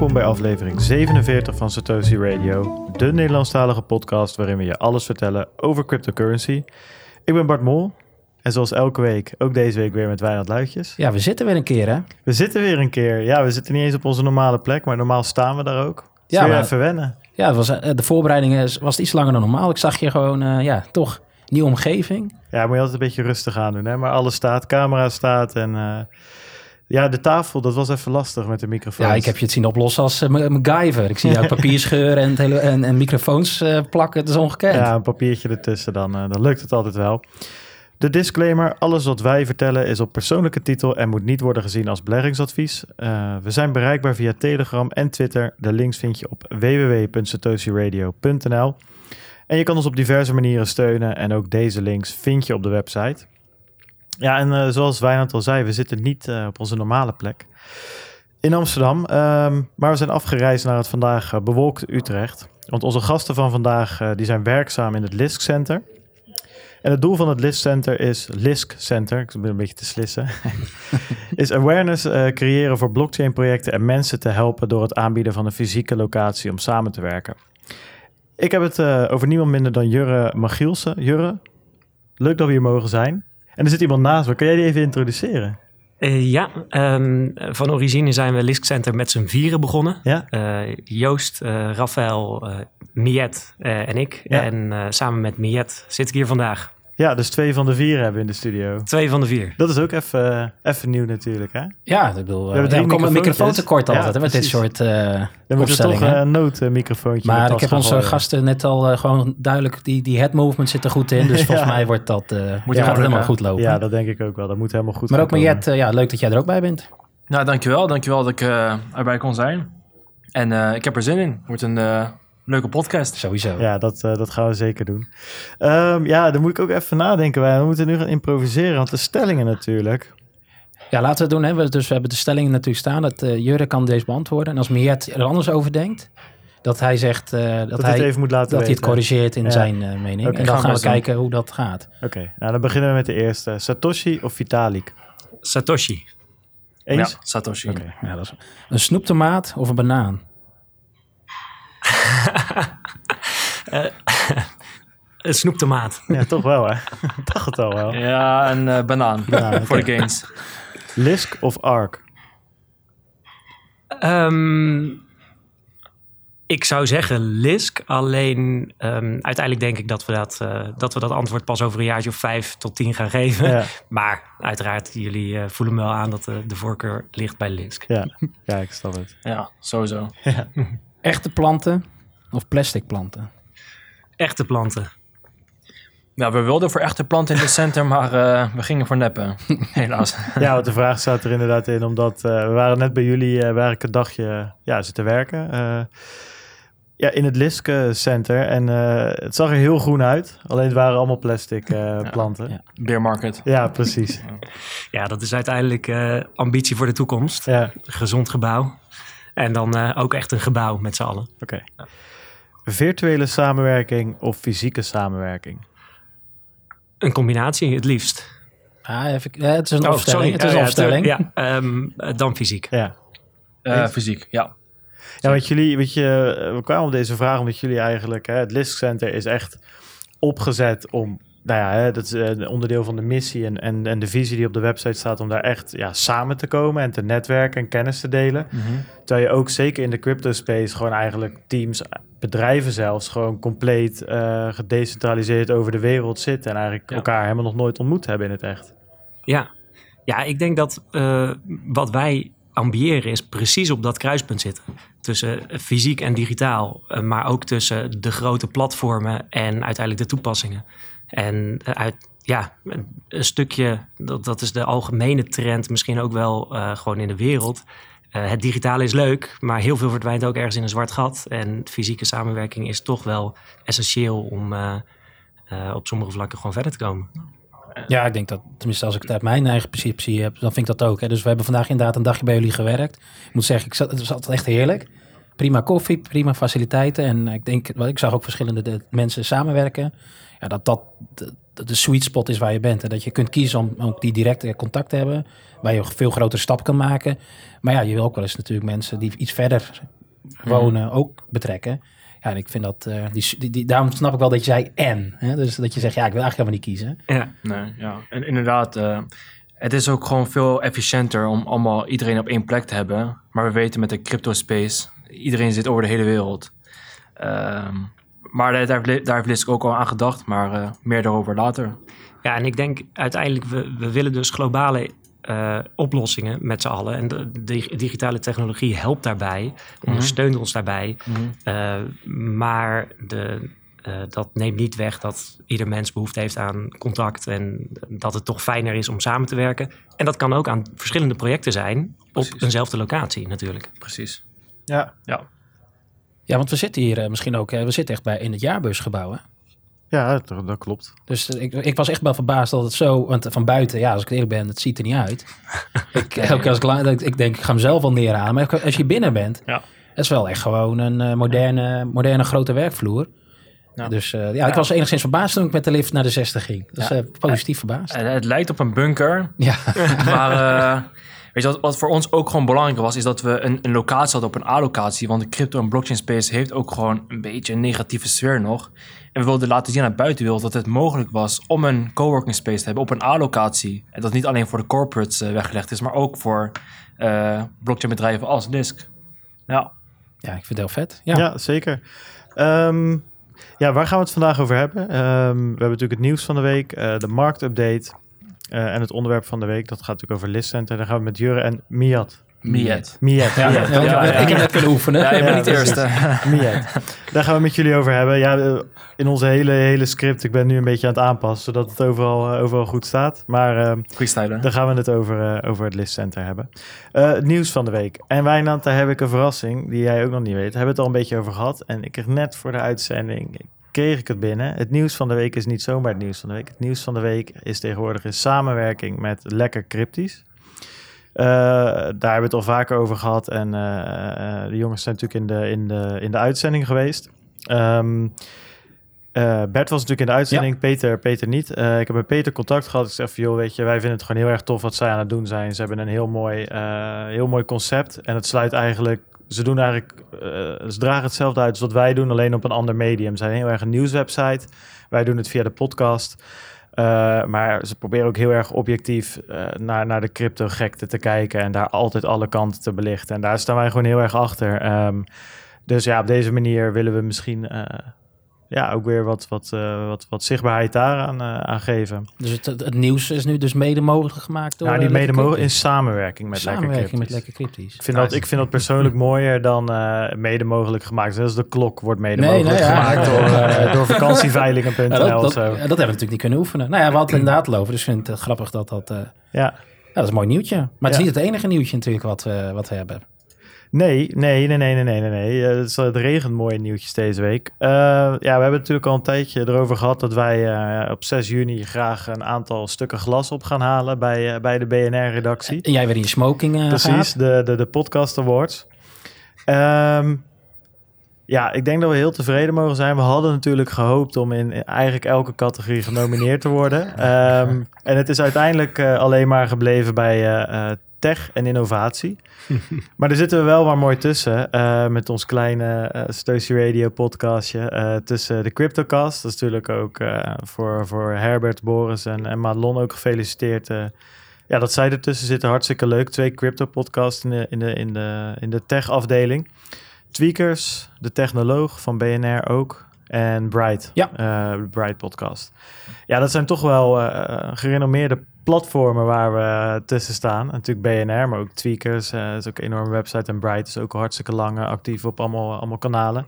Welkom bij aflevering 47 van Satoshi Radio, de Nederlandstalige podcast waarin we je alles vertellen over cryptocurrency. Ik ben Bart Mol en zoals elke week, ook deze week weer met Wijnand Luitjes. Ja, we zitten weer een keer, hè? We zitten weer een keer. Ja, we zitten niet eens op onze normale plek, maar normaal staan we daar ook. Ja, maar- even wennen. Ja, het was, eh, de voorbereidingen was iets langer dan normaal. Ik zag je gewoon, eh, ja, toch, nieuwe omgeving. Ja, moet je altijd een beetje rustig aan doen, hè? Maar alles staat, camera staat en... eh, ja, de tafel, dat was even lastig met de microfoon. Ja, ik heb je het zien oplossen als uh, MacGyver. Ik zie jou papier scheuren en, het hele, en, en microfoons eh, plakken. Het is ongekend. Ja, een papiertje ertussen, dan, dan lukt het altijd wel. De disclaimer, alles wat wij vertellen is op persoonlijke titel en moet niet worden gezien als beleggingsadvies. We zijn bereikbaar via Telegram en Twitter. De links vind je op www.satoshiradio.nl. En je kan ons op diverse manieren steunen en ook deze links vind je op de website. Ja, en eh, zoals Wijnand al zei, we zitten niet eh, op onze normale plek in Amsterdam. ehm, maar we zijn afgereisd naar het vandaag eh, bewolkte Utrecht. Want onze gasten van vandaag die zijn werkzaam in het LISK Center. En het doel van het LISK Center is LISK Center, ik ben een beetje te slissen, is awareness creëren voor blockchain projecten en mensen te helpen door het aanbieden van een fysieke locatie om samen te werken. Ik heb het over niemand minder dan Jurre Magielsen. Jurre, leuk dat we hier mogen zijn. En er zit iemand naast me. Kan jij die even introduceren? Eh, ja, ehm, van origine zijn we Lisk Center met z'n vieren begonnen. Ja? Eh, Joost, eh Rafael, Miet en ik. Ja. En samen met Miet zit ik hier vandaag. Ja, dus twee van de vier hebben we in de studio. Twee van de vier. Dat is ook even, eh, even nieuw natuurlijk, hè? Ja, ik bedoel, hebben we, drie ja, we komen een microfoon tekort Ja, altijd hè, met dit soort eh Dan moeten we toch opstellingen. eh, een noodmicrofoontje maar ik heb onze gasten net al eh, gewoon duidelijk, die, die head movement zit er goed in. Dus volgens mij wordt dat, eh Moet gaat je het maar helemaal goed lopen. Ja, dat denk ik ook wel. Dat moet helemaal goed maar ook Mariette, eh, ja, leuk dat jij er ook bij bent. Nou, dankjewel. Dankjewel dat ik eh, erbij kon zijn. En eh, ik heb er zin in. Het wordt een eh, leuke podcast. Sowieso. Ja, dat, eh, dat gaan we zeker doen. Ehm, ja, dan moet ik ook even nadenken. Wij we moeten nu gaan improviseren, want de stellingen natuurlijk. Ja, laten we het doen. Hè. We, dus we hebben de stellingen natuurlijk staan. Dat eh Jurre kan deze beantwoorden. En als Miet er anders over denkt, dat hij zegt eh, dat, Dat, hij, het even moet laten dat hij het corrigeert in Ja. zijn eh, mening. En dan gaan we gaan kijken hoe dat gaat. Oké, nou dan beginnen we met de eerste. Satoshi of Vitalik? Satoshi. Eens? Ja, Satoshi. Ja, dat is een snoeptomaat of een banaan? Een snoeptomaat. Ja, toch wel hè? Ik dacht het al wel. Ja, een eh, banaan. Ja, Voor de gains. Lisk of Ark? Ehm, ik zou zeggen Lisk. Alleen ehm, uiteindelijk denk ik dat we dat, eh, dat we dat antwoord pas over een jaartje of vijf tot tien gaan geven. Ja, Maar uiteraard, jullie eh, voelen me wel aan dat de, de voorkeur ligt bij Lisk. ja. ja ik snap het. Ja, sowieso. Echte planten of plastic planten? Echte planten. Ja, we wilden voor echte planten in het center, maar eh, we gingen voor neppen. Helaas. Ja, want de vraag staat er inderdaad in, omdat eh, we waren net bij jullie, eh waar ik een dagje ja, zitten werken. eh, ja, in het Liske Center. En eh, het zag er heel groen uit. Alleen het waren allemaal plastic eh, planten. Ja. ja. Bear market. precies. Ja, dat is uiteindelijk eh, ambitie voor de toekomst. Ja, Gezond gebouw. En dan eh, ook echt een gebouw met z'n allen. oké. Virtuele samenwerking of fysieke samenwerking? Een combinatie, het liefst. Ah, even, het is een Oh, opstelling. Het is een opstelling. Ja, ehm, eh, dan fysiek. Ja. Eh, fysiek, ja. Ja, want jullie, weet je, we kwamen op deze vraag omdat jullie eigenlijk, hè, het Lisk Center is echt opgezet om, nou ja, hè, dat is eh, een onderdeel van de missie en, en, en de visie die op de website staat om daar echt ja, samen te komen en te netwerken en kennis te delen. Terwijl je ook zeker in de crypto space gewoon eigenlijk teams, bedrijven zelfs, gewoon compleet eh, gedecentraliseerd over de wereld zitten en eigenlijk Ja. elkaar helemaal nog nooit ontmoet hebben in het echt. Ja, ja ik denk dat eh, wat wij ambiëren is precies op dat kruispunt zitten. Tussen fysiek en digitaal, maar ook tussen de grote platformen en uiteindelijk de toepassingen. En eh, uit, ja, een, stukje, dat, dat is de algemene trend, misschien ook wel eh, gewoon in de wereld. Eh, het digitale is leuk, maar heel veel verdwijnt ook ergens in een zwart gat. En fysieke samenwerking is toch wel essentieel om op sommige vlakken gewoon verder te komen. Ja, ik denk dat, tenminste als ik het uit mijn eigen perceptie heb, dan vind ik dat ook. Hè. Dus we hebben vandaag inderdaad een dagje bij jullie gewerkt. Ik moet zeggen, ik het was altijd echt heerlijk. Prima koffie, prima faciliteiten. En ik denk, wel, ik zag ook verschillende de, mensen samenwerken. Ja, dat dat de, de sweet spot is waar je bent. En dat je kunt kiezen om ook die directe contact te hebben. Waar je veel grotere stap kan maken. Maar ja, je wil ook wel eens natuurlijk mensen die iets verder wonen ook betrekken. Ja, en ik vind dat, eh, die, die, die- daarom snap ik wel dat je zei en. Hè? Dus dat je zegt, ja, ik wil eigenlijk helemaal niet kiezen. Ja. Nee, ja. En inderdaad, eh, het is ook gewoon veel efficiënter om allemaal iedereen op één plek te hebben. Maar we weten met de crypto space, iedereen zit over de hele wereld. Ehm, maar daar, daar, heeft- daar heeft ook al aan gedacht, maar eh, meer daarover later. Ja, en ik denk uiteindelijk, we, we willen dus globale eh, oplossingen met z'n allen. En de, de digitale technologie helpt daarbij, ondersteunt ons daarbij. Eh, maar de, dat neemt niet weg dat ieder mens behoefte heeft aan contact. En dat het toch fijner is om samen te werken. En dat kan ook aan verschillende projecten zijn op eenzelfde locatie natuurlijk. Precies. Ja, Ja. Ja, want we zitten hier eh, misschien ook, eh, we zitten echt bij in het jaarbeursgebouw. Hè? ja dat, dat klopt. Dus eh, ik, ik was echt wel verbaasd dat het zo, want van buiten, ja, als ik eerlijk ben, het ziet er niet uit. ik, ook als ik, ik, ik denk, ik ga hem zelf wel neerhalen. Maar als je binnen bent, Ja. het is wel echt gewoon een moderne, moderne grote werkvloer. Ja. Dus eh, ja, ik was enigszins verbaasd toen ik met de lift naar de 60 ging. Dus Ja. positief verbaasd. Het lijkt op een bunker, Ja, maar eh, weet je wat, wat voor ons ook gewoon belangrijk was, is dat we een, een locatie hadden op een A-locatie. Want de crypto en blockchain space heeft ook gewoon een beetje een negatieve sfeer nog. En we wilden laten zien aan de buitenwereld dat het mogelijk was om een coworking space te hebben op een A-locatie. En dat niet alleen voor de corporates eh, weggelegd is, maar ook voor eh blockchain bedrijven als Disk. Ja. ja, ik vind het heel vet. Ja, Ja, zeker. Ehm, ja, waar gaan we het vandaag over hebben? Ehm, we hebben natuurlijk het nieuws van de week, eh, de marktupdate eh, en het onderwerp van de week. Dat gaat natuurlijk over Listcenter. Daar gaan we met Jure en Miat. Miet. Miat. ja, Miat. ja, ja, ik heb net kunnen oefenen. Ja, je bent Ja, niet de eerste. Miat. Daar gaan we met jullie over hebben. Ja, eh, in onze hele, hele script, ik ben nu een beetje aan het aanpassen, zodat het overal, eh, overal goed staat. Maar Freestylen. Dan gaan we het over, eh, over het listcenter hebben. Het nieuws van de week. En Wijnand, daar heb ik een verrassing die jij ook nog niet weet. Daar hebben we het al een beetje over gehad. En ik kreeg net voor de uitzending, kreeg ik het binnen. Het nieuws van de week is niet zomaar het nieuws van de week. Het nieuws van de week is tegenwoordig in samenwerking met Lekker Cryptisch. Eh, daar hebben we het al vaker over gehad. En eh, eh, de jongens zijn natuurlijk in de, in de, in de uitzending geweest. Ehm, eh, Bert was natuurlijk in de uitzending, Peter, Peter niet. Ik heb met Peter contact gehad. Ik zeg van, joh, weet je, wij vinden het gewoon heel erg tof wat zij aan het doen zijn. Ze hebben een heel mooi, heel mooi concept. En het sluit eigenlijk, ze doen eigenlijk, eh, ze dragen hetzelfde uit als wat wij doen, alleen op een ander medium. Ze zijn heel erg een nieuwswebsite. Wij doen het via de podcast. Eh, maar ze proberen ook heel erg objectief eh, naar, naar de crypto-gekte te kijken en daar altijd alle kanten te belichten. En daar staan wij gewoon heel erg achter. Ehm, dus ja, op deze manier willen we misschien ja, ook weer wat, wat, eh, wat, wat zichtbaarheid daaraan eh, aan geven. Dus het, het, het nieuws is nu dus mede mogelijk gemaakt door... Nou, die eh, mede mogelijk in samenwerking met Samenwerking Lekker met Cryptisch. Lekker. Ik vind, dat, ik vind dat persoonlijk mooier dan mede mogelijk gemaakt. Zelfs de klok wordt mede Nee, mogelijk ja. gemaakt door, door vakantieveilingen.nl Ja, dat, of dat, zo. ja, dat hebben we natuurlijk niet kunnen oefenen. Nou ja, we hadden het inderdaad al over, dus ik vind het grappig dat dat... ja, Ja. dat is een mooi nieuwtje. Maar het is Ja. niet het enige nieuwtje natuurlijk wat, wat we hebben. Nee, nee, nee, nee, nee, nee, nee. Eh, Het, het regent mooie nieuwtjes deze week. Eh, ja, we hebben natuurlijk al een tijdje erover gehad dat wij eh, op 6 juni graag een aantal stukken glas op gaan halen bij, bij de BNR-redactie. En jij weer in je smoking eh, Precies, de, de, de Podcast Awards. Ehm, ja, ik denk dat we heel tevreden mogen zijn. We hadden natuurlijk gehoopt om in eigenlijk elke categorie genomineerd te worden. Ehm, en het is uiteindelijk alleen maar gebleven bij tech en innovatie. maar daar zitten we wel maar mooi tussen. eh, met ons kleine Stocie Radio podcastje. eh, tussen de Cryptocast. Dat is natuurlijk ook voor, voor Herbert, Boris en, en Madelon ook gefeliciteerd. ja, dat zij ertussen zitten, hartstikke leuk. Twee crypto-podcasts in de, in de, in de, in de tech-afdeling. Tweakers, de technoloog van BNR ook. En Bright, Ja. de Bright podcast. Ja, dat zijn toch wel gerenommeerde platformen waar we tussen staan. Natuurlijk BNR, maar ook Tweakers. eh is ook een enorme website. En Bright is ook hartstikke lang eh, actief op allemaal, allemaal kanalen.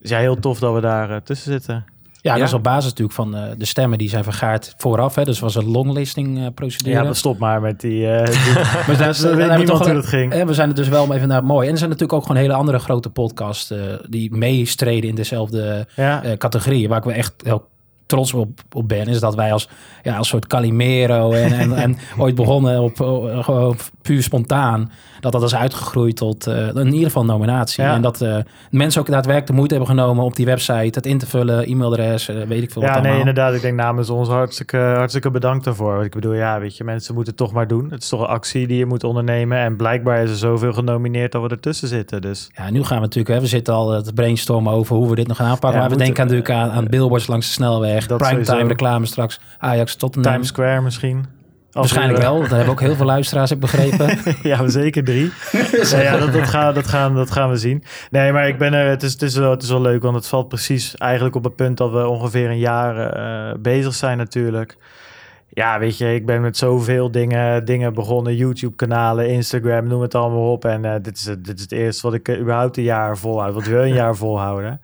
Dus ja, heel tof dat we daar eh, tussen zitten. Ja, dat is op basis natuurlijk van eh, de stemmen die zijn vergaard vooraf. Hè. Dus het was een longlisting eh, procedure. Ja, stop maar met die... eh weet niemand hoe dat ging. We zijn er dus wel even naar mooi. En er zijn natuurlijk ook gewoon hele andere grote podcasts eh, die meestreden in dezelfde ja. eh, categorieën. Waar ik me echt heel trots op, op ben, is dat wij als, ja, als soort Calimero en, en, en ooit begonnen op, op- gewoon puur spontaan, dat dat is uitgegroeid tot eh, in ieder geval nominatie. Ja. En dat eh, mensen ook daadwerkelijk de moeite hebben genomen op die website het in te vullen, e-mailadres, eh, weet ik veel wat Ja, nee, allemaal. inderdaad. Ik denk namens ons hartstikke, hartstikke bedankt daarvoor. Want ik bedoel, ja, weet je, mensen moeten het toch maar doen. Het is toch een actie die je moet ondernemen. En blijkbaar is er zoveel genomineerd dat we ertussen zitten. Dus Ja, nu gaan we natuurlijk, hè, we zitten al te brainstormen over hoe we dit nog gaan aanpakken. Ja, maar we denken natuurlijk aan, aan billboards langs de snelweg, Dat primetime reclame straks, Ajax tot Times Square misschien. Waarschijnlijk we- wel, daar hebben ook heel veel luisteraars, heb begrepen. ja, zeker drie. nee, ja, dat, dat, gaan, dat, gaan, dat gaan we zien. Nee, maar ik ben er, het, is, het, is wel, het is wel leuk, want het valt precies eigenlijk op het punt dat we ongeveer een jaar eh, bezig zijn natuurlijk. Ja, weet je, ik ben met zoveel dingen, dingen begonnen. YouTube-kanalen, Instagram, noem het allemaal op. En eh, dit, is, het- dit is het eerste wat ik eh, überhaupt een jaar volhoud. Wat wil een jaar volhouden.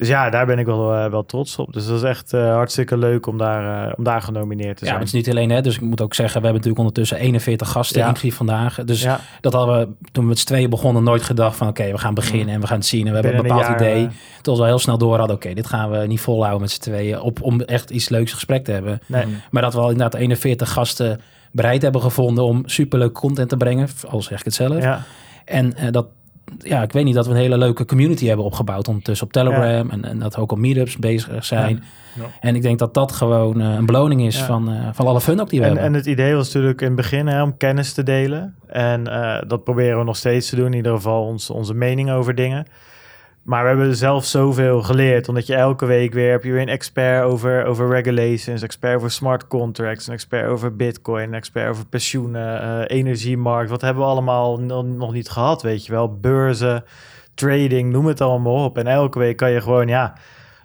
Dus ja, daar ben ik wel, eh, wel trots op. Dus dat is echt eh, hartstikke leuk om daar, eh, om daar genomineerd te Ja, zijn. maar het is niet alleen, hè, dus ik moet ook zeggen, we hebben natuurlijk ondertussen 41 gasten, Ja. inclusief vandaag. Dus ja, dat hadden we toen we met z'n tweeën begonnen nooit gedacht van, oké, we gaan beginnen en we gaan het zien. En we hebben een bepaald jaar, idee. Tot we heel snel door hadden, oké, dit gaan we niet volhouden met z'n tweeën op, om echt iets leuks gesprek te hebben. nee. Maar dat we al inderdaad 41 gasten bereid hebben gevonden om superleuk content te brengen, al zeg ik het zelf. Ja. En dat, ja, ik weet niet, dat we een hele leuke community hebben opgebouwd ondertussen op Telegram. En, en dat we ook op meetups bezig zijn. Ja. En ik denk dat dat gewoon eh, een beloning is van, eh, van alle fun ook die we En, hebben. en het idee was natuurlijk in het begin hè, om kennis te delen. En eh, dat proberen we nog steeds te doen. In ieder geval ons, onze mening over dingen. Maar we hebben zelf zoveel geleerd. Omdat je elke week weer heb je weer een expert over, over regulations. Expert over smart contracts. Een expert over bitcoin. Een expert over pensioenen. eh, energiemarkt. Wat hebben we allemaal nog, niet gehad, weet je wel. Beurzen, trading, noem het allemaal op. En elke week kan je gewoon, ja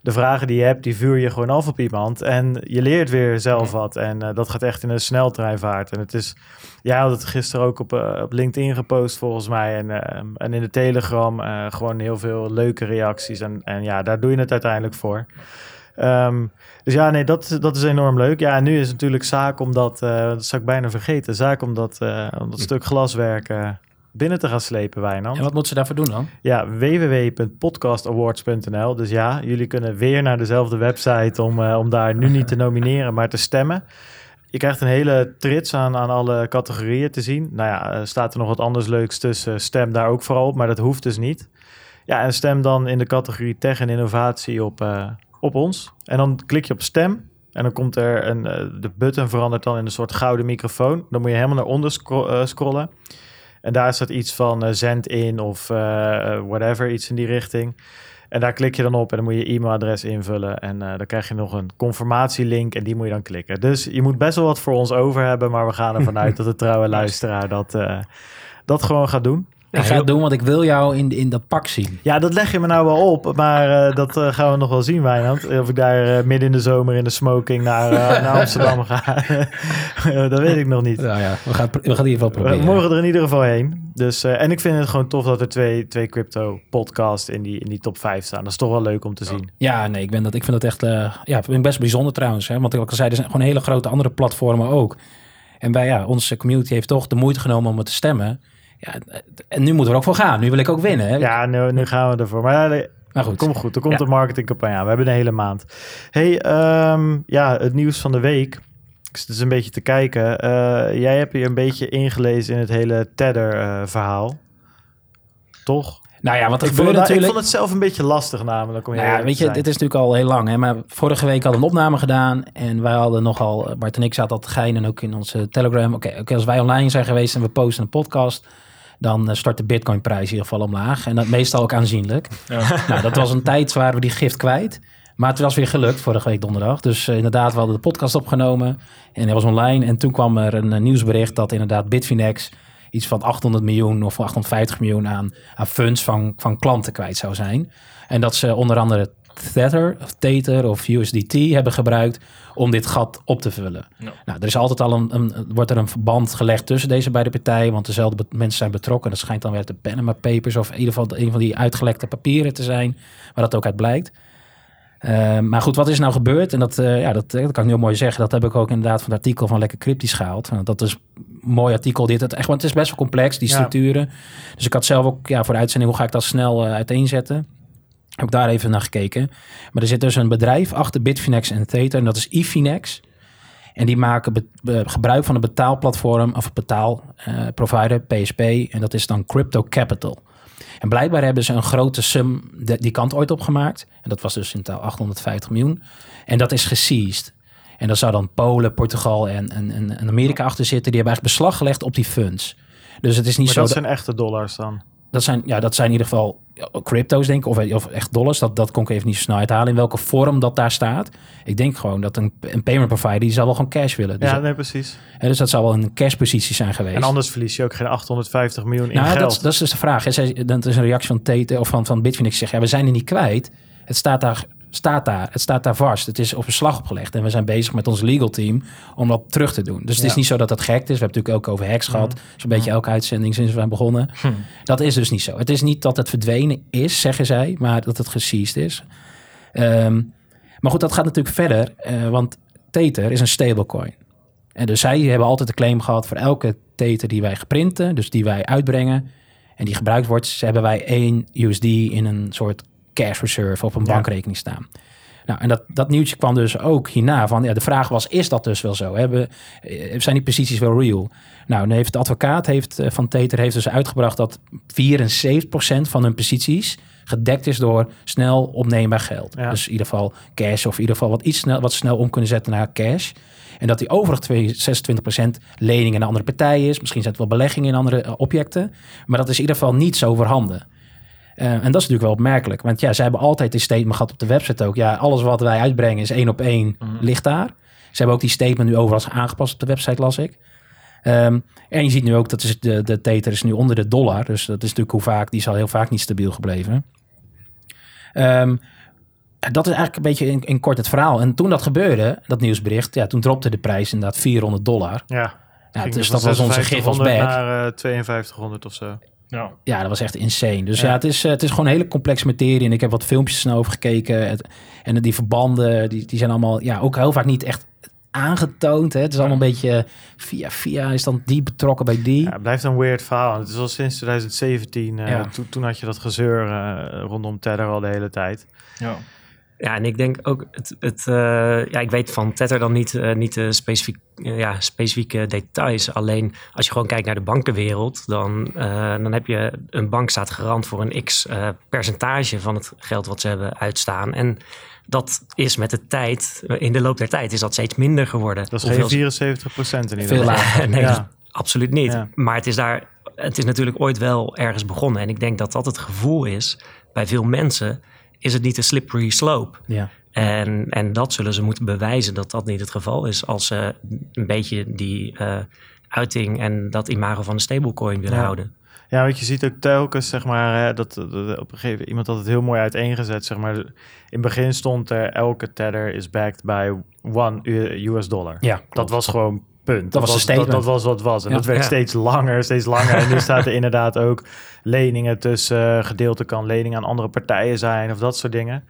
de vragen die je hebt, die vuur je gewoon af op iemand. En je leert weer zelf wat. En eh, dat gaat echt in een sneltreinvaart. En het is, jij had het gisteren ook op, eh, op LinkedIn gepost volgens mij. En, eh, en in de Telegram gewoon heel veel leuke reacties. En, en ja, daar doe je het uiteindelijk voor. Ehm, dus ja, nee, dat, dat is enorm leuk. Ja, en nu is het natuurlijk zaak om dat, dat zou ik bijna vergeten, zaak om dat, om dat stuk glaswerk eh, binnen te gaan slepen, Wijnand. En wat moeten ze daarvoor doen dan? Ja, www.podcastawards.nl. Dus ja, jullie kunnen weer naar dezelfde website om, eh, om daar nu niet te nomineren, maar te stemmen. Je krijgt een hele trits aan, aan alle categorieën te zien. Nou ja, eh, staat er nog wat anders leuks tussen. Stem daar ook vooral op, maar dat hoeft dus niet. Ja, en stem dan in de categorie tech en innovatie op, eh, op ons. En dan klik je op stem. En dan komt er een, eh, de button verandert dan in een soort gouden microfoon. Dan moet je helemaal naar onder scro- eh, scrollen. En daar staat iets van eh, zend in of eh, eh, whatever, iets in die richting. En daar klik je dan op en dan moet je e-mailadres invullen. En dan krijg je nog een confirmatielink en die moet je dan klikken. Dus je moet best wel wat voor ons over hebben, maar we gaan ervan uit dat de trouwe luisteraar dat, dat gewoon gaat doen. Ik ga het doen, want ik wil jou in, in dat pak zien. Ja, dat leg je me nou wel op, maar eh, dat eh, gaan we nog wel zien, Wijnand. Of ik daar eh, midden in de zomer in de smoking naar, naar Amsterdam ga, dat weet ik nog niet. Nou ja, we gaan, we gaan in ieder geval We proberen. mogen er in ieder geval heen. Dus, en ik vind het gewoon tof dat er twee, twee crypto podcasts in die, in die top 5 staan. Dat is toch wel leuk om te zien. Ja, nee, ik, ben dat, ik vind dat echt ja, ik vind best bijzonder trouwens. Hè? Want ik al zei, er zijn gewoon hele grote andere platformen ook. En bij ja, onze community heeft toch de moeite genomen om het te stemmen. Ja, en nu moeten we er ook voor gaan. Nu wil ik ook winnen. Hè? Ja, nu, nu gaan we ervoor. Maar ja, nee, maar goed. kom goed. Er komt Ja. een marketingcampagne aan. We hebben een hele maand. hey, ehm, ja, het nieuws van de week. Ik zit dus een beetje te kijken. Eh, jij hebt je een beetje ingelezen in het hele Tether-verhaal. Toch? Nou ja, wat er Ik vond, gebeurde ik natuurlijk... vond het zelf een beetje lastig namelijk. Om Nou ja, weet je, dit is natuurlijk al heel lang. Hè? Maar vorige week hadden we een opname gedaan. En wij hadden nogal, eh, Bart en ik zaten al te geinen ook in onze Telegram. Oké, oké, als wij online zijn geweest en we posten een podcast. Dan eh, start de Bitcoin-prijs in ieder geval omlaag. En dat meestal ook aanzienlijk. Nou, dat was een tijd waar we die gift kwijt. Maar het was weer gelukt vorige week donderdag. Dus eh, inderdaad, we hadden de podcast opgenomen. En hij was online. En toen kwam er een, nieuwsbericht dat inderdaad Bitfinex iets van 800 miljoen of 850 miljoen aan, aan funds van, van klanten kwijt zou zijn. En dat ze onder andere Tether of Tether of USDT hebben gebruikt om dit gat op te vullen. Ja. Nou, er is altijd al een, een, wordt er een verband gelegd tussen deze beide partijen, want dezelfde mensen zijn betrokken. Dat schijnt dan weer de Panama Papers of in ieder geval een van die uitgelekte papieren te zijn, waar dat ook uit blijkt. Eh, maar goed, wat is nou gebeurd? En dat, eh, ja, dat, dat kan ik heel mooi zeggen. Dat heb ik ook inderdaad van het artikel van Lekker Cryptisch gehaald. Dat is een mooi artikel dit. Het, echt, want het is best wel complex, die Ja. structuren. Dus ik had zelf ook ja, voor de uitzending, hoe ga ik dat snel eh, uiteenzetten? Heb ik daar even naar gekeken. Maar er zit dus een bedrijf achter Bitfinex en Tether. En dat is Efinex. En die maken be- be- gebruik van een betaalplatform of betaalprovider, PSP. En dat is dan Crypto Capital. En blijkbaar hebben ze een grote sum de- die kant ooit opgemaakt. En dat was dus in totaal 850 miljoen. En dat is geseized. En daar zou dan Polen, Portugal en, en, en Amerika achter zitten. Die hebben eigenlijk beslag gelegd op die funds. Dus het is niet Maar zo dat dat, zijn echte dollars dan. dat zijn, ja, dat zijn in ieder geval crypto's, denk ik, of, of echt dollars. Dat, dat kon ik even niet zo snel uithalen in welke vorm dat daar staat. Ik denk gewoon dat een, een payment provider die zal wel gewoon cash willen. Dus, Ja, nee, precies. hè, dus dat zou wel een cashpositie zijn geweest. En anders verlies je ook geen 850 miljoen in nou, geld. dat, is- dat is dus de vraag. Hè. Zij, dat is een reactie van Tate of van, van Bitfinex. Zegt, ja, we zijn er niet kwijt. Het staat daar, staat daar, het staat daar vast. Het is op beslag opgelegd. En we zijn bezig met ons legal team om dat terug te doen. Dus het is niet zo dat het gehackt is. We hebben natuurlijk ook over hacks gehad. Zo'n beetje elke uitzending sinds we zijn begonnen. Dat is dus niet zo. Het is niet dat het verdwenen is, zeggen zij, maar dat het geseized is. Ehm, maar goed, dat gaat natuurlijk verder. eh, want Tether is een stablecoin. En dus zij hebben altijd de claim gehad voor elke Tether die wij geprinten, dus die wij uitbrengen en die gebruikt wordt, hebben wij één USD in een soort cash reserve op een Ja. bankrekening staan. Nou, en dat, dat nieuwtje kwam dus ook hierna van, ja, de vraag was, is dat dus wel zo? Hebben, eh, zijn die posities wel real? Nou, heeft de advocaat heeft, eh, van Tether heeft dus uitgebracht dat 74% van hun posities gedekt is door snel opneembaar geld. Ja. Dus in ieder geval cash of in ieder geval wat iets snel, wat snel om kunnen zetten naar cash. En dat die overige twee- 26% leningen naar andere partijen is. Misschien zijn het wel beleggingen in andere eh, objecten. Maar dat is in ieder geval niet zo voorhanden. Eh, en dat is natuurlijk wel opmerkelijk. Want ja, zij hebben altijd die statement gehad op de website ook. Ja, alles wat wij uitbrengen is één op één ligt daar. Ze hebben ook die statement nu overal aangepast op de website, las ik. Ehm, en je ziet nu ook dat is de, de tether is nu onder de dollar. Dus dat is natuurlijk hoe vaak, die is al heel vaak niet stabiel gebleven. Ehm, dat is eigenlijk een beetje in, in kort het verhaal. En toen dat gebeurde, dat nieuwsbericht, ja, toen dropte de prijs inderdaad 400 dollar. Ja. Dus van dat was onze ons 5600 back. naar eh, 5200 of zo. Ja. Ja, dat was echt insane. Dus ja, Ja. het, is, eh, het is gewoon een hele complexe materie. En ik heb wat filmpjes snel over gekeken. Het- en die verbanden, die, die zijn allemaal ja, ook heel vaak niet echt aangetoond. Hè. Het is allemaal een beetje via via is dan die betrokken bij die. Ja, het blijft een weird verhaal. Het is al sinds 2017. eh, Ja. toen, toen had je dat gezeur eh, rondom Tether al de hele tijd. Ja. Ja, en ik denk ook, het, het, eh, ja, ik weet van Tether dan niet, eh, niet de specifiek, eh, ja, specifieke details. Alleen als je gewoon kijkt naar de bankenwereld, dan, dan heb je een bank staat garant voor een x percentage van het geld wat ze hebben uitstaan. En dat is met de tijd, in de loop der tijd, is dat steeds minder geworden. Dat is Hoeveel geen 74 procent in ieder Veel geval. lager. nee, Ja. absoluut niet. Ja. Maar het is daar, het is natuurlijk ooit wel ergens begonnen. En ik denk dat dat het gevoel is bij veel mensen. Is het niet een slippery slope? Ja. En, en dat zullen ze moeten bewijzen dat dat niet het geval is. Als ze een beetje die eh, uiting en dat imago van de stablecoin willen Ja. houden. Ja, want je ziet ook telkens, zeg maar, hè, dat, op een gegeven moment iemand had het heel mooi uiteengezet, zeg maar. In het begin stond er, elke tether is backed by one US dollar. Ja, Dat was gewoon punt. Dat was dat, was wat was. En Ja. dat werd Ja. steeds langer, steeds langer. En nu staat er inderdaad ook leningen tussen, eh, gedeelte kan leningen aan andere partijen zijn of dat soort dingen.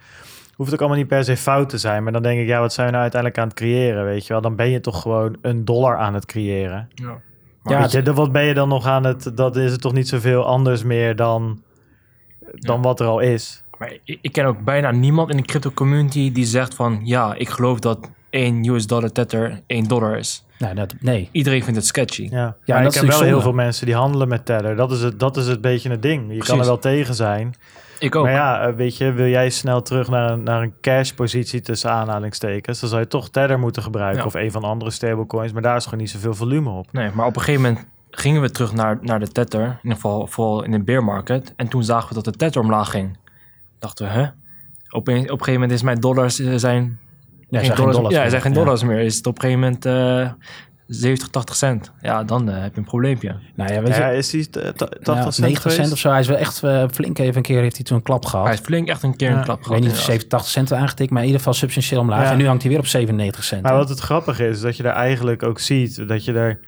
Hoeft ook allemaal niet per se fout te zijn. Maar dan denk ik, ja, wat zijn we nou uiteindelijk aan het creëren, weet je wel? Dan ben je toch gewoon een dollar aan het creëren. Ja. Ja, Weet je, wat ben je dan nog aan het... Dat is het toch niet zoveel anders meer dan, dan wat er al is. Maar ik, ik ken ook bijna niemand in de crypto community die zegt van ja, ik geloof dat 1 US dollar tether 1 dollar is. Nou, dat, nee. Iedereen vindt het sketchy. Ja, Ja, maar dat ik heb wel heel veel mensen die handelen met Tether. Dat is het, dat is het beetje het ding. Je kan er wel tegen zijn. Ik ook. Maar ja, eh, weet je, wil jij snel terug naar een, naar een cash-positie tussen aanhalingstekens, dan zou je toch Tether moeten gebruiken Ja. of een van de andere stablecoins, maar daar is gewoon niet zoveel volume op. Nee, maar op een gegeven moment gingen we terug naar, naar de tether. In ieder geval vooral in de bear market. En toen zagen we dat de tether omlaag ging. Dachten we, hè? Op een, op een gegeven moment is mijn dollars eh, zijn... Ja, geen geen dollars ja, zijn geen Ja. dollars meer. Is het op een gegeven moment eh 70, 80 cent. Ja, dan eh, heb je een probleempje. Nou ja, weet je, Ja, is eh, ta- 80 ja, cent 90 cent of zo. Hij is wel echt eh, flink even een keer heeft hij toen een klap gehad. Hij is flink echt een keer een klap Ik gehad. weet niet of inderdaad. 70, 80 cent aangetikt, maar in ieder geval substantieel omlaag. Ja. En nu hangt hij weer op 97 cent. Maar wat het grappige is, is dat je daar eigenlijk ook ziet dat je er.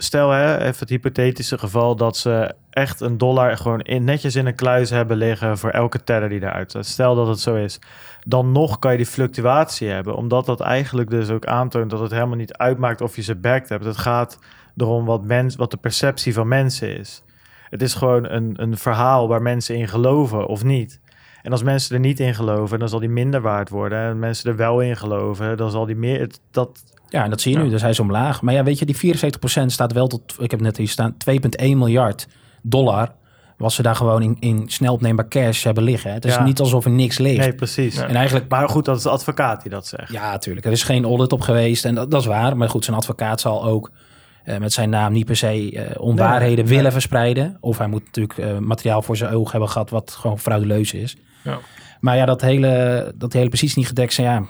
Stel hè, even het hypothetische geval dat ze echt een dollar gewoon netjes in een kluis hebben liggen voor elke teller die eruit staat. Stel dat het zo is. Dan nog kan je die fluctuatie hebben, omdat dat eigenlijk dus ook aantoont dat het helemaal niet uitmaakt of je ze backed hebt. Het gaat erom wat, mens, wat de perceptie van mensen is. Het is gewoon een, een verhaal waar mensen in geloven of niet. En als mensen er niet in geloven, dan zal die minder waard worden. En mensen er wel in geloven, dan zal die meer... het- Dat, Ja, en dat zie je nu. Dus hij is omlaag. Maar ja, weet je, die 74% staat wel tot, ik heb net hier staan, 2,1 miljard dollar. Was ze daar gewoon in, in snel opneembaar cash hebben liggen. hè. Het is Ja. niet alsof er niks ligt. nee, precies. En eigenlijk, Maar goed, dat is de advocaat die dat zegt. ja, natuurlijk. Er is geen audit op geweest. En dat, dat is waar. Maar goed, zijn advocaat zal ook eh, met zijn naam niet per se eh, onwaarheden Nee, willen verspreiden. Of hij moet natuurlijk eh, materiaal voor zijn oog hebben gehad wat gewoon fraudeleus is. Ja. Maar ja, dat hele, dat hele precies niet gedekt zijn. Ja,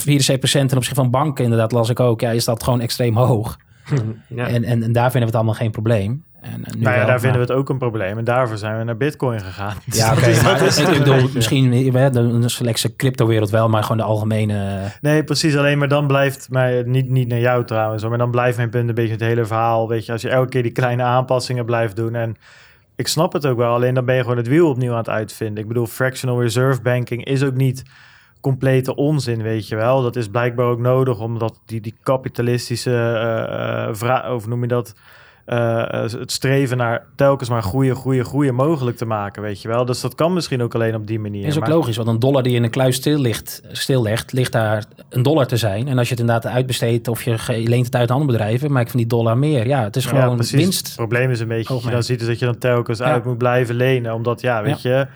74% ten opzichte van banken, inderdaad, las ik ook. Ja, is dat gewoon extreem hoog. Ja. En, en, en daar vinden we het allemaal geen probleem. En, nu Nou ja, wel, daar vinden maar- we het ook een probleem. En daarvoor zijn we naar Bitcoin gegaan. Ja, oké. Maar ik bedoel, misschien hè, de, de selectie crypto-wereld wel, maar gewoon de algemene... Nee, precies. Alleen maar dan blijft mij niet, niet naar jou trouwens. Maar dan blijft mijn punt een beetje het hele verhaal. Weet je, als je elke keer die kleine aanpassingen blijft doen. En ik snap het ook wel. Alleen dan ben je gewoon het wiel opnieuw aan het uitvinden. Ik bedoel, fractional reserve banking is ook niet complete onzin, weet je wel. Dat is blijkbaar ook nodig omdat die, die kapitalistische eh, eh, vra- of noem je dat, het streven naar telkens maar groeien, groeien, groeien mogelijk te maken, weet je wel. Dus dat kan misschien ook alleen op die manier. is ook maar- logisch, want een dollar die in een kluis stil ligt, stillegt, ligt daar een dollar te zijn. En als je het inderdaad uitbesteedt of je leent het uit aan andere bedrijven, maak je van die dollar meer. Ja, het is Ja, gewoon precies. winst. Het probleem is een beetje, dat je dan ziet is dat je dan telkens Ja. uit moet blijven lenen. Omdat, ja, weet je,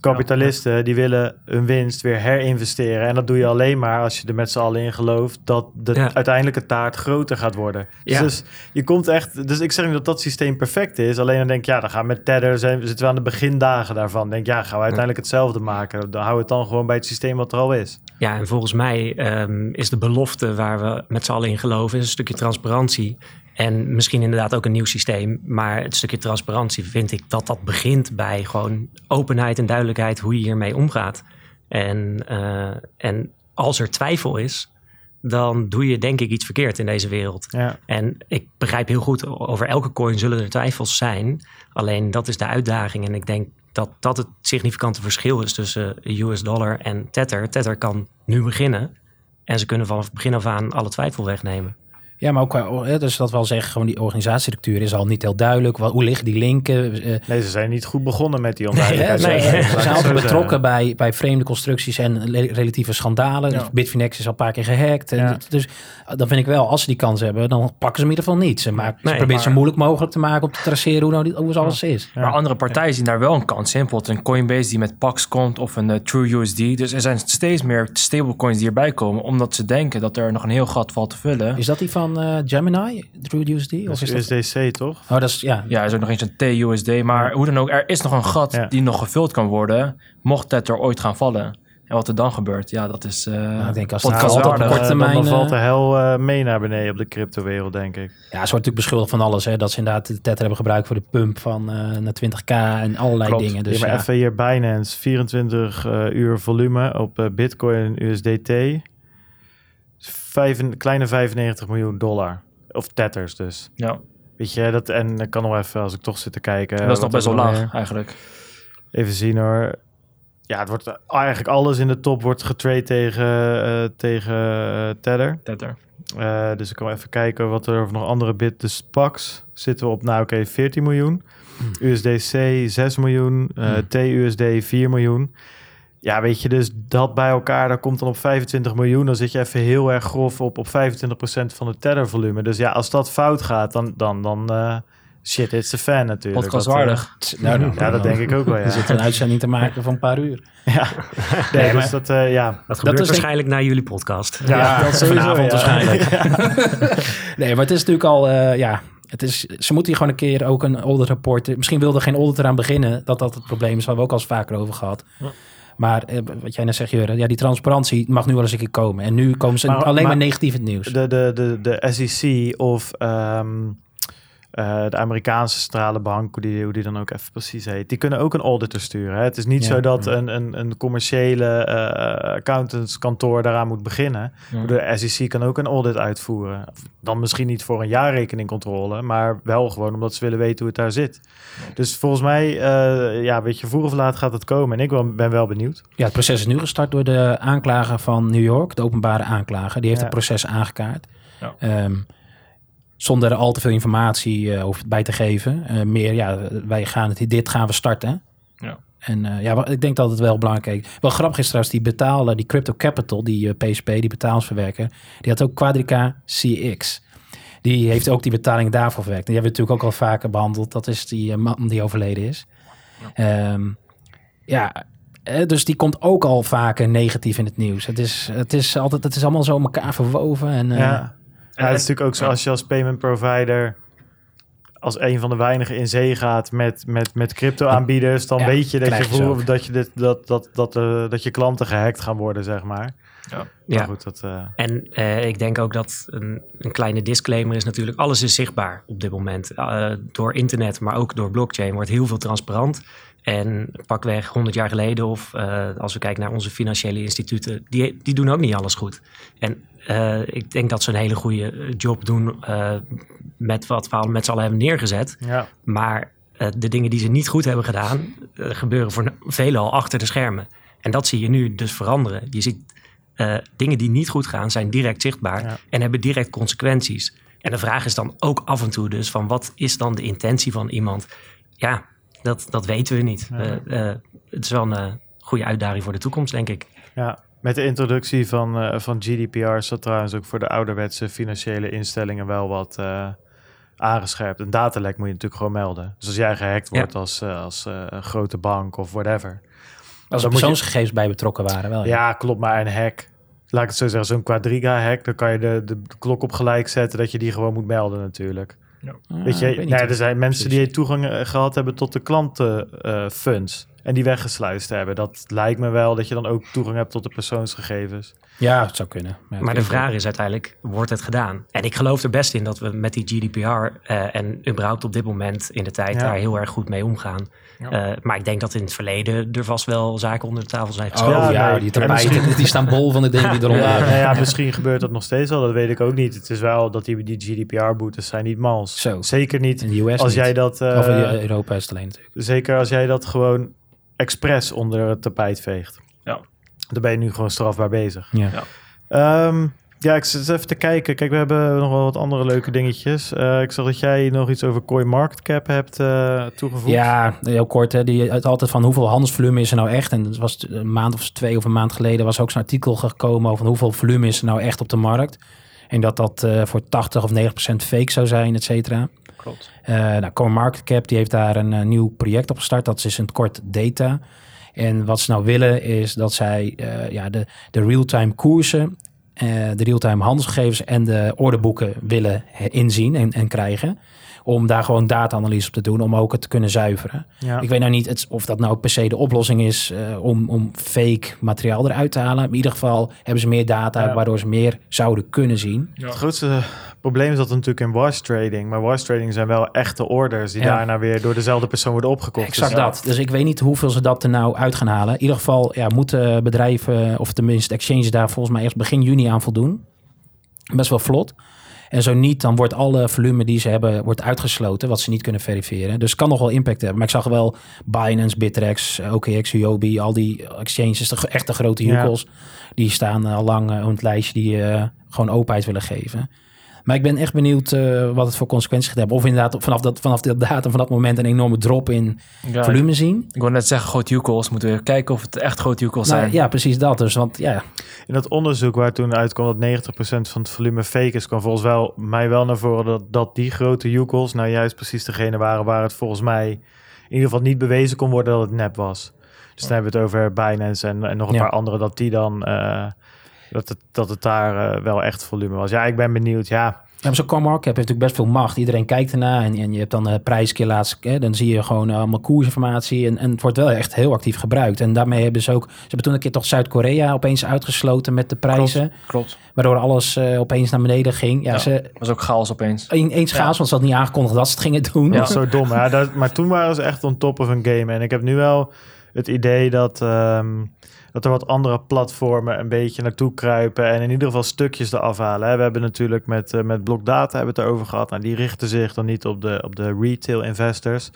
kapitalisten die willen hun winst weer herinvesteren. En dat doe je alleen maar als je er met z'n allen in gelooft dat de uiteindelijke taart groter gaat worden. Dus, Ja. dus je komt echt, dus ik zeg niet dat dat systeem perfect is. Alleen dan denk ik, ja, dan gaan we met Tether, zijn, zitten we aan de begindagen daarvan. Denk, ja, gaan we uiteindelijk hetzelfde maken. Dan houden we het dan gewoon bij het systeem wat er al is. Ja, en volgens mij ehm, is de belofte waar we met z'n allen in geloven, is een stukje transparantie. En misschien inderdaad ook een nieuw systeem. Maar het stukje transparantie vind ik dat dat begint bij gewoon openheid en duidelijkheid hoe je hiermee omgaat. En, eh, en als er twijfel is, dan doe je denk ik iets verkeerd in deze wereld. Ja. En ik begrijp heel goed, over elke coin zullen er twijfels zijn. Alleen dat is de uitdaging. En ik denk dat dat het significante verschil is tussen US dollar en Tether. Tether kan nu beginnen. En ze kunnen vanaf het begin af aan alle twijfel wegnemen. Ja, maar ook, qua- hè, dus dat wil zeggen, gewoon die organisatiestructuur is al niet heel duidelijk. Wat, hoe liggen die linken? Eh, Nee, ze zijn niet goed begonnen met die onduidelijkheid. ze, nee. ze zijn altijd betrokken bij, bij vreemde constructies en le- relatieve schandalen. Ja. Dus Bitfinex is al een paar keer gehackt. En Ja. Dus uh, dan vind ik wel, als ze die kans hebben, dan pakken ze in ieder geval niet. Ze, maken, ze proberen maar- moeilijk mogelijk te maken om te traceren hoe, nou die, hoe alles is. Ja. Maar andere partijen zien daar wel een kans in. Bijvoorbeeld een Coinbase die met Pax komt of een eh, TrueUSD. Dus er zijn steeds meer stablecoins die erbij komen. Omdat ze denken dat er nog een heel gat valt te vullen. Is dat die van eh, Gemini, TrueUSD? Dat Of is dat... USDC, toch? Oh, dat is, ja. Ja, er is ook nog eens een TUSD. Maar hoe dan ook, er is nog een gat Ja. die nog gevuld kan worden. Mocht Tether ooit gaan vallen. En wat er dan gebeurt, ja, dat is eh Nou, ik denk als het op waardig. korte Eh, termijn... Dan, valt de hel eh, mee naar beneden op de cryptowereld, denk ik. Ja, ze wordt natuurlijk beschuldigd van alles. Hè? Dat ze inderdaad de Tether hebben gebruikt voor de pump van eh naar 20k en allerlei Klopt. dingen. Dus Dus maar ja. even hier Binance, 24 eh, uur volume op Bitcoin en USDT. Vijf, kleine 95 miljoen dollar. Of tethers dus. Ja, Weet je, dat, en ik kan nog even, als ik toch zit te kijken. dat is nog best wel laag meer- eigenlijk. Even zien hoor. Ja, het wordt eigenlijk alles in de top wordt getrade tegen, eh, tegen eh, Tether. Tether. Eh, dus ik kan even kijken wat er of nog andere bit. Dus Pax zitten we op, nou oké, 14 miljoen. USDC 6 miljoen. Hmm. TUSD 4 miljoen. Ja, weet je, dus dat bij elkaar, dat komt dan op 25 miljoen. Dan zit je even heel erg grof op, op 25% van het Tether volume. Dus ja, als dat fout gaat, dan, dan, dan eh, shit, it's a fan natuurlijk. Dat, eh, Podcastwaardig. Nou, nou, ja, dat denk ik ook wel, ja. Er zit een uitzending te maken van een paar uur. ja. Nee, Nee, dus dat, eh, ja. Dat gebeurt waarschijnlijk na jullie podcast. Ja, dat sowieso, vanavond ja. waarschijnlijk. nee, maar het is natuurlijk al, eh, ja, het is, ze moeten hier gewoon een keer ook een audit rapport. Misschien wilde geen auditor aan beginnen, dat dat het probleem is, waar we ook al eens vaker over gehad. Maar eh, wat jij net zegt, Jurre, ja, die transparantie mag nu wel eens een keer komen. En nu komen ze Maar- alleen maar, maar- negatief in het nieuws. de, de, de, de SEC of ehm, eh, de Amerikaanse centrale bank, hoe die, hoe die dan ook even precies heet, die kunnen ook een auditor sturen. Hè? Het is niet Ja. zo dat een, een, een commerciële eh accountantskantoor daaraan moet beginnen. Ja. De SEC kan ook een audit uitvoeren. Dan misschien niet voor een jaarrekeningcontrole, maar wel gewoon omdat ze willen weten hoe het daar zit. Dus volgens mij, eh, ja, weet je, vroeg of laat gaat het komen. En ik ben wel benieuwd. Ja, het proces is nu gestart door de aanklager van New York, de openbare aanklager. Die heeft Ja. het proces aangekaart. Ja. Ehm, zonder er al te veel informatie eh, over bij te geven. Eh, meer, ja, wij gaan het, dit gaan we starten. Ja. En eh, ja, ik denk dat het wel belangrijk is. Wel grappig is trouwens, die betalen, die Crypto Capital, die PSP, die betalingsverwerker, die had ook Quadrica CX. Die heeft ook die betaling daarvoor verwerkt. Die hebben we natuurlijk ook al vaker behandeld. Dat is die man die overleden is. Ja, ja eh, dus die komt ook al vaker negatief in het nieuws. Het is, het is, altijd, het is allemaal zo elkaar verwoven. En, eh, Ja. Ja, het is natuurlijk ook zo als je als payment provider als een van de weinigen in zee gaat met, met, met crypto aanbieders, dan Ja, weet je dat je, voelt dat, je dit, dat, dat, dat, eh, dat je klanten gehackt gaan worden, zeg maar. Ja. Maar Ja. goed, dat, eh, En eh, ik denk ook dat een, een kleine disclaimer is natuurlijk... alles is zichtbaar op dit moment. Eh, door internet, maar ook door blockchain wordt heel veel transparant. En pakweg 100 jaar geleden of eh, als we kijken naar onze financiële instituten... die, die doen ook niet alles goed. En eh, ik denk dat ze een hele goede eh, job doen... eh, met wat we met z'n allen hebben neergezet. ja. Maar de dingen die ze niet goed hebben gedaan, gebeuren voor veelal achter de schermen. En dat zie je nu dus veranderen. Je ziet dingen die niet goed gaan, zijn direct zichtbaar Ja. en hebben direct consequenties. En de vraag is dan ook af en toe dus van wat is dan de intentie van iemand? Ja, dat, dat weten we niet. Ja. Het is wel een goede uitdaging voor de toekomst, denk ik. Ja, met de introductie van, eh, van GDPR is dat trouwens ook voor de ouderwetse financiële instellingen wel wat eh, aangescherpt. Een datalek moet je natuurlijk gewoon melden. Dus als jij gehackt Ja. wordt als, eh, als eh, een grote bank of whatever. als er je- persoonsgegevens bij betrokken waren wel. Ja, klopt, maar een hack. Laat ik het zo zeggen, zo'n quadriga hack, dan kan je de, de klok op gelijk zetten dat je die gewoon moet melden natuurlijk. Ah, Weet je, weet of- er zijn mensen precies. die toegang eh, gehad hebben tot de klantenfunds en die weggesluist hebben. Dat lijkt me wel dat je dan ook toegang hebt tot de persoonsgegevens. Ja, het zou kunnen. Ja, Maar de vraag is uiteindelijk, wordt het gedaan? En ik geloof er best in dat we met die GDPR eh, en überhaupt op dit moment in de tijd Ja. daar heel erg goed mee omgaan. Ja. Eh, maar ik denk dat in het verleden er vast wel zaken onder de tafel zijn Oh geschoven. Ja, nee, die en tapijten, misschien- die staan bol van de dingen die eronder Ja, nou ja, misschien gebeurt dat nog steeds al, dat weet ik ook niet. Het is wel dat die, die GDPR-boetes zijn niet mals. Zo. Zeker niet In de US als niet. jij dat... eh, Of in Europa is het alleen natuurlijk. zeker als jij dat gewoon expres onder het tapijt veegt. Ja. Dan ben je nu gewoon strafbaar bezig. Ja. Ja. Ehm, ja, ik zit even te kijken. Kijk, we hebben nog wel wat andere leuke dingetjes. Eh, ik zag dat jij nog iets over CoinMarketCap hebt eh, toegevoegd. Ja, heel kort. Hè. Die het altijd van hoeveel handelsvolume is er nou echt? En dat was een maand of twee of een maand geleden was ook zo'n artikel gekomen over hoeveel volume is er nou echt op de markt. En dat dat eh, voor 80 of 90 procent fake zou zijn, et cetera. Klopt. Eh nou, CoinMarketCap die heeft daar een eh, nieuw project op gestart. Dat is in het kort data. En wat ze nou willen is dat zij eh, ja, de, de real-time koersen, eh, de real-time handelsgegevens en de orderboeken willen inzien en, en krijgen. Om daar gewoon data-analyse op te doen, om ook het te kunnen zuiveren. Ja. Ik weet nou niet het- of dat nou per se de oplossing is eh, om, om fake materiaal eruit te halen. In ieder geval hebben ze meer data, Ja. waardoor ze meer zouden kunnen zien. Het grootste probleem is dat natuurlijk in wash trading. Maar wash trading zijn wel echte orders die Ja. daarna weer door dezelfde persoon worden opgekocht. Exact Dus ja, dat. Dus ik weet niet hoeveel ze dat er nou uit gaan halen. In ieder geval ja, moeten bedrijven, of tenminste exchanges daar volgens mij eerst begin juni aan voldoen. Best wel vlot. En zo niet, dan wordt alle volume die ze hebben wordt uitgesloten, wat ze niet kunnen verifiëren. Dus kan nog wel impact hebben. Maar ik zag wel Binance, Bittrex, OKX, Huobi, al die exchanges, de echte grote Ja. UCOs, die staan al lang eh, op het lijstje die eh, gewoon openheid willen geven. Maar ik ben echt benieuwd eh, wat het voor consequenties gaat hebben. Of inderdaad vanaf dat, vanaf dat datum, van dat moment een enorme drop in Ja, volume zien. Ik wil net zeggen, grote UCalls. Moeten we kijken of het echt grote UCalls Nou, zijn. ja, precies dat. Dus, want ja, In dat onderzoek waar toen uitkwam dat 90% van het volume fake is, kwam volgens wel, mij wel naar voren dat, dat die grote UCOs nou juist precies degene waren waar het volgens mij in ieder geval niet bewezen kon worden dat het nep was. Dus dan hebben we het over Binance en, en nog een Ja. paar andere, dat die dan, eh, dat, het, dat het daar eh, wel echt volume was. Ja, ik ben benieuwd. Ja, Ja, maar zo'n CoinMarket heeft natuurlijk best veel macht. Iedereen kijkt ernaar en, en je hebt dan eh prijs keer laatst. Hè, dan zie je gewoon eh, allemaal koersinformatie. En, en het wordt wel echt heel actief gebruikt. En daarmee hebben ze ook... Ze hebben toen een keer toch Zuid-Korea opeens uitgesloten met de prijzen. Klopt. Waardoor alles eh, opeens naar beneden ging. Ja, Ja. ze... was ook chaos opeens. Ineens chaos, want ze hadden niet aangekondigd dat ze het gingen doen. Dat was zo dom. Ja, dat, maar toen waren ze echt on top of een game. En ik heb nu wel het idee dat, ehm, dat er wat andere platformen een beetje naartoe kruipen. En in ieder geval stukjes eraf halen. Hè. We hebben natuurlijk met, uh, met Blockdata hebben het erover gehad. Nou, die richten zich dan niet op de, op de retail investors.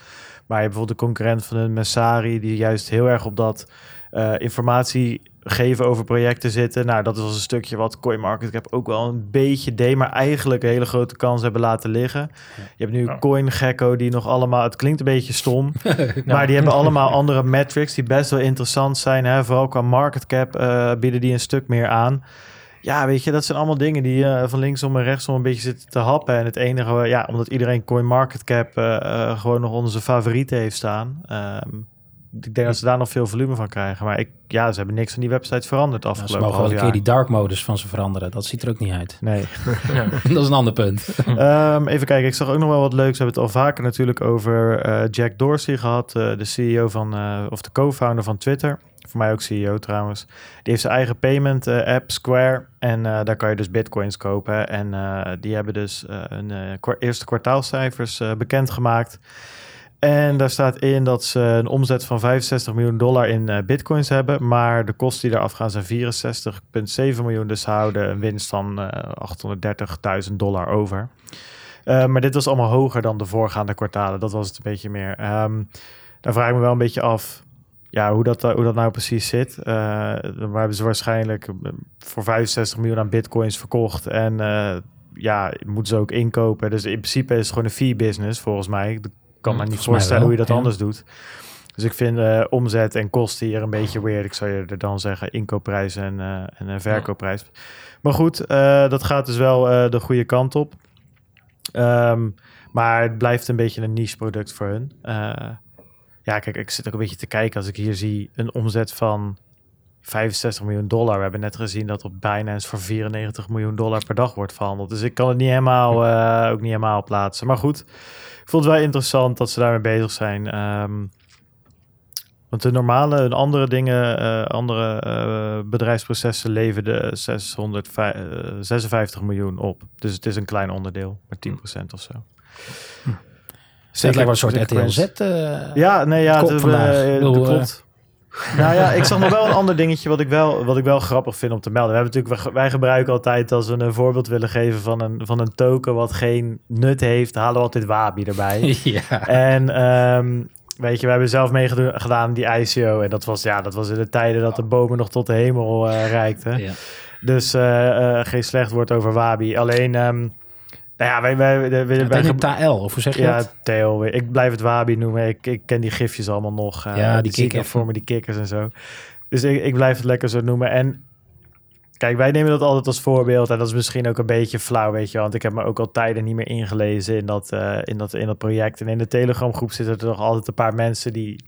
Maar je hebt bijvoorbeeld de concurrent van de Messari, die juist heel erg op dat eh, informatie geven over projecten zitten. Nou, dat is een stukje wat CoinMarketCap ook wel een beetje deed, maar eigenlijk een hele grote kans hebben laten liggen. Je hebt nu Ja. CoinGecko die nog allemaal, het klinkt een beetje stom, maar die hebben allemaal andere metrics die best wel interessant zijn. Hè? Vooral qua market cap eh, bieden die een stuk meer aan. Ja, weet je, dat zijn allemaal dingen die eh, van linksom en rechtsom een beetje zitten te happen. En het enige, ja, omdat iedereen CoinMarketCap eh eh gewoon nog onder zijn favorieten heeft staan. ehm, ik denk dat ze daar nog veel volume van krijgen. Maar ik, ja, ze hebben niks aan die website veranderd Nou, ze afgelopen mogen wel een keer jaar. die dark modus van ze veranderen. Dat ziet er ook niet uit. Nee. dat is een ander punt. Ehm, even kijken, ik zag ook nog wel wat leuks. We hebben het al vaker natuurlijk over eh, Jack Dorsey gehad, eh, de CEO van, eh, of de co-founder van Twitter. Voor mij ook CEO trouwens. Die heeft zijn eigen payment eh, app, Square. En eh, daar kan je dus bitcoins kopen. En eh, die hebben dus hun eh, eerste kwartaalcijfers eh, bekendgemaakt. En daar staat in dat ze een omzet van 65 miljoen dollar in eh, bitcoins hebben. Maar de kosten die eraf gaan zijn 64,7 miljoen. Dus ze houden een winst van eh 830.000 dollar over. Eh, maar dit was allemaal hoger dan de voorgaande kwartalen. Dat was het een beetje meer. Ehm, daar vraag ik me wel een beetje af ja, hoe, dat, hoe dat nou precies zit. Eh maar hebben ze waarschijnlijk eh, voor 65 miljoen aan bitcoins verkocht. En eh, ja, moeten ze ook inkopen. Dus in principe is het gewoon een fee-business volgens mij. Ik kan me Mm, niet volgens mij voorstellen hoe je dat ja. anders doet. Dus ik vind eh, omzet en kosten hier een beetje weird. Ik zou je er dan zeggen inkoopprijs en, eh en een verkoopprijs. Maar goed, eh, dat gaat dus wel eh, de goede kant op. Ehm, maar het blijft een beetje een niche product voor hun. Eh, ja, kijk, ik zit ook een beetje te kijken als ik hier zie een omzet van 65 miljoen dollar. We hebben net gezien dat op Binance voor 94 miljoen dollar per dag wordt verhandeld. Dus ik kan het niet helemaal, eh, ook niet helemaal plaatsen. Maar goed, ik vond het wel interessant dat ze daarmee bezig zijn. Ehm, want de normale, een andere dingen, eh, andere eh, bedrijfsprocessen leverden 656 miljoen op. Dus het is een klein onderdeel, maar 10% of zo. Het lijkt wel een soort zeker RTLZ. eh, ja, nee, ja, het, dat klopt. Nou ja, ik zag nog wel een ander dingetje wat ik wel, wat ik wel grappig vind om te melden. We hebben natuurlijk, wij- gebruiken altijd als we een voorbeeld willen geven van een, van een token wat geen nut heeft, halen we altijd Wabi erbij. ja. en ehm, weet je, we hebben zelf meegedaan aan die ICO en dat was, ja, dat was in de tijden dat de bomen nog tot de hemel eh reikten. ja. Dus eh, eh, geen slecht woord over Wabi. Alleen, ehm, nou ja, wij, wij, wij, wij, wij of hoe zeg je ja, dat? Theo. Ik blijf het Wabi noemen. Ik, ik ken die gifjes allemaal nog. eh, Ja, die zie ik kikker. nog voor me, die kikkers en zo. Dus ik, ik blijf het lekker zo noemen. En kijk, wij nemen dat altijd als voorbeeld. En dat is misschien ook een beetje flauw, weet je. Want ik heb me ook al tijden niet meer ingelezen in dat, eh, in dat, in dat project. En in de Telegram groep zitten er nog altijd een paar mensen die...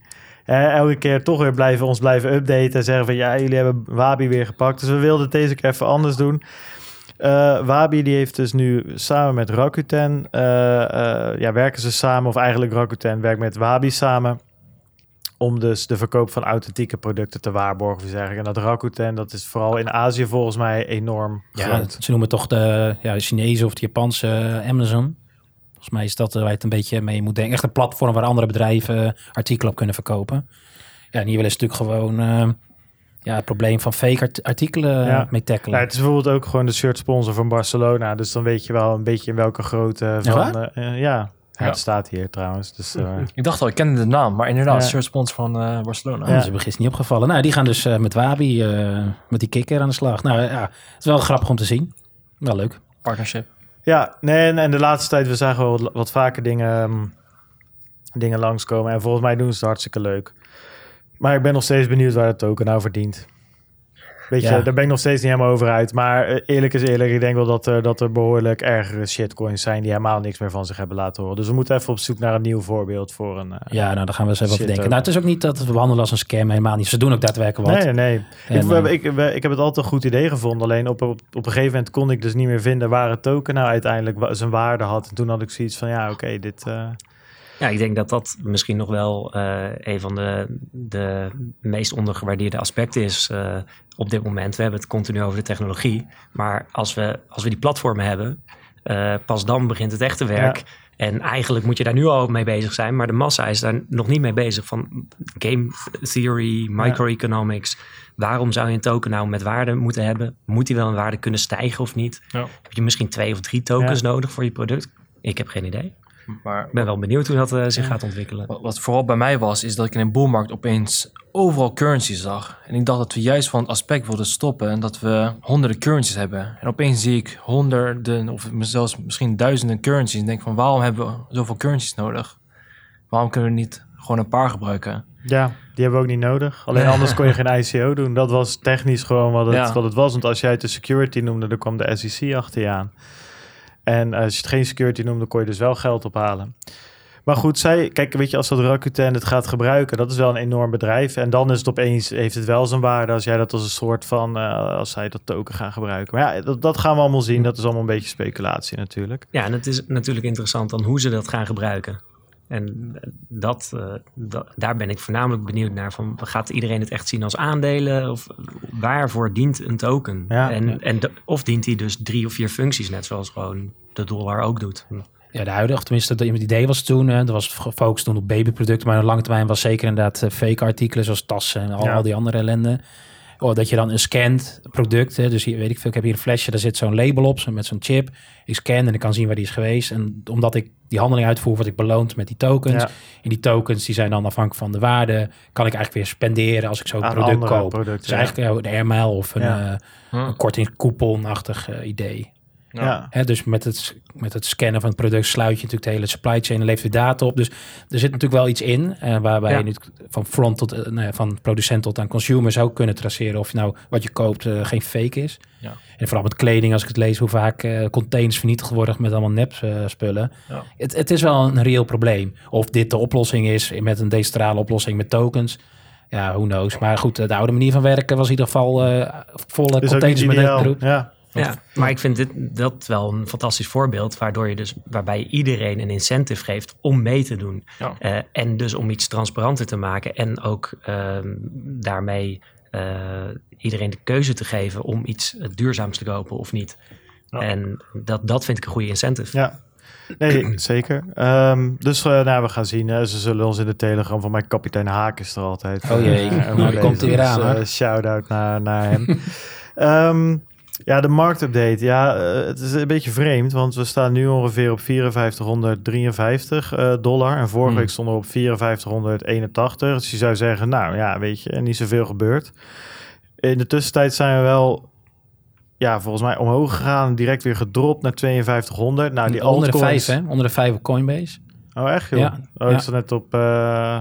eh, elke keer toch weer blijven ons blijven updaten en zeggen van ja, jullie hebben Wabi weer gepakt. Dus we wilden het deze keer even anders doen. Eh, Wabi die heeft dus nu samen met Rakuten, eh, eh, ja, werken ze samen, of eigenlijk Rakuten werkt met Wabi samen, om dus de verkoop van authentieke producten te waarborgen. Dus eigenlijk. En dat Rakuten, dat is vooral in Azië volgens mij enorm Ja, groot. ze noemen toch de, ja, de Chinese of de Japanse Amazon. Volgens mij is dat waar je het een beetje mee moet denken. Echt een platform waar andere bedrijven artikelen op kunnen verkopen. Ja, en hier willen ze natuurlijk gewoon ja, het probleem van fake art- artikelen Ja. mee tackelen. Nou, het is bijvoorbeeld ook gewoon de shirt sponsor van Barcelona. Dus dan weet je wel een beetje in welke grootte van... waar? eh, eh, ja. Ja, Ja. het staat hier trouwens. Dus, eh, Ik dacht al, ik kende de naam, maar inderdaad, Ja. shirt sponsor van eh, Barcelona. Oh, Dat is me gisteren niet opgevallen. Nou, die gaan dus eh, met Wabi, eh, met die kikker aan de slag. Nou ja, het is wel grappig om te zien. Wel leuk. Partnership. Ja, nee, en, en de laatste tijd, we zagen wel wat, wat vaker dingen, ehm, dingen langskomen. En volgens mij doen ze het hartstikke leuk. Maar ik ben nog steeds benieuwd waar het token nou verdient. Weet je, Ja. daar ben ik nog steeds niet helemaal over uit. Maar eh, eerlijk is eerlijk, ik denk wel dat er, dat er behoorlijk ergere shitcoins zijn... die helemaal niks meer van zich hebben laten horen. Dus we moeten even op zoek naar een nieuw voorbeeld voor een... eh, Ja, nou, daar gaan we eens even over denken. Nou, het is ook niet dat we behandelen als een scam, helemaal niet. Ze doen ook daadwerkelijk wat. Nee, nee. En, ik, eh, ik, heb het altijd een goed idee gevonden. Alleen op, op, op een gegeven moment kon ik dus niet meer vinden waar het token nou uiteindelijk zijn waarde had. En toen had ik zoiets van, ja, oké, dit... eh, Ja, ik denk dat dat misschien nog wel eh, een van de, de meest ondergewaardeerde aspecten is eh, op dit moment. We hebben het continu over de technologie. Maar als we, als we die platformen hebben, eh, pas dan begint het echte werk. En eigenlijk moet je daar nu al mee bezig zijn. Maar de massa is daar nog niet mee bezig. Van game theory, microeconomics. Waarom zou je een token nou met waarde moeten hebben? Moet die wel in waarde kunnen stijgen of niet? Ja. Heb je misschien twee of drie tokens nodig voor je product? Ik heb geen idee. Maar Ik ben wel benieuwd hoe dat eh, zich gaat ontwikkelen. wat, wat vooral bij mij was, is dat ik in een boelmarkt opeens overal currencies zag. En ik dacht dat we juist van het aspect wilden stoppen en dat we honderden currencies hebben. En opeens zie ik honderden of zelfs misschien duizenden currencies. En denk van waarom hebben we zoveel currencies nodig? Waarom kunnen we niet gewoon een paar gebruiken? Ja, die hebben we ook niet nodig. Alleen anders kon je geen ICO doen. Dat was technisch gewoon wat het, Ja. wat het was. Want als jij het de security noemde, dan kwam de SEC achter je aan. En als je het geen security noemde, kon je dus wel geld ophalen. Maar goed, zij, kijk, weet je, als dat Rakuten het gaat gebruiken, dat is wel een enorm bedrijf. En dan is het opeens, heeft het wel zijn waarde als jij dat als een soort van, eh, als zij dat token gaan gebruiken. Maar ja, dat, dat gaan we allemaal zien. Dat is allemaal een beetje speculatie natuurlijk. Ja, en het is natuurlijk interessant dan hoe ze dat gaan gebruiken. En dat, eh, da- daar ben ik voornamelijk benieuwd naar. Van, gaat iedereen het echt zien als aandelen? Of waarvoor dient een token? Ja. en, en de- of dient hij dus drie of vier functies, net zoals gewoon de dollar ook doet? Ja, de huidige, of tenminste, de- het idee was toen, hè, er was gefocust toen op babyproducten, maar op lange termijn was zeker inderdaad eh, fake artikelen zoals tassen en al, Ja. al die andere ellende. Oh, dat je dan een scant product, hè, dus hier weet ik veel, ik heb hier een flesje, daar zit zo'n label op zo met zo'n chip. Ik scan en ik kan zien waar die is geweest. En omdat ik die handeling uitvoer, word ik beloond met die tokens. Ja. En die tokens die zijn dan afhankelijk van de waarde, kan ik eigenlijk weer spenderen als ik zo'n product koop. dus ja. eigenlijk de airmail of een, Ja. eh, een kortingscouponachtig eh, idee. Ja. Hè, dus met het, met het scannen van het product sluit je natuurlijk de hele supply chain en levert je data op. Dus er zit natuurlijk wel iets in eh, waarbij Ja. je nu van front tot eh, nou ja, van producent tot aan consumer zou kunnen traceren of nou wat je koopt eh, geen fake is. Ja. En vooral met kleding, als ik het lees, hoe vaak eh, containers vernietigd worden met allemaal nep spullen. Ja. Het, het is wel een reëel probleem. Of dit de oplossing is met een decentrale oplossing met tokens. Ja, who knows. Maar goed, de oude manier van werken was in ieder geval eh volle containers met netgroep. Ja. Ja, maar ik vind dit, dat wel een fantastisch voorbeeld, waardoor je dus, waarbij je iedereen een incentive geeft om mee te doen. Ja. Eh, en dus om iets transparanter te maken en ook ehm, daarmee eh, iedereen de keuze te geven om iets duurzaams te kopen of niet. Ja. En dat, dat vind ik een goede incentive. Ja, nee, zeker. Ehm, dus eh, nou, we gaan zien. hè. ze zullen ons in de telegram van mijn kapitein Haak is er altijd. Oh jee, nou, die komt er weer aan, Dus, hoor. Shout-out naar, naar hem. Ehm, ja, de marktupdate. Ja, eh, het is een beetje vreemd, want we staan nu ongeveer op 5453 eh, dollar. En vorige Hmm. week stonden we op 5481. Dus je zou zeggen, nou ja, weet je, niet zoveel gebeurd. In de tussentijd zijn we wel, ja, volgens mij omhoog gegaan. Direct weer gedropt naar 5200. Nou, die onder de altcoins... vijf, hè? Onder de vijf op Coinbase. Oh, echt joh? Ja, Oh, ik ja. zat net op, eh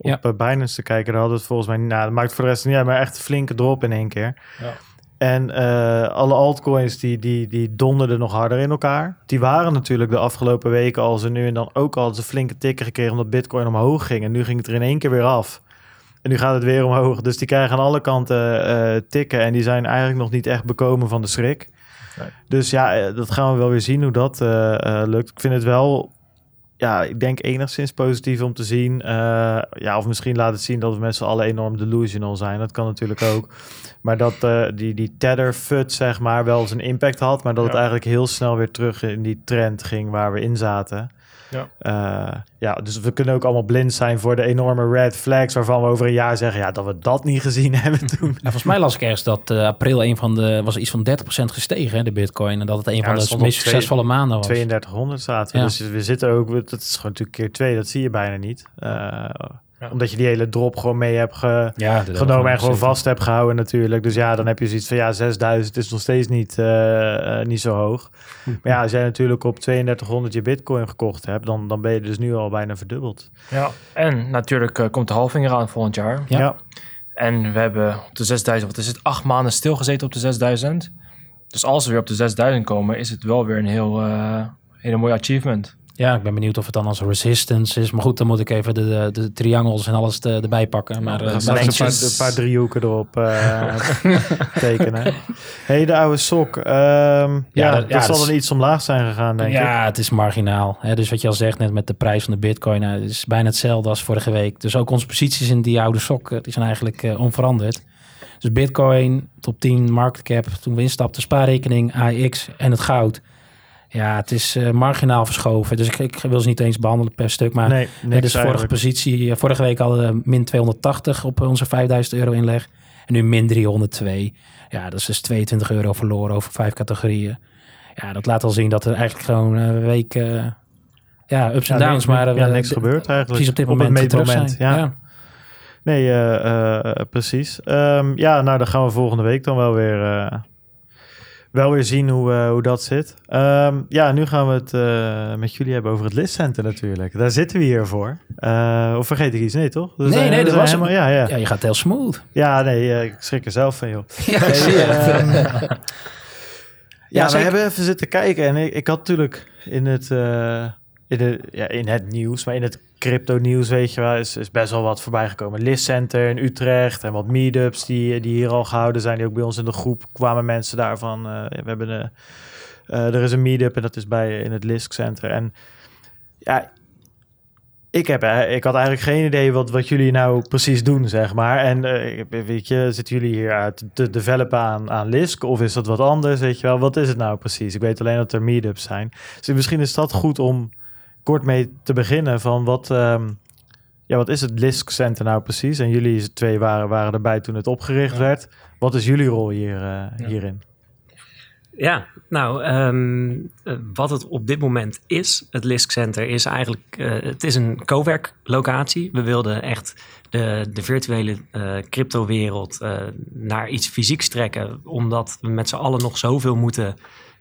op Ja. Binance te kijken. Daar hadden we het volgens mij. Nou, dat maakt voor de rest niet uit, maar echt een flinke drop in één keer. Ja. En eh, alle altcoins die, die, die donderden nog harder in elkaar. Die waren natuurlijk de afgelopen weken al ze nu en dan ook al een flinke tikken gekregen omdat Bitcoin omhoog ging. En nu ging het er in één keer weer af. En nu gaat het weer omhoog. Dus die krijgen aan alle kanten eh, tikken. En die zijn eigenlijk nog niet echt bekomen van de schrik. Nee. Dus ja, eh, dat gaan we wel weer zien hoe dat lukt. Ik vind het wel, ja, ik denk enigszins positief om te zien. Eh, ja, of misschien laat het zien dat we met z'n allen enorm delusional zijn. Dat kan natuurlijk ook. Maar dat eh, die, die tether fut, zeg maar, wel zijn impact had. Maar dat het eigenlijk heel snel weer terug in die trend ging waar we in zaten. Ja. Eh, ja, dus we kunnen ook allemaal blind zijn voor de enorme red flags waarvan we over een jaar zeggen ja, dat we dat niet gezien hebben toen. Ja, volgens mij las ik ergens dat eh, april een van de was iets van 30% gestegen, hè, de Bitcoin. En dat het een Ja, van de meest succesvolle maanden was. 3200 zaten we. Ja. Dus we zitten ook, dat is gewoon natuurlijk keer twee, dat zie je bijna niet. Omdat je die hele drop gewoon mee hebt ge, ja, genomen en gewoon vast hebt gehouden natuurlijk. Dus ja, dan heb je zoiets van ja, 6000 is nog steeds niet, eh, eh, niet zo hoog. Maar ja, als jij natuurlijk op 3200 je bitcoin gekocht hebt, dan, dan ben je dus nu al bijna verdubbeld. Ja, en natuurlijk eh, komt de halving eraan volgend jaar. Ja. En we hebben op de 6000, wat is het, acht maanden stilgezeten op de 6000. Dus als we weer op de 6000 komen, is het wel weer een heel, eh, hele mooie achievement. Ja, ik ben benieuwd of het dan als resistance is. Maar goed, dan moet ik even de, de, de triangles en alles te- erbij pakken. Maar We eh, een paar, een paar driehoeken erop eh, tekenen. hey, de oude sok. Ehm, ja, Ja, dat, ja, zal is- dan iets omlaag zijn gegaan, denk ik. ja, het is marginaal. Hè? Dus wat je al zegt net met de prijs van de bitcoin, nou, het is bijna hetzelfde als vorige week. Dus ook onze posities in die oude sok, eh, die zijn eigenlijk eh, onveranderd. Dus bitcoin, top 10, market cap, toen we instapten, spaarrekening, AX en het goud. Ja, het is eh, marginaal verschoven. Dus ik, ik wil ze niet eens behandelen per stuk, maar Nee, dus vorige positie, eh, vorige week hadden we min 280 op onze 5000 euro inleg. En nu min 302. Ja, dat is dus 22 euro verloren over vijf categorieën. Ja, dat laat al zien dat er eigenlijk gewoon een week, eh, ja, ups en Ja, downs. Maar ja, eh, niks gebeurd eigenlijk. Precies op dit Op het moment ja. Ja. Nee, eh, eh, precies. Ehm, ja, nou, dan gaan we volgende week dan wel weer, eh, wel weer zien hoe, eh, hoe dat zit. Ehm, ja, nu gaan we het eh, met jullie hebben over het listcenter natuurlijk. Daar zitten we hier voor. Eh, of vergeet ik iets? Nee, toch? We Nee, zijn- nee, we dat was hem. helemaal, ja, ja. Ja, je gaat heel smooth. ja, nee, ik schrik er zelf van, joh. Ja, Nee, ehm, Ja, we zeker. hebben even zitten kijken en ik, ik had natuurlijk in het, in, in het nieuws, maar in het crypto nieuws, weet je wel, is, is best wel wat voorbij gekomen. Listcenter in Utrecht en wat meetups die, die hier al gehouden zijn, die ook bij ons in de groep kwamen mensen daarvan. eh, we hebben een, eh, er is een meetup en dat is bij in het Lisk Center. En ja, ik, heb, eh, ik had eigenlijk geen idee wat, wat jullie nou precies doen, zeg maar. En weet je, zitten jullie hier uit te developen aan, aan Lisk? Of is dat wat anders, weet je wel? Wat is het nou precies? Ik weet alleen dat er meetups zijn. Dus misschien is dat goed om kort mee te beginnen van wat... ehm, ja, wat is het Lisk Center nou precies? En jullie twee waren, waren erbij toen het opgericht werd. Wat is jullie rol hier, eh, hierin? Ja, nou, ehm, eh, wat het op dit moment is, het Lisk Center, is eigenlijk, eh, het is een cowork-locatie. We wilden echt de, de virtuele eh crypto-wereld naar iets fysieks trekken, omdat we met z'n allen nog zoveel moeten,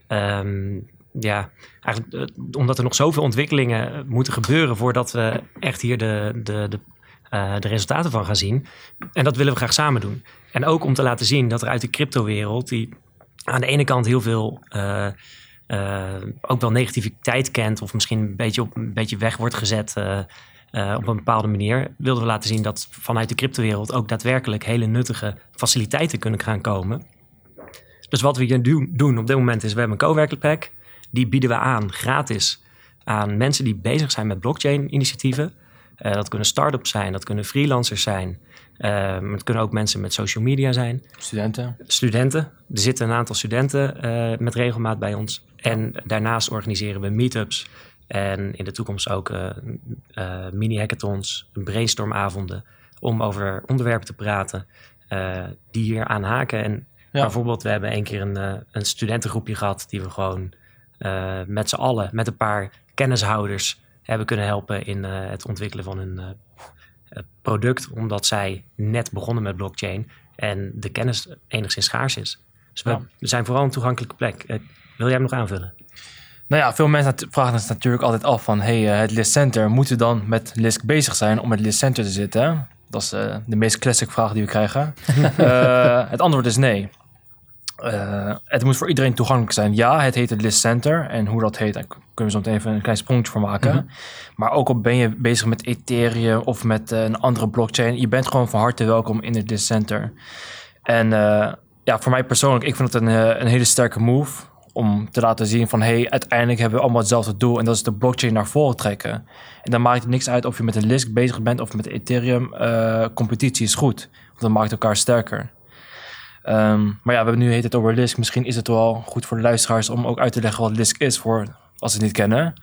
ehm, ja, eigenlijk eh, omdat er nog zoveel ontwikkelingen moeten gebeuren voordat we echt hier de, de, de, eh, de resultaten van gaan zien. En dat willen we graag samen doen. En ook om te laten zien dat er uit de crypto-wereld, die aan de ene kant heel veel eh, eh, ook wel negativiteit kent, of misschien een beetje op een beetje weg wordt gezet eh, eh, op een bepaalde manier, wilden we laten zien dat vanuit de cryptowereld ook daadwerkelijk hele nuttige faciliteiten kunnen gaan komen. Dus wat we hier doen, op dit moment is, we hebben een coworking Die bieden we aan gratis aan mensen die bezig zijn met blockchain-initiatieven. Eh, dat kunnen start-ups zijn, dat kunnen freelancers zijn. Maar het kunnen ook mensen met social media zijn Studenten. studenten. Er zitten een aantal studenten eh, met regelmaat bij ons. En daarnaast organiseren we meetups. En in de toekomst ook mini-hackathons, brainstormavonden. Om over onderwerpen te praten die hier aanhaken. En Ja. bijvoorbeeld, we hebben een keer een, een studentengroepje gehad. die we gewoon eh, met z'n allen, met een paar kennishouders. hebben kunnen helpen in eh, het ontwikkelen van hun eh, product. Omdat zij net begonnen met blockchain en de kennis enigszins schaars is. Dus we, Ja. zijn vooral een toegankelijke plek. Wil jij hem nog aanvullen? Nou ja, veel mensen vragen zich natuurlijk altijd af van... hey, het List Center, moeten we dan met Lisk bezig zijn om met List Center te zitten? Dat is de meest classic vraag die we krijgen. Het antwoord is nee. Eh, het moet voor iedereen toegankelijk zijn. Ja, het heet het List Center. En hoe dat heet, daar kunnen we zo meteen even een klein sprongetje voor maken. Maar ook al ben je bezig met Ethereum of met eh, een andere blockchain... je bent gewoon van harte welkom in het List Center. En eh, ja, voor mij persoonlijk, ik vind het een, een hele sterke move om te laten zien van hey, uiteindelijk hebben we allemaal hetzelfde doel en dat is de blockchain naar voren trekken. En dan maakt het niks uit of je met een Lisk bezig bent of met Ethereum. competitie is goed, want dat maakt elkaar sterker. Ehm, maar ja, we hebben nu heet het over Lisk. Misschien is het wel goed voor de luisteraars om ook uit te leggen wat Lisk is voor als ze het niet kennen.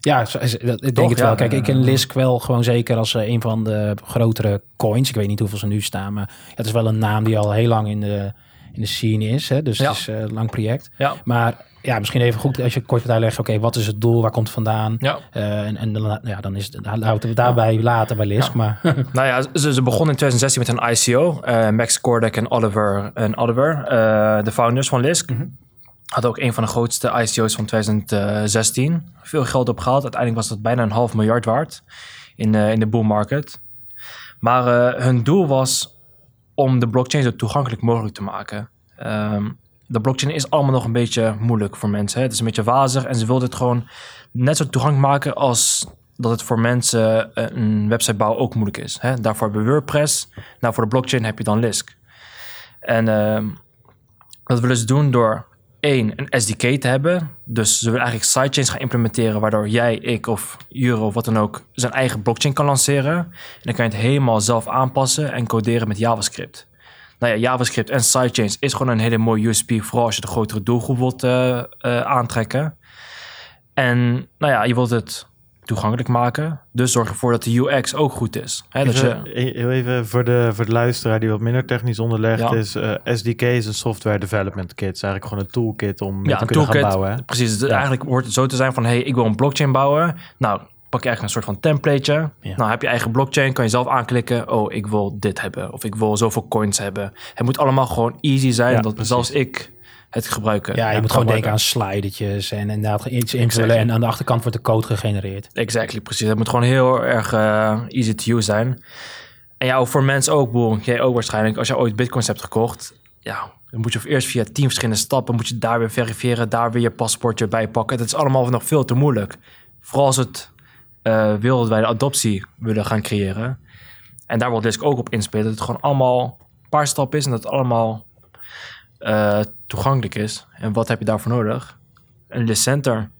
Ja, dat- ik denk Toch? het wel. Ja, Kijk, ik ken. Lisk wel gewoon zeker als eh, een van de grotere coins. Ik weet niet hoeveel ze nu staan, maar het is wel een naam die al heel lang in de, in de scene is. Hè? Dus Ja. het is eh, een lang project. Ja. Maar ja, misschien even goed als je kort moet uitleggen. Oké, wat is het doel? Waar komt het vandaan? Ja. Eh, en en dan, ja, dan is het, dan houden we het daarbij later bij Lisk. Ja. Maar Nou ja, ze, ze begonnen in 2016 met een ICO. Eh, Max Kordek en Oliver, en Oliver eh, de founders van Lisk. Hadden ook een van de grootste ICO's van 2016. Veel geld opgehaald. Uiteindelijk was dat bijna een half miljard waard in, eh, in de bull market. Maar eh, hun doel was om de blockchain zo toegankelijk mogelijk te maken. Ehm, de blockchain is allemaal nog een beetje moeilijk voor mensen. Hè? Het is een beetje wazig en ze wilden het gewoon net zo toegankelijk maken als dat het voor mensen eh, een website bouwen ook moeilijk is. Hè? Daarvoor hebben we WordPress. Nou, voor de blockchain heb je dan Lisk. En ehm, dat willen ze doen door één, een SDK te hebben. Dus ze willen eigenlijk sidechains gaan implementeren... waardoor jij, ik of Euro of wat dan ook... zijn eigen blockchain kan lanceren. En dan kan je het helemaal zelf aanpassen en coderen met JavaScript. Nou ja, JavaScript en sidechains is gewoon een hele mooie USP... vooral als je de grotere doelgroep wilt eh, eh, aantrekken. En nou ja, je wilt het toegankelijk maken. Dus zorg ervoor dat de UX ook goed is. Hè, dat je, Even, e- heel even voor de, voor de luisteraar die wat minder technisch onderlegd Ja. is. eh, SDK is een software development kit. Het is eigenlijk gewoon een toolkit om Ja, te kunnen gaan bouwen. Hè? Precies, Ja. eigenlijk hoort het zo te zijn van... hey, ik wil een blockchain bouwen. Nou, pak je eigenlijk een soort van templateje. Ja. Nou, heb je eigen blockchain, kan je zelf aanklikken. Oh, ik wil dit hebben. Of ik wil zoveel coins hebben. Het moet allemaal gewoon easy zijn. Ja, dat precies. zelfs ik het gebruiken. Ja, je moet kan gewoon denken aan slidertjes en inderdaad iets invullen. Exactly. En aan de achterkant wordt de code gegenereerd. Exactly, precies. Het moet gewoon heel erg eh, easy to use zijn. En ja, voor mensen ook, boel. Jij ook waarschijnlijk. Als je ooit bitcoins hebt gekocht, ja, dan moet je eerst via tien verschillende stappen, moet je daar weer verifiëren, daar weer je paspoortje bij pakken. Dat is allemaal nog veel te moeilijk. Vooral als het wereldwijde adoptie willen gaan creëren. En daar wil Disk ook op inspelen. Dat het gewoon allemaal een paar stappen is en dat het allemaal eh, toegankelijk is. En wat heb je daarvoor nodig? Een list center.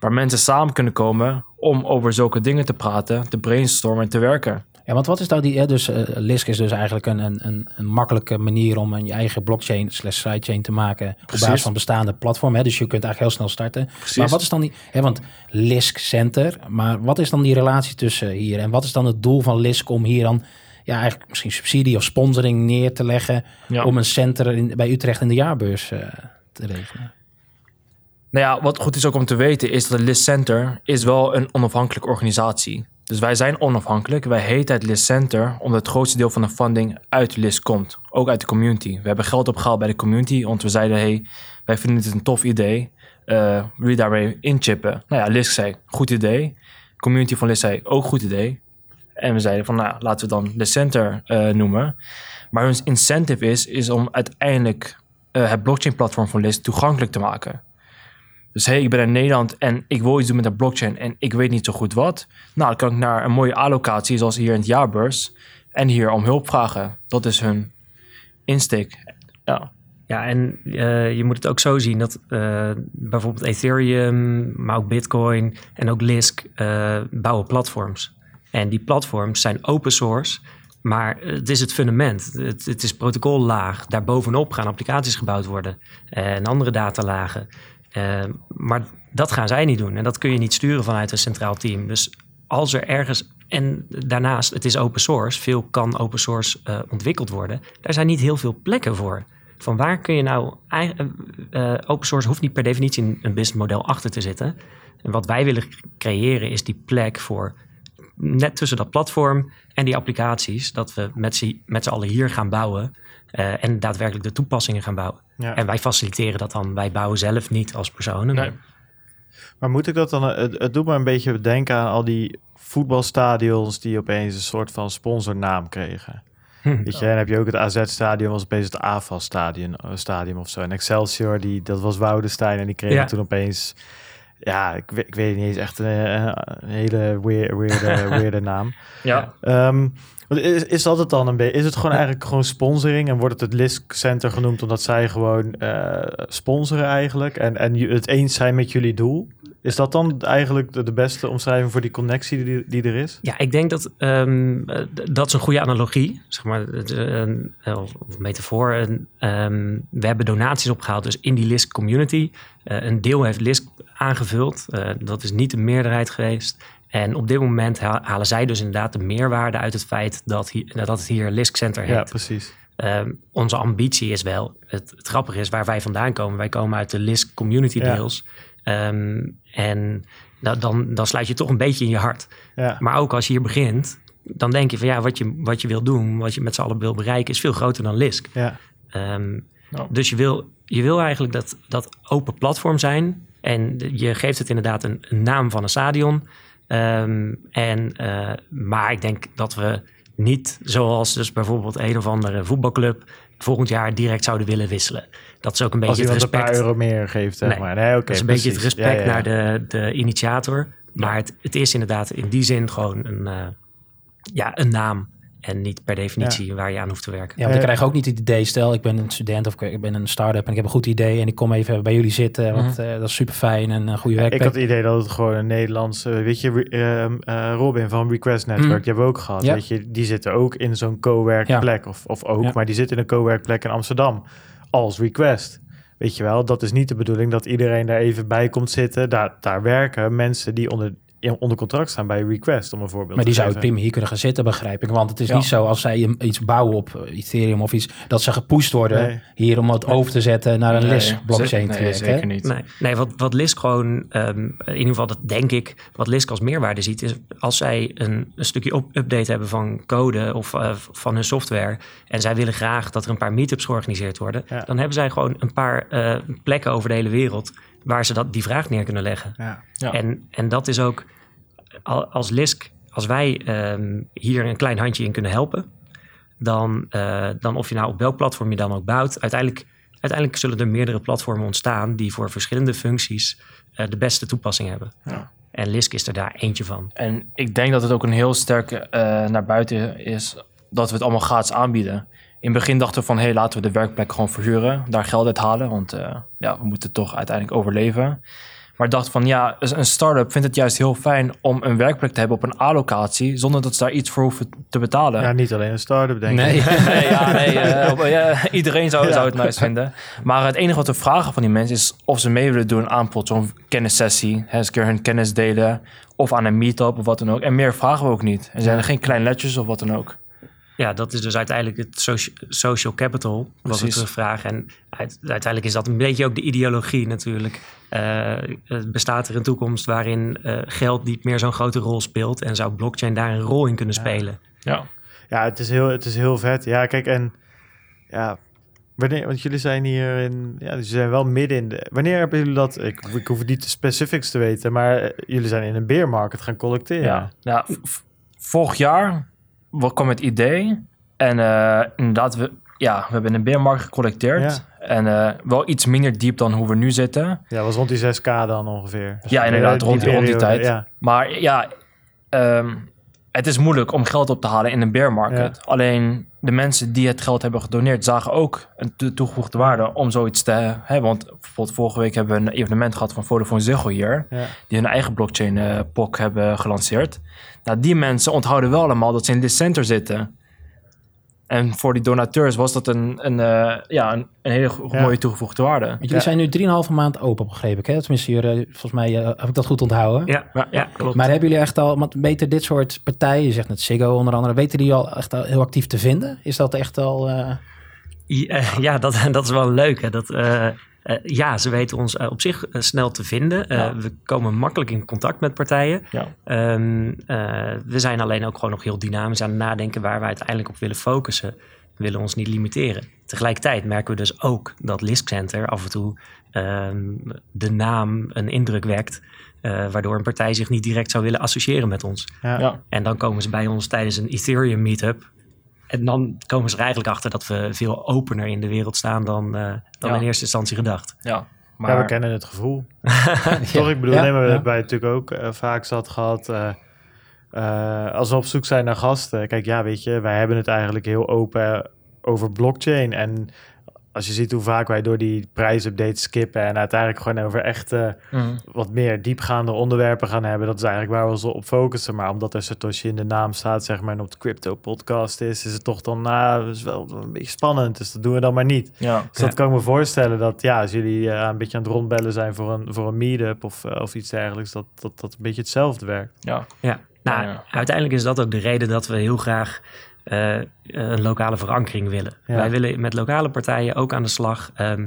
Waar mensen samen kunnen komen om over zulke dingen te praten, te brainstormen en te werken. Ja, want wat is nou die... hè, Dus eh, Lisk is dus eigenlijk een, een, een, een makkelijke manier om een je eigen blockchain slash sidechain te maken op basis van bestaande platformen. Hè? Dus je kunt eigenlijk heel snel starten. Maar wat is dan die... Hè, want Lisk Center, maar wat is dan die relatie tussen hier? En wat is dan het doel van Lisk om hier dan... Ja, eigenlijk misschien subsidie of sponsoring neer te leggen... Ja. om een center in, bij Utrecht in de jaarbeurs eh, te regelen? Nou ja, wat goed is ook om te weten is dat het List Center is wel een onafhankelijke organisatie. Dus wij zijn onafhankelijk. Wij heten het List Center omdat het grootste deel van de funding uit List komt. Ook uit de community. We hebben geld opgehaald bij de community, want we zeiden, hey, wij vinden dit een tof idee. Eh wil je daarmee inchippen? Nou ja, List zei, goed idee. Community van List zei, ook goed idee. En we zeiden van, nou, laten we dan List Center eh, noemen. Maar hun incentive is, is om uiteindelijk eh, het blockchain platform van List toegankelijk te maken. Dus hey, ik ben in Nederland en ik wil iets doen met een blockchain en ik weet niet zo goed wat. Nou, dan kan ik naar een mooie allocatie zoals hier in het jaarbeurs en hier om hulp vragen. Dat is hun insteek. Ja, Ja, en eh, je moet het ook zo zien dat eh, bijvoorbeeld Ethereum, maar ook Bitcoin en ook Lisk eh, bouwen platforms. En die platforms zijn open source, maar het is het fundament. Het, het is protocollaag. Daarbovenop gaan applicaties gebouwd worden en andere datalagen. Eh, maar dat gaan zij niet doen en dat kun je niet sturen vanuit een centraal team. Dus als er ergens en daarnaast, het is open source. Veel kan open source eh, ontwikkeld worden. Daar zijn niet heel veel plekken voor. Van waar kun je nou... eh, eh, open source hoeft niet per definitie een, businessmodel achter te zitten. En wat wij willen creëren is die plek voor... net tussen dat platform en die applicaties... dat we met z'n allen hier gaan bouwen... en daadwerkelijk de toepassingen gaan bouwen. Ja. En wij faciliteren dat dan. Wij bouwen zelf niet als personen. Nee. maar- Maar moet ik dat dan... eh, Het, het doet me een beetje denken aan al die voetbalstadions... die opeens een soort van sponsornaam kregen. Hm. Weet je, en dan heb je ook het AZ-stadion, was opeens het AFAS-stadion eh, of zo. En Excelsior, die, dat was Woudenstein en die kregen Ja. toen opeens... Ja, ik, weet- ik weet niet eens echt een, eh, een hele weir- weirde, weirde naam. ja. Ehm, is, is dat het dan een beetje? Is het gewoon eigenlijk gewoon sponsoring en wordt het het Lisk Center genoemd omdat zij gewoon eh, sponsoren eigenlijk en, en het eens zijn met jullie doel? Is dat dan eigenlijk de, de beste omschrijving voor die connectie die, die er is? Ja, ik denk dat ehm, eh, dat is een goede analogie, zeg maar, eh, een, of metafoor. En, ehm, we hebben donaties opgehaald, dus in die Lisk community. Eh, een deel heeft Lisk aangevuld. Eh, dat is niet de meerderheid geweest. En op dit moment ha- halen zij dus inderdaad de meerwaarde uit het feit dat, hier, dat het hier Lisk Center heet. Ja, precies. Ehm, onze ambitie is wel, het, het grappige is waar wij vandaan komen. Wij komen uit de Lisk community Ja. deels. Ehm, en da- dan, dan sluit je toch een beetje in je hart. Ja, Maar ook als je hier begint, dan denk je van ja, wat je, wat je wil doen, wat je met z'n allen wil bereiken, is veel groter dan Lisk. ja, Ehm, Nou. Dus je wil, je wil eigenlijk dat, dat open platform zijn. En je geeft het inderdaad een, een naam van een stadion. Ehm, en, eh, maar ik denk dat we niet, zoals dus bijvoorbeeld een of andere voetbalclub, volgend jaar direct zouden willen wisselen. Dat is ook een als beetje het iemand een respect. paar euro meer geeft, zeg Nee, maar. Nee, dat is een beetje het respect Ja, ja, ja. naar de, de initiator. Maar het, het is inderdaad in die zin gewoon een, eh, ja, een naam. En niet per definitie waar je aan hoeft te werken. Ja, want ik Eh, krijg ook niet het idee, stel ik ben een student of ik ben een start-up en ik heb een goed idee en ik kom even bij jullie zitten, want eh, dat is super fijn en een goede Ik werkplek. had het idee dat het gewoon een Nederlandse, weet je, ehm, eh, Robin van Request Network, Mm. die hebben we ook gehad. Ja. Weet je, die zitten ook in zo'n co-werkplek, of, of ook, Ja. maar die zitten in een co-werkplek in Amsterdam als Request. Weet je wel, dat is niet de bedoeling dat iedereen daar even bij komt zitten. Daar, daar werken mensen die onder onder contract staan bij Request, om een voorbeeld Maar die zou prima hier kunnen gaan zitten, begrijp ik. Want het is Ja. niet zo als zij iets bouwen op eh, Ethereum of iets, dat ze gepusht worden Nee. hier om het over te zetten naar een Nee, LISC blockchain ze- te Nee, zeker hè? niet. Nee, nee wat, wat Lisk gewoon, ehm, in ieder geval dat denk ik, wat Lisk als meerwaarde ziet, is als zij een, een stukje op- update hebben van code of eh, van hun software en zij willen graag dat er een paar meetups georganiseerd worden, Ja. dan hebben zij gewoon een paar eh, plekken over de hele wereld waar ze dat, die vraag neer kunnen leggen. Ja. Ja. En, en dat is ook al- als Lisk, als wij ehm, hier een klein handje in kunnen helpen, dan, eh, dan of je nou op welk platform je dan ook bouwt, uiteindelijk, uiteindelijk zullen er meerdere platformen ontstaan die voor verschillende functies eh, de beste toepassing hebben. Ja. En Lisk is er daar eentje van. En ik denk dat het ook een heel sterke eh, naar buiten is dat we het allemaal gratis aanbieden. In het begin dachten we van, hé, hey, laten we de werkplek gewoon verhuren, daar geld uit halen, want eh, ja, we moeten toch uiteindelijk overleven. Maar dacht van, ja, een start-up vindt het juist heel fijn om een werkplek te hebben op een A-locatie, zonder dat ze daar iets voor hoeven te betalen. Ja, niet alleen een start-up, denk Nee. ik. nee, ja, nee eh, ja, iedereen zou, Ja. zou het nice vinden. Maar het enige wat we vragen van die mensen is of ze mee willen doen aan zo'n kennissessie. Hè, eens een keer hun kennis delen. Of aan een meetup of wat dan ook. En meer vragen we ook niet. Er zijn er geen klein letjes of wat dan ook. Ja, dat is dus uiteindelijk het soci- social capital, wat we Precies. terugvragen. En uit- uiteindelijk is dat een beetje ook de ideologie natuurlijk. Eh, het bestaat er een toekomst waarin eh, geld niet meer zo'n grote rol speelt en zou blockchain daar een rol in kunnen spelen. Ja. Ja, het is heel, het is heel vet. Ja, kijk, en ja, wanneer, want jullie zijn hier in, ja, jullie zijn wel midden in de, wanneer hebben jullie dat, ik, ik hoef niet de specifics te weten, maar eh, jullie zijn in een beermarket gaan collecteren. Ja, ja vorig jaar kwam het idee. En eh, inderdaad, we, ja, we hebben een beermarkt gecollecteerd. En eh, wel iets minder diep dan hoe we nu zitten. Ja, was rond die 6k dan ongeveer. Ja, inderdaad, rond die- rond die tijd. Ja, Maar ja, ehm, het is moeilijk om geld op te halen in een bear market. Alleen de mensen die het geld hebben gedoneerd zagen ook een to- toegevoegde waarde om zoiets te hebben. Want bijvoorbeeld vorige week hebben we een evenement gehad van Vodafone Ziggo hier. Die hun eigen blockchain eh POC hebben gelanceerd. Nou, die mensen onthouden wel allemaal dat ze in dit center zitten. En voor die donateurs was dat een, een, eh, ja, een, een hele Ja. mooie toegevoegde waarde. Want jullie Ja. zijn nu 3,5 maand open, begreep ik. Hè? Tenminste, hier, eh, volgens mij eh, heb ik dat goed onthouden. Ja, Ja, ja, klopt. Maar hebben jullie echt al, want weten dit soort partijen, je zegt net Ziggo onder andere, weten die al echt al heel actief te vinden? Is dat echt al... Ja, ja, dat, dat is wel leuk. Hè. Dat, eh, ja, ze weten ons eh, op zich eh, snel te vinden. Ja. We komen makkelijk in contact met partijen. Ja. Ehm, eh, we zijn alleen ook gewoon nog heel dynamisch aan het nadenken waar we uiteindelijk op willen focussen. We willen ons niet limiteren. Tegelijkertijd merken we dus ook dat Lisk Center af en toe ehm, de naam een indruk wekt. waardoor een partij zich niet direct zou willen associëren met ons. Ja. Ja. En dan komen ze bij ons tijdens een Ethereum meetup. En dan komen ze er eigenlijk achter dat we veel opener in de wereld staan dan, eh, dan Ja. in eerste instantie gedacht. Ja, maar Ja, we kennen het gevoel. Toch, ik bedoel, Ja, nee, maar we ja. hebben wij natuurlijk ook eh, vaak zat gehad. eh, eh, als we op zoek zijn naar gasten. Kijk, ja, weet je, wij hebben het eigenlijk heel open over blockchain. En als je ziet hoe vaak wij door die prijsupdates skippen en uiteindelijk gewoon over echt eh, Mhm. wat meer diepgaande onderwerpen gaan hebben, dat is eigenlijk waar we ons op focussen. Maar omdat er Satoshi in de naam staat, zeg maar, en op de crypto podcast is, is het toch dan, nou, is wel een beetje spannend. Dus dat doen we dan maar niet. ja. Dus dat kan ik me voorstellen dat ja, als jullie eh, een beetje aan het rondbellen zijn voor een, voor een meetup of, eh, of iets dergelijks, dat, dat dat een beetje hetzelfde werkt. ja. Ja, nou, Ja, ja. uiteindelijk is dat ook de reden dat we heel graag eh, een lokale verankering willen. Ja. Wij willen met lokale partijen ook aan de slag. Ehm,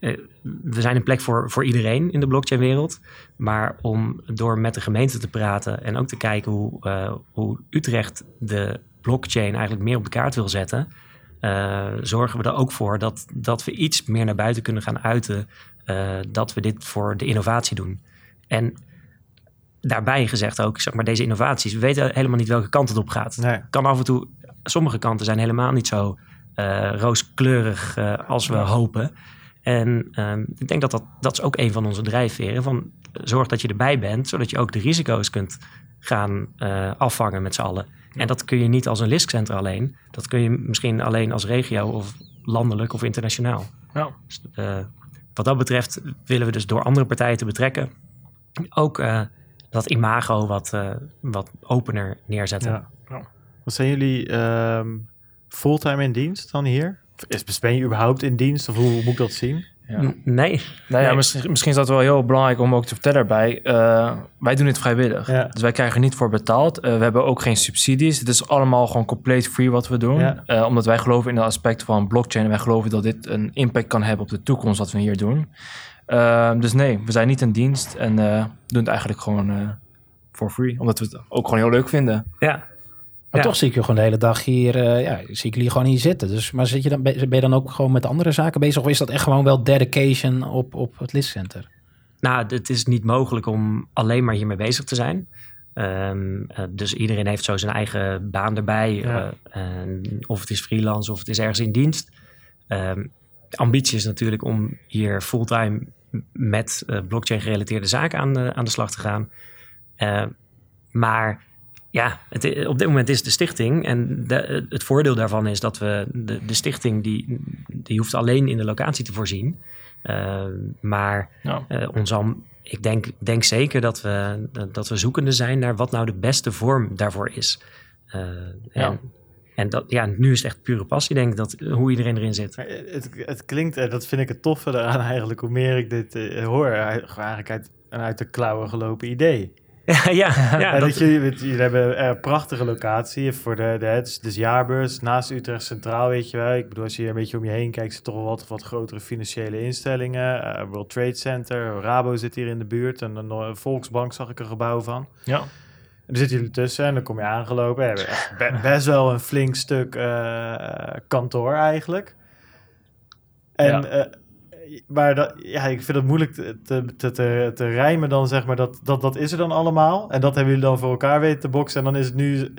eh, we zijn een plek voor, voor iedereen in de blockchain-wereld. Maar om door met de gemeente te praten en ook te kijken hoe, eh, hoe Utrecht de blockchain eigenlijk meer op de kaart wil zetten, eh, zorgen we er ook voor dat, dat we iets meer naar buiten kunnen gaan uiten. eh, dat we dit voor de innovatie doen. En daarbij gezegd ook, zeg maar, deze innovaties, we weten helemaal niet welke kant het op gaat. Nee. Kan af en toe, sommige kanten zijn helemaal niet zo eh, rooskleurig eh, als we hopen. En ehm, ik denk dat, dat dat is ook een van onze drijfveren. Van zorg dat je erbij bent, zodat je ook de risico's kunt gaan eh, afvangen met z'n allen. En dat kun je niet als een liskcenter alleen. Dat kun je misschien alleen als regio of landelijk of internationaal. Ja. Dus, eh, wat dat betreft willen we dus door andere partijen te betrekken ook eh, dat imago wat, eh, wat opener neerzetten. Ja. Wat zijn jullie ehm, fulltime in dienst dan hier? Is, ben je überhaupt in dienst of hoe, hoe moet ik dat zien? Ja. Nee. Nou ja, Nee. misschien, misschien is dat wel heel belangrijk om ook te vertellen daarbij. Eh, wij doen dit vrijwillig. Ja. Dus wij krijgen er niet voor betaald. Eh, we hebben ook geen subsidies. Het is allemaal gewoon compleet free wat we doen. Ja. Eh, omdat wij geloven in het aspect van blockchain. En wij geloven dat dit een impact kan hebben op de toekomst wat we hier doen. Eh, dus nee, we zijn niet in dienst. En eh, doen het eigenlijk gewoon eh for free. Omdat we het ook gewoon heel leuk vinden. Ja. Maar Ja. toch zie ik je gewoon de hele dag hier, eh, ja, zie ik jullie gewoon hier zitten. Dus, maar zit je dan, ben je dan ook gewoon met andere zaken bezig? Of is dat echt gewoon wel dedication op, op het listcenter? Nou, het is niet mogelijk om alleen maar hiermee bezig te zijn. Ehm, eh, dus iedereen heeft zo zijn eigen baan erbij. Ja. eh, en of het is freelance of het is ergens in dienst. Ehm, de ambitie is natuurlijk om hier fulltime met blockchain gerelateerde zaken aan de, aan de slag te gaan. Maar ja, het, op dit moment is het de stichting. En de, het voordeel daarvan is dat we de, de stichting die, die hoeft alleen in de locatie te voorzien. Eh, maar Ja. eh, ons am- ik denk, denk zeker dat we, dat we zoekende zijn naar wat nou de beste vorm daarvoor is. Eh, en Ja. en dat, ja, nu is het echt pure passie, denk ik, dat, hoe iedereen erin zit. Het, het klinkt, dat vind ik het toffe eraan eigenlijk, hoe meer ik dit hoor, gewoon eigenlijk uit, een uit de klauwen gelopen idee. ja, ja, dat- jullie, jullie hebben een prachtige locatie voor de, de het dus jaarbeurs naast Utrecht Centraal, weet je wel. Ik bedoel, als je hier een beetje om je heen kijkt, zitten toch wel wat, wat grotere financiële instellingen. Eh, World Trade Center, Rabo zit hier in de buurt en een Volksbank zag ik een gebouw van. Ja. En daar zitten jullie tussen en dan kom je aangelopen. We hebben echt be- best wel een flink stuk eh, kantoor eigenlijk. En, Ja. eh, maar dat, ja, ik vind het moeilijk te, te, te, te, rijmen dan, zeg maar, dat, dat, dat is er dan allemaal. En dat hebben jullie dan voor elkaar weten te boksen. En dan is het nu,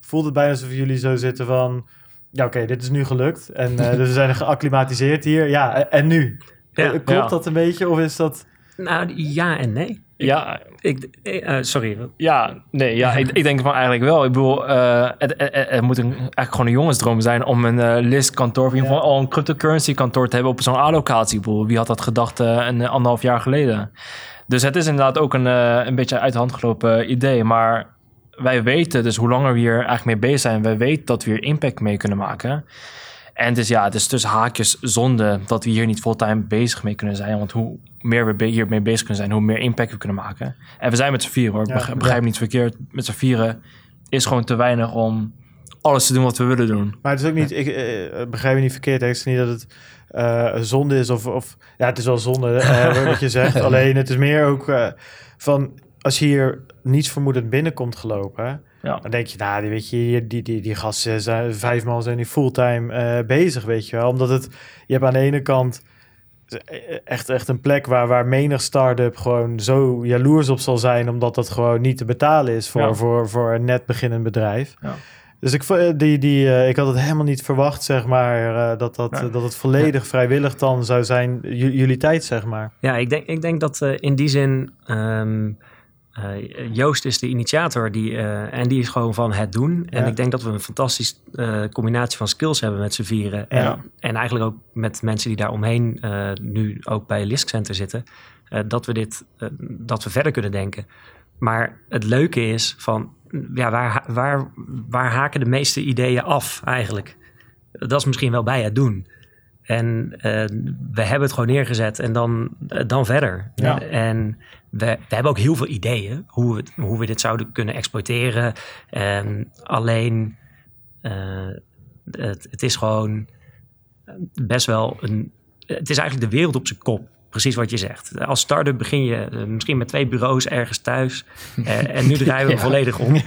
voelt het bijna alsof jullie zo zitten van, ja oké, dit is nu gelukt. En eh, dus we zijn geacclimatiseerd hier. Ja, en, en nu? Ja. Klopt Ja. dat een beetje? Of is dat... nou, ja en nee. Ja, Ik, eh, sorry. Ja, nee, ja, ik, ik denk van eigenlijk wel. Ik bedoel, eh, het, het, het- het moet een, eigenlijk gewoon een jongensdroom zijn om een eh listkantoor, of in ieder geval al een cryptocurrency kantoor te hebben op zo'n A-locatie. Ik bedoel, Wie had dat gedacht eh, een anderhalf jaar geleden? Dus het is inderdaad ook een, eh, een beetje uit de hand gelopen idee. Maar wij weten dus hoe langer we hier eigenlijk mee bezig zijn, wij weten dat we hier impact mee kunnen maken. En dus ja, het is tussen haakjes zonde dat we hier niet fulltime bezig mee kunnen zijn. Want hoe meer we hiermee bezig kunnen zijn, hoe meer impact we kunnen maken. En we zijn met z'n vieren hoor, Ja, Begrijp- niet verkeerd. Met z'n vieren is gewoon te weinig om alles te doen wat we willen doen. Maar het is ook niet, ik eh, begrijp je niet verkeerd, hè. het is niet dat het eh, zonde is of, of, ja, het is wel zonde eh, wat je zegt. Alleen het is meer ook van, als je hier niets vermoedend binnenkomt gelopen, Ja. dan denk je, nou, die, weet je, die, die, die gasten zijn, vijf man zijn die fulltime bezig, weet je wel. Omdat het, je hebt aan de ene kant echt, echt een plek waar, waar menig start-up gewoon zo jaloers op zal zijn, omdat dat gewoon niet te betalen is voor, Ja. voor, voor een net beginnend bedrijf. Ja. Dus ik, vo- die, die, eh, ik had het helemaal niet verwacht, zeg maar, eh, dat, dat, Ja. dat het volledig vrijwillig dan zou zijn, jullie tijd, zeg maar. Ja, ik denk, ik denk dat eh, in die zin. ehm, eh, Joost is de initiator die, eh, en die is gewoon van het doen. En ik denk dat we een fantastische eh, combinatie van skills hebben met z'n vieren. En, Ja. en eigenlijk ook met mensen die daar omheen nu ook bij Lisk Center zitten. dat we dit, dat we verder kunnen denken. Maar het leuke is van, ja, waar, waar, waar haken de meeste ideeën af eigenlijk? Dat is misschien wel bij het doen. En we hebben het gewoon neergezet en dan, dan verder. Ja. En we, we hebben ook heel veel ideeën hoe we, hoe we dit zouden kunnen exploiteren. En alleen, eh, het, het is gewoon best wel een... Het is eigenlijk de wereld op zijn kop. Precies wat je zegt. Als start-up begin je eh, misschien met twee bureaus ergens thuis. Eh, en nu draaien we Ja. volledig om.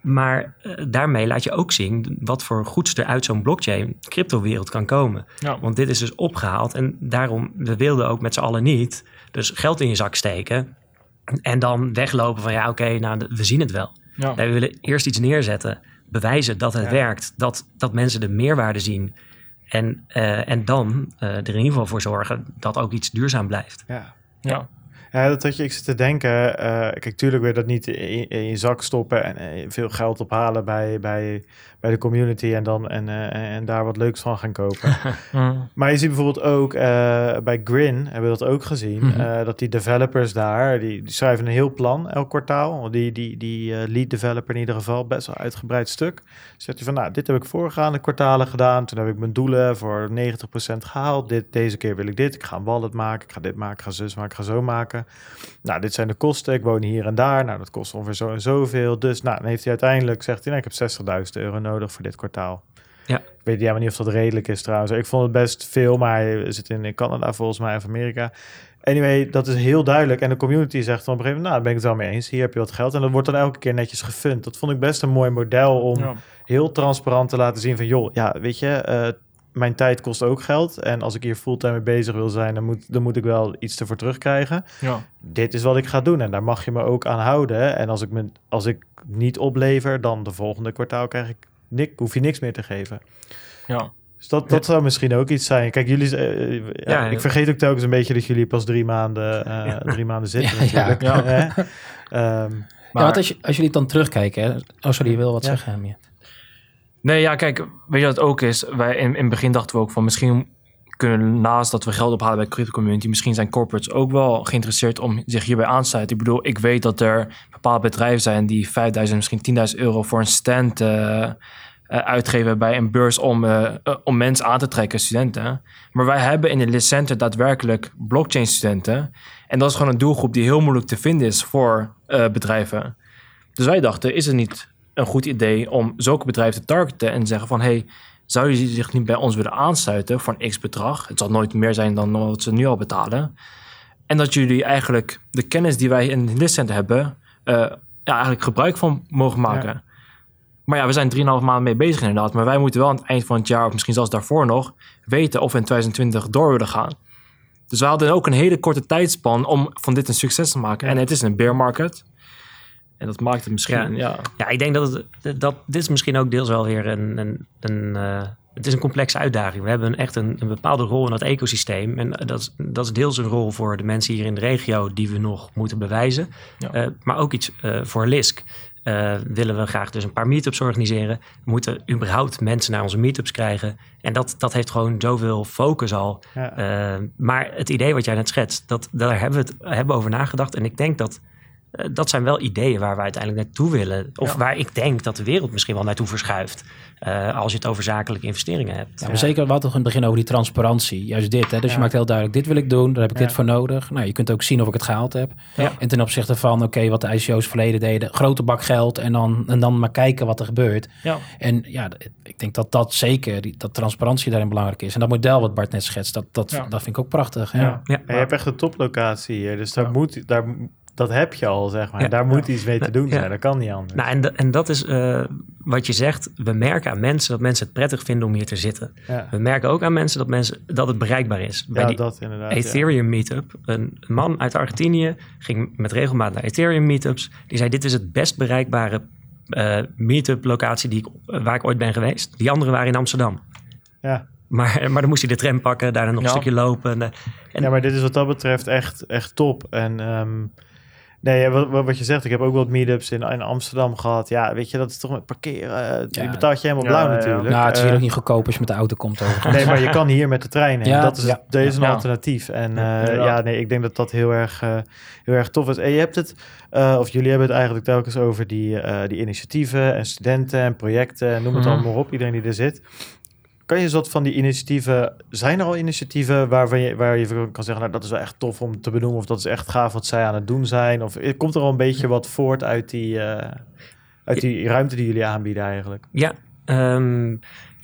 Maar eh, daarmee laat je ook zien wat voor goeds er uit zo'n blockchain crypto-wereld kan komen. Ja. Want dit is dus opgehaald en daarom, we wilden ook met z'n allen niet dus geld in je zak steken en dan weglopen van ja oké, nou we zien het wel. Ja. Nee, we willen eerst iets neerzetten, bewijzen dat het Ja. werkt, dat, dat mensen de meerwaarde zien en, eh, en dan eh, er in ieder geval voor zorgen dat ook iets duurzaam blijft. Ja. Ja. Ja, dat had je, ik zit te denken. eh, kijk, tuurlijk wil je dat niet in, in je zak stoppen en veel geld ophalen bij, bij, bij de community en dan en, eh, en daar wat leuks van gaan kopen. Mm. maar je ziet bijvoorbeeld ook eh, bij Grin hebben we dat ook gezien. Mhm. eh, dat die developers daar, die, die schrijven een heel plan elk kwartaal. Die, die, die lead developer in ieder geval, best wel uitgebreid stuk. Zegt hij van, nou, dit heb ik voorgaande kwartalen gedaan. Toen heb ik mijn doelen voor 90% gehaald. Dit, deze keer wil ik dit. Ik ga een wallet maken. Ik ga dit maken. Ik ga zus maken. Ik ga zo maken. Nou, dit zijn de kosten. Ik woon hier en daar. Nou, dat kost ongeveer zo en zoveel. Dus, nou, dan heeft hij uiteindelijk, zegt hij, nou, ik heb 60.000 euro nodig voor dit kwartaal. Ja. Ik weet ja, maar niet of dat redelijk is trouwens. Ik vond het best veel, maar hij zit in Canada volgens mij of Amerika. Anyway, dat is heel duidelijk. En de community zegt dan op een gegeven moment, nou, daar ben ik het wel mee eens. Hier heb je wat geld. En dat wordt dan elke keer netjes gefund. Dat vond ik best een mooi model om Ja. heel transparant te laten zien van, joh, ja, weet je, eh, mijn tijd kost ook geld. En als ik hier fulltime mee bezig wil zijn, dan moet, dan moet ik wel iets ervoor terugkrijgen. Ja. Dit is wat ik ga doen en daar mag je me ook aan houden. En als ik, me, als ik niet oplever, dan de volgende kwartaal krijg ik niks, hoef je niks meer te geven. Ja. Dus dat, dat zou misschien ook iets zijn. Kijk, jullie, eh, ja, Ja, ik vergeet ook telkens een beetje dat jullie pas drie maanden, eh, drie maanden zitten Ja, ja. natuurlijk. Ja. Ehm, ja, want als, je, als jullie het dan terugkijken... Hè? Oh, sorry, je wil wat Ja. zeggen. Nee, ja, kijk, weet je wat het ook is? Wij in, in het begin dachten we ook van misschien kunnen naast dat we geld ophalen bij crypto community, misschien zijn corporates ook wel geïnteresseerd om zich hierbij aan te sluiten. Ik bedoel, ik weet dat er bepaalde bedrijven zijn die 5000, misschien 10.000 euro voor een stand eh, eh, uitgeven bij een beurs om, eh, om mensen aan te trekken, studenten. Maar wij hebben in de Lit Center daadwerkelijk blockchain studenten. En dat is gewoon een doelgroep die heel moeilijk te vinden is voor bedrijven. Dus wij dachten, is het niet een goed idee om zulke bedrijven te targeten en zeggen van hey, zou je zich niet bij ons willen aansluiten voor een x bedrag? Het zal nooit meer zijn dan wat ze nu al betalen. En dat jullie eigenlijk de kennis die wij in het center hebben, eh, ja, eigenlijk gebruik van mogen maken. Maar ja, we zijn 3,5 maanden mee bezig inderdaad. Maar wij moeten wel aan het eind van het jaar, of misschien zelfs daarvoor nog, weten of we in 2020 door willen gaan. Dus we hadden ook een hele korte tijdspan om van dit een succes te maken. En het is een bear market. En dat maakt het misschien, Ja. ja, Ja, ik denk dat, het, dat dit is misschien ook deels wel weer een... een, een eh, het is een complexe uitdaging. We hebben echt een, een bepaalde rol in dat ecosysteem. En dat is, dat is deels een rol voor de mensen hier in de regio die we nog moeten bewijzen. Ja. Eh, maar ook iets eh, voor LISK. Eh, willen we graag dus een paar meetups organiseren. We moeten überhaupt mensen naar onze meetups krijgen. En dat, dat heeft gewoon zoveel focus al. ja. Maar het idee wat jij net schetst, dat, daar hebben we het hebben over nagedacht. En ik denk dat dat zijn wel ideeën waar we uiteindelijk naartoe willen. Of Ja. waar ik denk dat de wereld misschien wel naartoe verschuift. eh, als je het over zakelijke investeringen hebt. Ja, maar zeker, we hadden toch in het begin over die transparantie. Juist dit, hè? Dus je maakt heel duidelijk, dit wil ik doen, daar heb ik Ja. dit voor nodig. Nou, je kunt ook zien of ik het gehaald heb. Ja. En ten opzichte van, oké, wat de ICO's verleden deden, grote bak geld en dan, en dan maar kijken wat er gebeurt. ja. En ja, ik denk dat dat zeker, die, dat transparantie daarin belangrijk is. En dat model wat Bart net schetst, dat, dat, Ja. dat vind ik ook prachtig. Ja. Ja. Ja. En je hebt echt een toplocatie hier, dus daar Ja. moet, daar, dat heb je al, zeg maar. Ja. Daar moet iets mee te doen Ja. zijn, dat kan niet anders. Nou, en, en dat is eh, wat je zegt. We merken aan mensen dat mensen het prettig vinden om hier te zitten. We merken ook aan mensen dat, mensen, dat het bereikbaar is. Bij die dat inderdaad. Ethereum meetup. Een man uit Argentinië ging met regelmaat naar Ethereum meetups. Die zei: Dit is het best bereikbare eh meetup locatie die ik, waar ik ooit ben geweest. Die andere waren in Amsterdam. Ja. Maar, maar dan moest hij de tram pakken, daarna nog Ja. een stukje lopen. En, eh, en- ja, maar dit is wat dat betreft echt, echt top. En ehm, nee, wat, wat wat je zegt, ik heb ook wat meetups in, in Amsterdam gehad. Ja, weet je, dat is toch met parkeren. eh, Ja. Je betaalt je helemaal Ja, blauw ja, natuurlijk. Nou, het is hier Eh, ook niet goedkoop als je met de auto komt overigens. Nee, maar je kan hier met de trein heen. Ja, dat is, ja. dat is een Ja. alternatief. En Ja, eh, ja, nee, ik denk dat dat heel erg, eh, heel erg tof is. En je hebt het, eh, of jullie hebben het eigenlijk telkens over die, eh, die initiatieven en studenten en projecten. Noem het Mhm. allemaal op, iedereen die er zit. Kan je eens wat van die initiatieven, zijn er al initiatieven waarvan je, waar je kan zeggen, nou dat is wel echt tof om te benoemen of dat is echt gaaf wat zij aan het doen zijn? Of eh, komt er al een beetje wat voort uit die, eh, uit die ruimte die jullie aanbieden eigenlijk? Ja, ehm,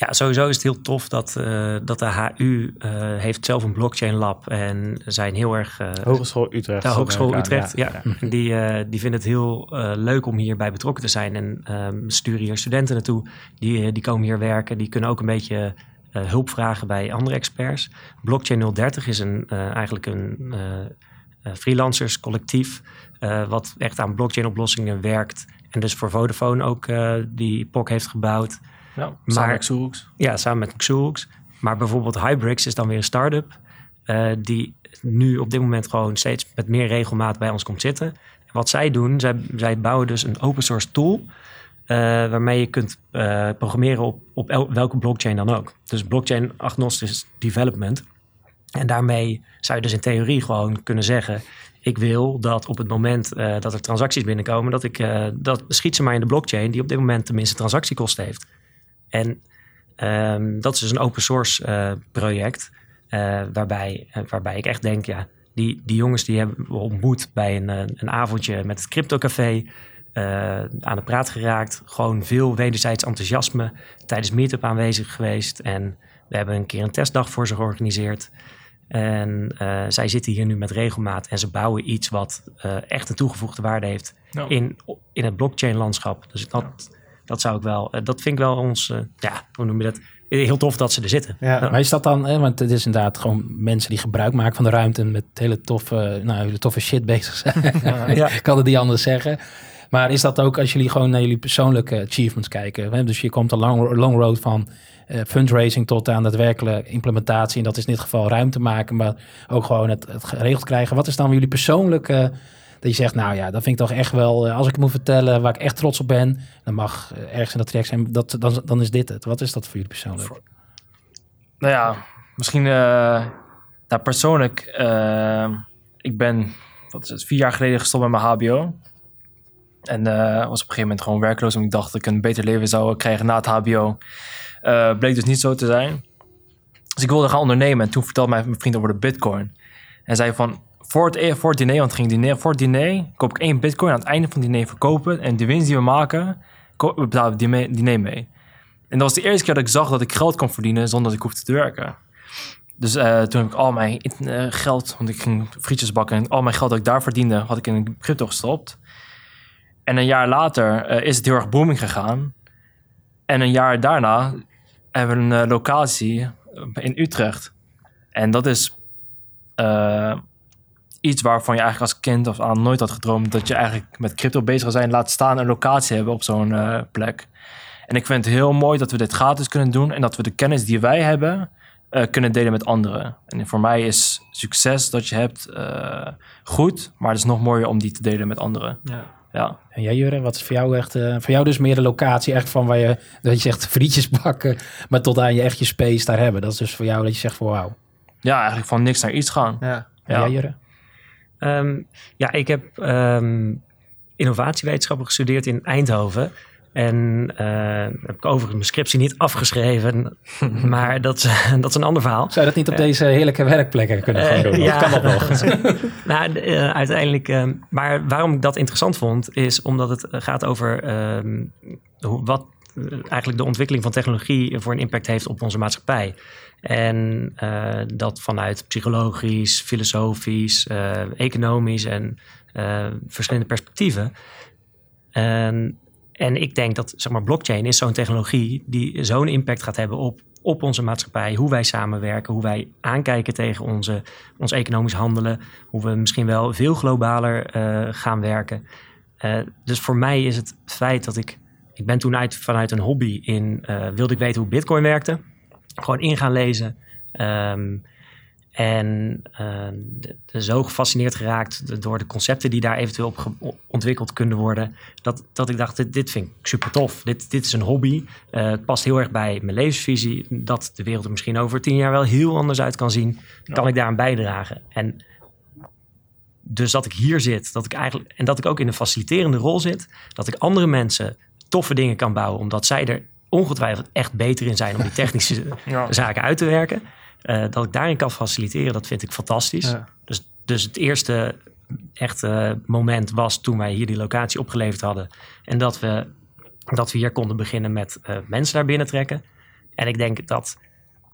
ja, sowieso is het heel tof dat, eh, dat de HU eh, heeft zelf een blockchain lab en zijn heel erg... eh, Hogeschool Utrecht. de Hogeschool Utrecht, ja. Die, die vinden het heel leuk om hierbij betrokken te zijn. En ehm, sturen hier studenten naartoe. Die, die komen hier werken. Die kunnen ook een beetje hulp vragen bij andere experts. Blockchain 030 is een, eigenlijk een freelancers eh, wat echt aan blockchain oplossingen werkt. En dus voor Vodafone ook die POC heeft gebouwd. Ja, Maar- maar, Xurux. Ja, samen met Xulux. Maar bijvoorbeeld Hybrix is dan weer een start-up. eh, die nu op dit moment gewoon steeds met meer regelmaat bij ons komt zitten. Wat zij doen, zij, zij bouwen dus een open source tool eh, waarmee je kunt eh, programmeren op, op el- welke blockchain dan ook. Dus blockchain agnostisch development. En daarmee zou je dus in theorie gewoon kunnen zeggen: ik wil dat op het moment dat er transacties binnenkomen, dat ik dat schiet ze maar in de blockchain die op dit moment de minste transactiekosten heeft. En ehm, dat is dus een open source eh, project. eh, waarbij, eh, waarbij ik echt denk, ja, die, die jongens die hebben we ontmoet bij een, een avondje met het cryptocafé. eh aan de praat geraakt. Gewoon veel wederzijds enthousiasme. Tijdens Meetup aanwezig geweest. En we hebben een keer een testdag voor ze georganiseerd. En zij zitten hier nu met regelmaat. En ze bouwen iets wat echt een toegevoegde waarde heeft in, in het blockchain landschap. Dus dat, dat zou ik wel, eh, dat vind ik wel ons, eh, ja, hoe noem je dat? Heel tof dat ze er zitten. Ja. Maar is dat dan, hè, want het is inderdaad gewoon mensen die gebruik maken van de ruimte en met hele toffe, nou, hele toffe shit bezig zijn. Ja. Ik kan het niet anders zeggen. Maar is dat ook als jullie gewoon naar jullie persoonlijke achievements kijken? Hè? Dus je komt een long, long road van eh, fundraising tot aan daadwerkelijke implementatie. En dat is in dit geval ruimte maken, maar ook gewoon het, het geregeld krijgen. Wat is dan jullie persoonlijke, dat je zegt, nou ja, dat vind ik toch echt wel, eh, als ik moet vertellen waar ik echt trots op ben, dan mag eh, ergens in dat traject zijn, dat, dan, dan is dit het. Wat is dat voor jullie persoonlijk? Nou ja, misschien nou, persoonlijk. ik ben, wat is het, vier jaar geleden gestopt met mijn HBO. En was op een gegeven moment gewoon werkloos. Omdat ik dacht dat ik een beter leven zou krijgen na het HBO. Bleek dus niet zo te zijn. Dus ik wilde gaan ondernemen. En toen vertelde mij mijn vriend over de Bitcoin. En zei van. Voor het, e- voor diner, want ging diner, voor het diner koop ik één bitcoin. Aan het einde van het diner verkopen. En de winst die we maken, ko- we betalen het diner mee. En dat was de eerste keer dat ik zag dat ik geld kon verdienen zonder dat ik hoefde te werken. Dus eh, toen heb ik al mijn eh, geld, want ik ging frietjes bakken en al mijn geld dat ik daar verdiende, had ik in crypto gestopt. En een jaar later eh, is het heel erg booming gegaan. En een jaar daarna hebben we een locatie in Utrecht. En dat is iets waarvan je eigenlijk als kind of aan nooit had gedroomd dat je eigenlijk met crypto bezig zou zijn. Laat staan een locatie hebben op zo'n eh, plek. En ik vind het heel mooi dat we dit gratis kunnen doen en dat we de kennis die wij hebben eh, kunnen delen met anderen. En voor mij is succes dat je hebt eh, goed, maar het is nog mooier om die te delen met anderen. Ja. Ja. En jij Jurre, wat is voor jou echt, voor jou dus meer de locatie echt van waar je, dat je zegt frietjes bakken, maar tot aan je echt je space daar hebben. Dat is dus voor jou dat je zegt van wauw. ja, eigenlijk van niks naar iets gaan. Ja. En Ja. jij Jurre? Ehm, ja, ik heb ehm, innovatiewetenschappen gestudeerd in Eindhoven. En eh, heb ik overigens mijn scriptie niet afgeschreven. maar dat, is- dat is een ander verhaal. Zou je dat niet op deze heerlijke werkplekken kunnen gaan Eh, doen? ja. Of kan dat nog? nou, eh, uiteindelijk. ehm, maar waarom ik dat interessant vond, is omdat het eh, gaat over ehm, hoe, wat eh, eigenlijk de ontwikkeling van technologie voor een impact heeft op onze maatschappij. En eh, dat vanuit psychologisch, filosofisch, eh, economisch en eh, verschillende perspectieven. En, en ik denk dat zeg maar, blockchain is zo'n technologie die zo'n impact gaat hebben op, op onze maatschappij. Hoe wij samenwerken, hoe wij aankijken tegen onze, ons economisch handelen. Hoe we misschien wel veel globaler gaan werken. Dus voor mij is het feit dat ik... Ik ben toen uit, vanuit een hobby in... eh, wilde ik weten hoe bitcoin werkte. Gewoon in gaan lezen. Ehm, en eh, de- zo gefascineerd geraakt door de concepten die daar eventueel op ontwikkeld kunnen worden. Dat, dat ik dacht, dit, dit vind ik super tof. Dit, dit is een hobby. Eh, het past heel erg bij mijn levensvisie. Dat de wereld er misschien over tien jaar wel heel anders uit kan zien. Kan ik daaraan bijdragen? En dus dat ik hier zit, dat ik eigenlijk, en dat ik ook in een faciliterende rol zit, dat ik andere mensen toffe dingen kan bouwen, omdat zij er ongetwijfeld echt beter in zijn om die technische Ja. zaken uit te werken. Eh, dat ik daarin kan faciliteren, dat vind ik fantastisch. Ja. Dus, dus het eerste echte moment was toen wij hier die locatie opgeleverd hadden. En dat we, dat we hier konden beginnen met eh, mensen naar binnen trekken. En ik denk dat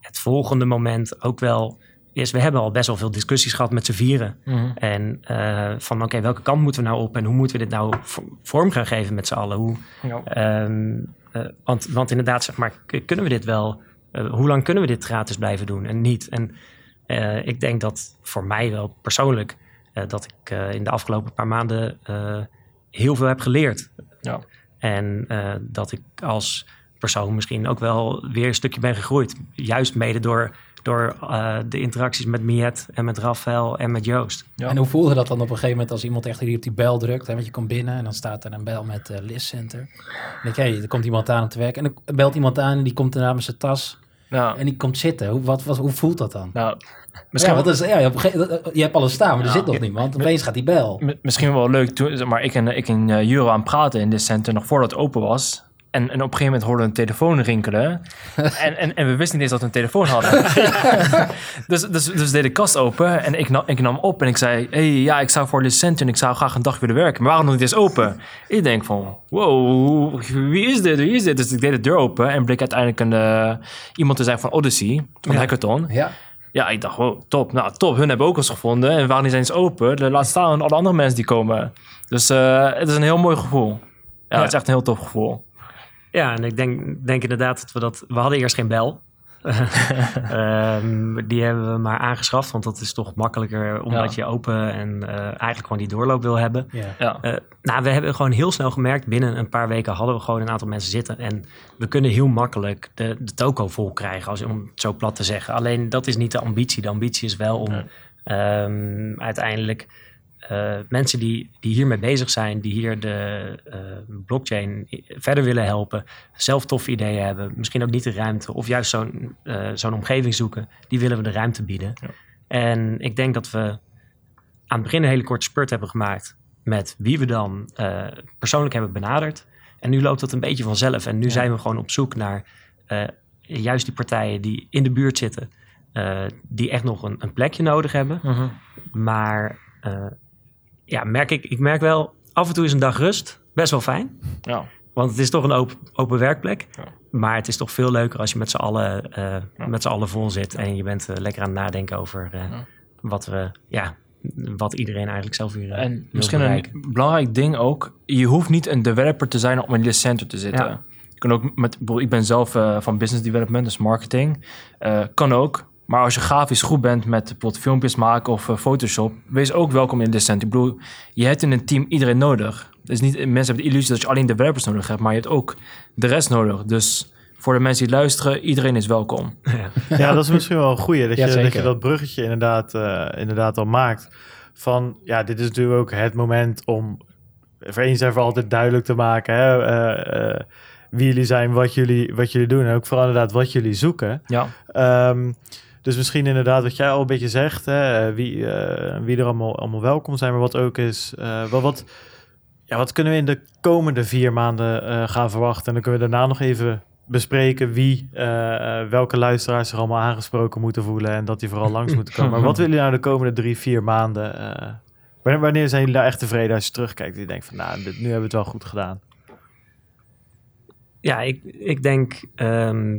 het volgende moment ook wel is... We hebben al best wel veel discussies gehad met z'n vieren. Mhm. En eh, van oké, welke kant moeten we nou op? En hoe moeten we dit nou vo- vorm gaan geven met z'n allen? Hoe, Ja. Ehm, eh, want, want inderdaad, zeg maar, kunnen we dit wel? eh, hoe lang kunnen we dit gratis blijven doen en niet? En ik denk dat voor mij wel persoonlijk, dat ik in de afgelopen paar maanden heel veel heb geleerd. Ja. En dat ik als persoon misschien ook wel weer een stukje ben gegroeid. Juist mede door, door eh, de interacties met Miet en met Rafael en met Joost. Ja. En hoe voelde dat dan op een gegeven moment als iemand echt hier op die bel drukt? Hè? Want je komt binnen en dan staat er een bel met eh List Center. En denk je, hey, er komt iemand aan om te werken. En dan belt iemand aan en die komt daarna met zijn tas Ja. en die komt zitten. Hoe, wat, wat, hoe voelt dat dan? Nou, misschien, ja, wat is, ja, je, op een gegeven- je hebt alles staan, maar er zit nog niemand. Opeens gaat die bel. misschien wel leuk, toen, maar ik en, ik en eh, Juro aan het praten in dit center nog voordat het open was. En, en op een gegeven moment hoorden we een telefoon rinkelen. en, en, en we wisten niet eens dat we een telefoon hadden. dus, dus, dus deed de kast open en ik, nam ik nam op en ik zei... hey, ja, ik zou voor dit center en ik zou graag een dag willen werken. Maar waren nog niet eens open. Ik denk van, wow, wie is dit? Wie is dit? Dus ik deed de deur open en bleek uiteindelijk een, eh, iemand te zijn van Odyssey, van Ja. Hackathon. Ja. Ja, ik dacht, wow, top. Nou, top. Hun hebben ook ons gevonden en waren niet eens open. Laat staan alle andere mensen die komen. Dus eh, het is een heel mooi gevoel. Ja, Ja. het is echt een heel tof gevoel. Ja, en ik denk, denk inderdaad dat we dat... We hadden eerst geen bel. Ehm, die hebben we maar aangeschaft, want dat is toch makkelijker omdat je open en eh, eigenlijk gewoon die doorloop wil hebben. Ja. Ja, Eh, nou, we hebben gewoon heel snel gemerkt, binnen een paar weken hadden we gewoon een aantal mensen zitten. En we kunnen heel makkelijk de, de toko vol krijgen, als, om het zo plat te zeggen. Alleen dat is niet de ambitie. De ambitie is wel om Nee. ehm, uiteindelijk eh, mensen die, die hiermee bezig zijn, die hier de eh, blockchain verder willen helpen, zelf toffe ideeën hebben, misschien ook niet de ruimte of juist zo'n eh, zo'n omgeving zoeken, die willen we de ruimte bieden. Ja. En ik denk dat we aan het begin een hele korte spurt hebben gemaakt met wie we dan persoonlijk hebben benaderd. En nu loopt dat een beetje vanzelf. En nu zijn we gewoon op zoek naar juist die partijen die in de buurt zitten, die echt nog een, een plekje nodig hebben. Mhm. Maar ja, merk ik, ik merk wel, af en toe is een dag rust best wel fijn. ja. Want het is toch een open, open werkplek. Ja. Maar het is toch veel leuker als je met z'n allen, eh, Ja. met z'n allen vol zit. En je bent eh, lekker aan het nadenken over eh, Ja. wat, we, ja, wat iedereen eigenlijk zelf weer eh, En misschien bereiken. een belangrijk ding ook. Je hoeft niet een developer te zijn om in dit center te zitten. Je kan ook met, ik ben zelf van business development, dus marketing. Kan ook. Maar als je grafisch goed bent met bijvoorbeeld filmpjes maken of eh, Photoshop, wees ook welkom in dit center. Ik bedoel, je hebt in een team iedereen nodig. Dus niet, mensen hebben de illusie dat je alleen developers nodig hebt, maar je hebt ook de rest nodig. Dus voor de mensen die luisteren, iedereen is welkom. Ja. Ja, dat is misschien wel een goeie. Dat, Ja, je, dat zeker. je dat bruggetje inderdaad, eh, inderdaad al maakt. Van, ja, dit is natuurlijk ook het moment om voor eens en voor altijd duidelijk te maken... Hè, eh, eh, wie jullie zijn, wat jullie, wat jullie doen... en ook vooral inderdaad wat jullie zoeken. Ja, Ehm, dus misschien inderdaad wat jij al een beetje zegt... Hè, eh, wie, eh, wie er allemaal, allemaal welkom zijn... maar wat ook is... eh, wat, wat, ja, wat kunnen we in de komende vier maanden eh, gaan verwachten? En dan kunnen we daarna nog even bespreken wie, welke luisteraars zich allemaal aangesproken moeten voelen en dat die vooral langs moeten komen. Maar wat willen jullie nou de komende drie, vier maanden? eh, wanneer, wanneer zijn jullie daar echt tevreden als je terugkijkt? Die denkt van, nou, dit, nu hebben we het wel goed gedaan. Ja, ik, ik denk, ehm,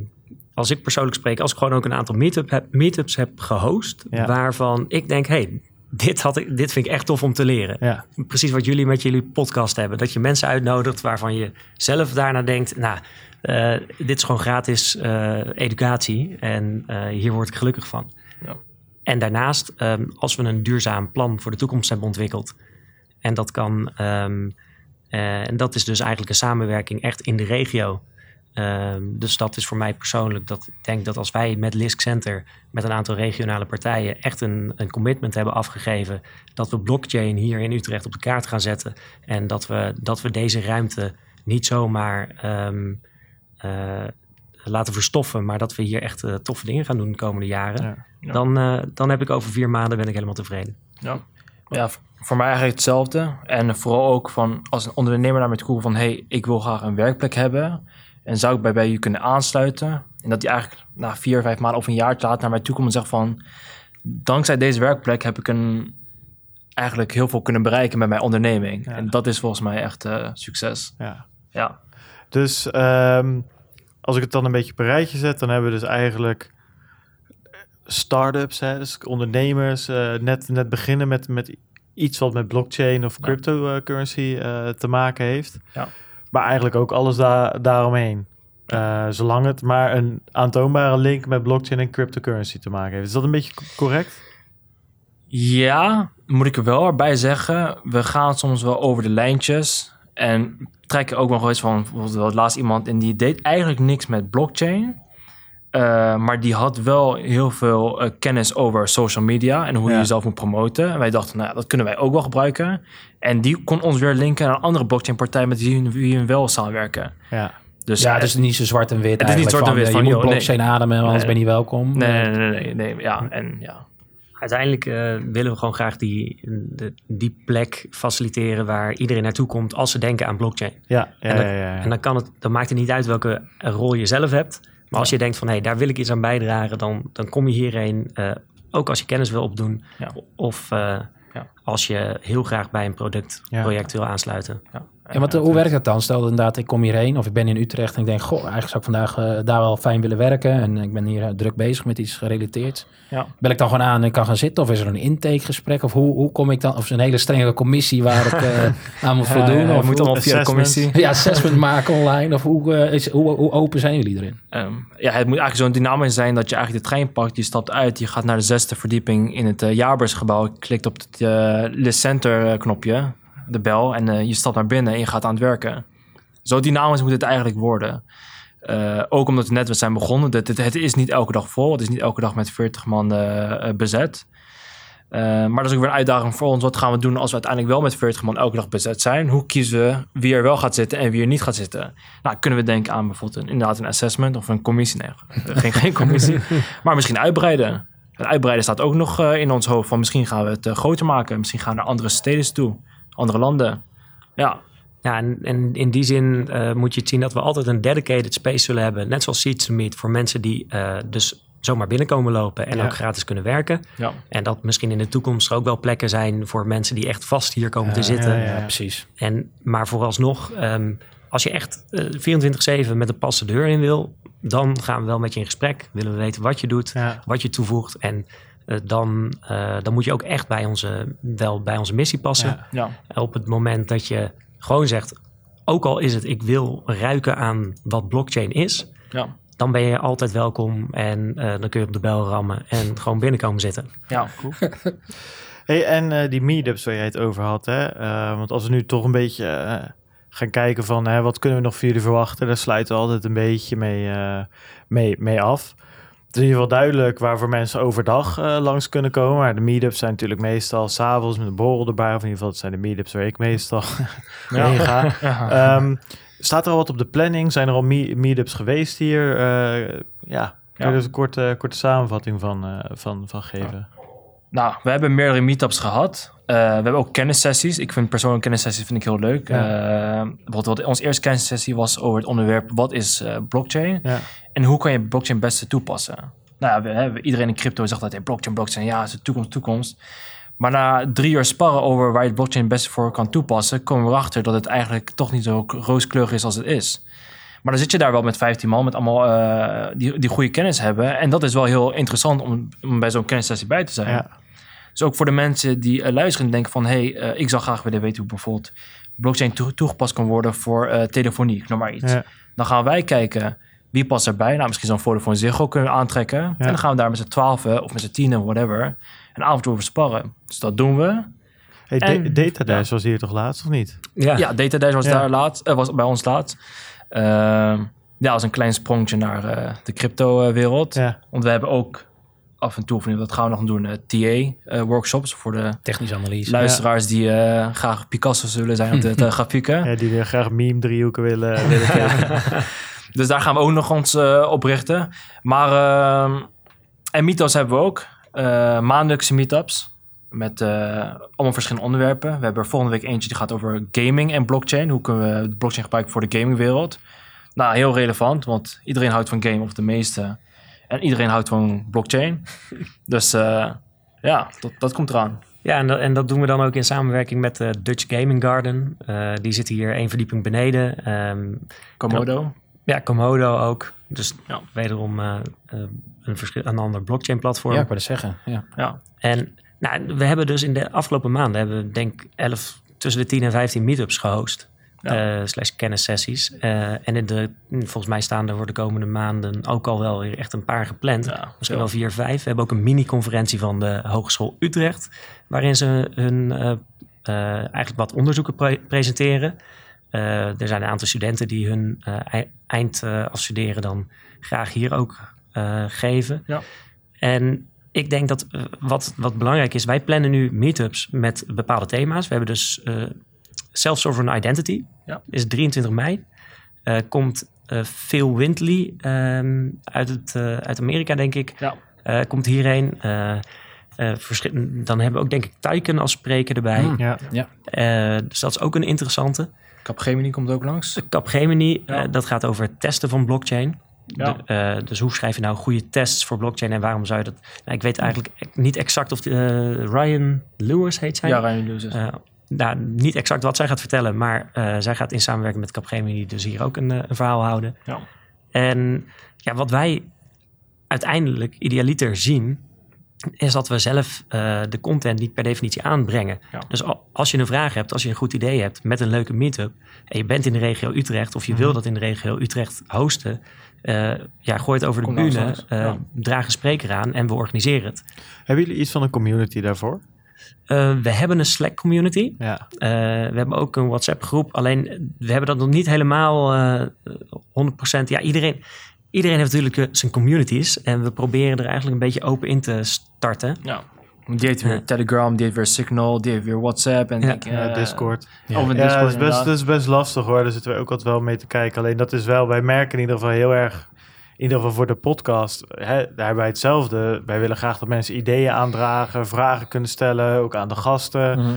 als ik persoonlijk spreek, als ik gewoon ook een aantal meetup heb, meetups heb gehost, Ja. waarvan ik denk, hey, dit, had ik, dit vind ik echt tof om te leren. Ja, Precies wat jullie met jullie podcast hebben. Dat je mensen uitnodigt waarvan je zelf daarna denkt, nou, eh, dit is gewoon gratis eh, educatie en eh, hier word ik gelukkig van. Ja. En daarnaast, ehm, als we een duurzaam plan voor de toekomst hebben ontwikkeld, en dat kan, ehm, eh, en dat is dus eigenlijk een samenwerking echt in de regio. Ehm, dus dat is voor mij persoonlijk dat ik denk dat als wij met Lisk Center met een aantal regionale partijen echt een, een commitment hebben afgegeven dat we blockchain hier in Utrecht op de kaart gaan zetten en dat we, dat we deze ruimte niet zomaar ehm, eh, laten verstoffen, maar dat we hier echt eh, toffe dingen gaan doen de komende jaren, Ja. Ja. Dan, eh, dan heb ik over vier maanden ben ik helemaal tevreden. Ja. ja, voor mij eigenlijk hetzelfde. En vooral ook van als een ondernemer naar me toe van... hey, ik wil graag een werkplek hebben. En zou ik bij, bij je kunnen aansluiten? En dat die eigenlijk na vier, vijf maanden of een jaar later naar mij toe komt en zegt van... dankzij deze werkplek heb ik een, eigenlijk heel veel kunnen bereiken met mijn onderneming. Ja. En dat is volgens mij echt eh, succes. ja. Ja, Dus ehm, als ik het dan een beetje op een rijtje zet, dan hebben we dus eigenlijk start-ups, hè, dus ondernemers, eh, net, net beginnen met, met iets wat met blockchain of cryptocurrency eh, te maken heeft. Ja. Maar eigenlijk ook alles daar daaromheen. Eh, zolang het maar een aantoonbare link met blockchain en cryptocurrency te maken heeft. Is dat een beetje co- correct? Ja, moet ik er wel erbij zeggen. We gaan soms wel over de lijntjes. En trek ook nog eens van, bijvoorbeeld laatst iemand en die deed eigenlijk niks met blockchain. Uh, maar die had wel heel veel uh, kennis over social media en hoe Ja. je jezelf moet promoten. En wij dachten, nou, dat kunnen wij ook wel gebruiken. En die kon ons weer linken naar een andere blockchain partij met wie we wel samenwerken. Ja. Dus ja, eh, het is niet zo zwart en wit Het is niet eigenlijk zwart en wit eh, van, je moet nee. blockchain ademen, anders Nee. ben je niet welkom. nee, Eh, nee, nee, nee, nee, ja, en ja. Uiteindelijk eh, willen we gewoon graag die, de, die plek faciliteren waar iedereen naartoe komt als ze denken aan blockchain. Ja, ja, En dat- ja, ja, ja. En dan, kan het, dan maakt het niet uit welke rol je zelf hebt. Maar als je denkt van hé, daar wil ik iets aan bijdragen, dan, dan kom je hierheen. eh, ook als je kennis wil opdoen. Ja. Of eh, Ja. als je heel graag bij een product, Ja. project wil aansluiten. En wat, hoe werkt dat dan? Stel inderdaad, ik kom hierheen of ik ben in Utrecht en ik denk, goh, eigenlijk zou ik vandaag eh, daar wel fijn willen werken. En ik ben hier eh, druk bezig met iets gerelateerd. Ja. Bel ik dan gewoon aan en kan gaan zitten? Of is er een intakegesprek? Of hoe, hoe kom ik dan? Of is een hele strenge commissie waar ik eh, aan moet voldoen? Of moet allemaal via de commissie. ja, assessment maken online? Of hoe, is, hoe, hoe open zijn jullie erin? Ehm, ja, het moet eigenlijk zo'n dynamisch zijn dat je eigenlijk de trein pakt, je stapt uit, je gaat naar de zesde verdieping in het Jaarbeursgebouw, klikt op het uh, Center knopje, de bel, en uh, je stapt naar binnen en je gaat aan het werken. Zo dynamisch moet het eigenlijk worden. Uh, ook omdat we net zijn begonnen. Het, het, het, is niet elke dag vol. Het is niet elke dag met 40 man uh, bezet. Uh, maar dat is ook weer een uitdaging voor ons. Wat gaan we doen als we uiteindelijk wel met 40 man elke dag bezet zijn? Hoe kiezen we wie er wel gaat zitten en wie er niet gaat zitten? Nou, kunnen we denken aan bijvoorbeeld een, inderdaad een assessment of een commissie. Nee, geen, geen commissie. maar misschien uitbreiden. Het uitbreiden staat ook nog in ons hoofd. Van misschien gaan we het groter maken. Misschien gaan we naar andere steden toe. Andere landen. Ja, ja, en, en, in die zin uh, moet je het zien dat we altijd een dedicated space zullen hebben. Net zoals Seeds Meet voor mensen die uh, dus zomaar binnenkomen lopen en Ja. ook gratis kunnen werken. ja. En dat misschien in de toekomst er ook wel plekken zijn voor mensen die echt vast hier komen te zitten. ja, precies. En, maar vooralsnog, um, als je echt uh, 24-7 met een passen deur in wil, dan gaan we wel met je in gesprek. Willen we weten wat je doet, wat je toevoegt. En dan, uh, dan moet je ook echt bij onze, wel bij onze missie passen. Ja. ja. Op het moment dat je gewoon zegt, ook al is het ik wil ruiken aan wat blockchain is, ja. dan ben je altijd welkom en uh, dan kun je op de bel rammen en gewoon binnenkomen zitten. Ja, cool. Hey, en uh, die meetups waar jij het over had, hè? Uh, want als we nu toch een beetje uh, gaan kijken van hè, wat kunnen we nog van jullie verwachten, daar sluiten we altijd een beetje mee, uh, mee, mee af. Het is in ieder geval duidelijk waarvoor mensen overdag uh, langs kunnen komen. Maar de meetups zijn natuurlijk meestal s'avonds met een borrel erbij. Of in ieder geval, het zijn de meetups waar ik meestal Ja. heen ga. Ja. Um, staat er al wat op de planning? Zijn er al me meetups geweest hier? Uh, ja, kun je Ja. er een korte, korte samenvatting van, uh, van, van geven? Nou, we hebben meerdere meetups gehad. Uh, we hebben ook kennissessies. Ik vind persoonlijk kennissessies vind ik heel leuk. Ja. Uh, bijvoorbeeld, onze eerste kennissessie was over het onderwerp wat is uh, blockchain Ja. en hoe kan je blockchain het beste toepassen. Nou, ja, we, hè, iedereen in crypto zegt dat hey, blockchain, blockchain, ja, is de toekomst, toekomst. Maar na drie uur sparren over waar je blockchain het beste voor kan toepassen, komen we erachter dat het eigenlijk toch niet zo rooskleurig is als het is. Maar dan zit je daar wel met 15 man, met allemaal uh, die, die goede kennis hebben. En dat is wel heel interessant om, om bij zo'n kennissessie bij te zijn. Ja. Dus ook voor de mensen die uh, luisteren en denken van... hé, hey, uh, ik zou graag willen weten hoe bijvoorbeeld blockchain toe, toegepast kan worden voor uh, telefonie, ik noem maar iets. Ja. Dan gaan wij kijken wie past erbij. Nou, misschien zo'n Vodafone Ziggo kunnen aantrekken. En dan gaan we daar met z'n twaalfen of met z'n tienen, whatever, een avond over sparren. Dus dat doen we. Hey, En- ja. was hier toch laatst, of niet? Ja, Ja, Datadash was, Ja. daar laat, eh, was bij ons laatst. Ehm, ja, als een klein sprongje naar eh, de crypto-wereld. Ja. Want we hebben ook af en toe, dat gaan we nog doen, TA-workshops voor de Technische analyse. luisteraars die eh, graag Picasso zullen zijn op de, de grafieken. ja, die weer graag meme-driehoeken willen, willen. Dus daar gaan we ook nog ons eh, op richten. Maar, ehm, en meetups hebben we ook. Eh, maandelijkse meetups. Met eh, allemaal verschillende onderwerpen. We hebben er volgende week eentje die gaat over gaming en blockchain. Hoe kunnen we blockchain gebruiken voor de gamingwereld? Nou, heel relevant, want iedereen houdt van game, of de meeste. En iedereen houdt van blockchain. Dus eh, ja, dat, dat komt eraan. Ja, en dat, en dat doen we dan ook in samenwerking met de Dutch Gaming Garden. Eh, die zit hier één verdieping beneden. Ehm, Komodo. ja, Komodo ook. Dus ja, wederom eh, eh, een, een ander blockchain platform. Ja, ik wou dat zeggen. Ja. Ja, En nou, we hebben dus in de afgelopen maanden, hebben we denk ik 11, tussen de 10 en 15 meetups gehost. Ja. eh, slash kennissessies. Eh, en in de, volgens mij staan er voor de komende maanden ook al wel weer echt een paar gepland. Ja, Misschien wel vier, vijf. We hebben ook een mini-conferentie van de Hogeschool Utrecht. Waarin ze hun, eh, eigenlijk wat onderzoeken pre- presenteren. Er zijn een aantal studenten die hun ei- eind afstuderen dan graag hier ook geven. Ja. En ik denk dat eh, wat, wat belangrijk is, wij plannen nu meetups met bepaalde thema's. We hebben dus eh Self-Sovereign Identity, Ja. is 23 mei. Eh, komt eh, Phil Windley ehm, uit, het, eh, uit Amerika, denk ik. Ja. Eh, komt hierheen. Eh, eh, dan hebben we ook, denk ik, Taiken als spreker erbij. Hmm. Ja. Eh, dus dat is ook een interessante. Capgemini komt ook langs. Capgemini, Ja. dat gaat over het testen van blockchain. Ja. De- eh, dus hoe schrijf je nou goede tests voor blockchain en waarom zou je dat... Nou, ik weet eigenlijk niet exact of... eh, Ryan Lewis heet zij. Ja, Ryan Lewis. is- Eh, nou, niet exact wat zij gaat vertellen, maar zij gaat in samenwerking met Capgemini dus hier ook een, een verhaal houden. Ja. En ja, wat wij uiteindelijk idealiter zien, is dat we zelf de content niet per definitie aanbrengen. Ja. Dus al- als je een vraag hebt, als je een goed idee hebt met een leuke meetup en je bent in de regio Utrecht of je Mhm. wil dat in de regio Utrecht hosten, eh, ja, gooi het over de Kom bühne, eh, Ja. draag een spreker aan en we organiseren het. Hebben jullie iets van een community daarvoor? Eh, we hebben een Slack community. Ja. Eh, we hebben ook een WhatsApp groep. Alleen we hebben dat nog niet helemaal eh 100%. Ja, iedereen, iedereen heeft natuurlijk zijn communities. En we proberen er eigenlijk een beetje open in te starten. ja. Die heeft weer Ja. Telegram, die heeft weer Signal, die heeft weer WhatsApp en Ja. eh, Discord. Ja. Of een Ja, Discord dat is, best, inderdaad. dat is best lastig hoor. Daar zitten we ook altijd wel mee te kijken. Alleen dat is wel, wij merken in ieder geval heel erg, in ieder geval voor de podcast, hè, daar hebben wij hetzelfde. Wij willen graag dat mensen ideeën aandragen, vragen kunnen stellen, ook aan de gasten. Mhm.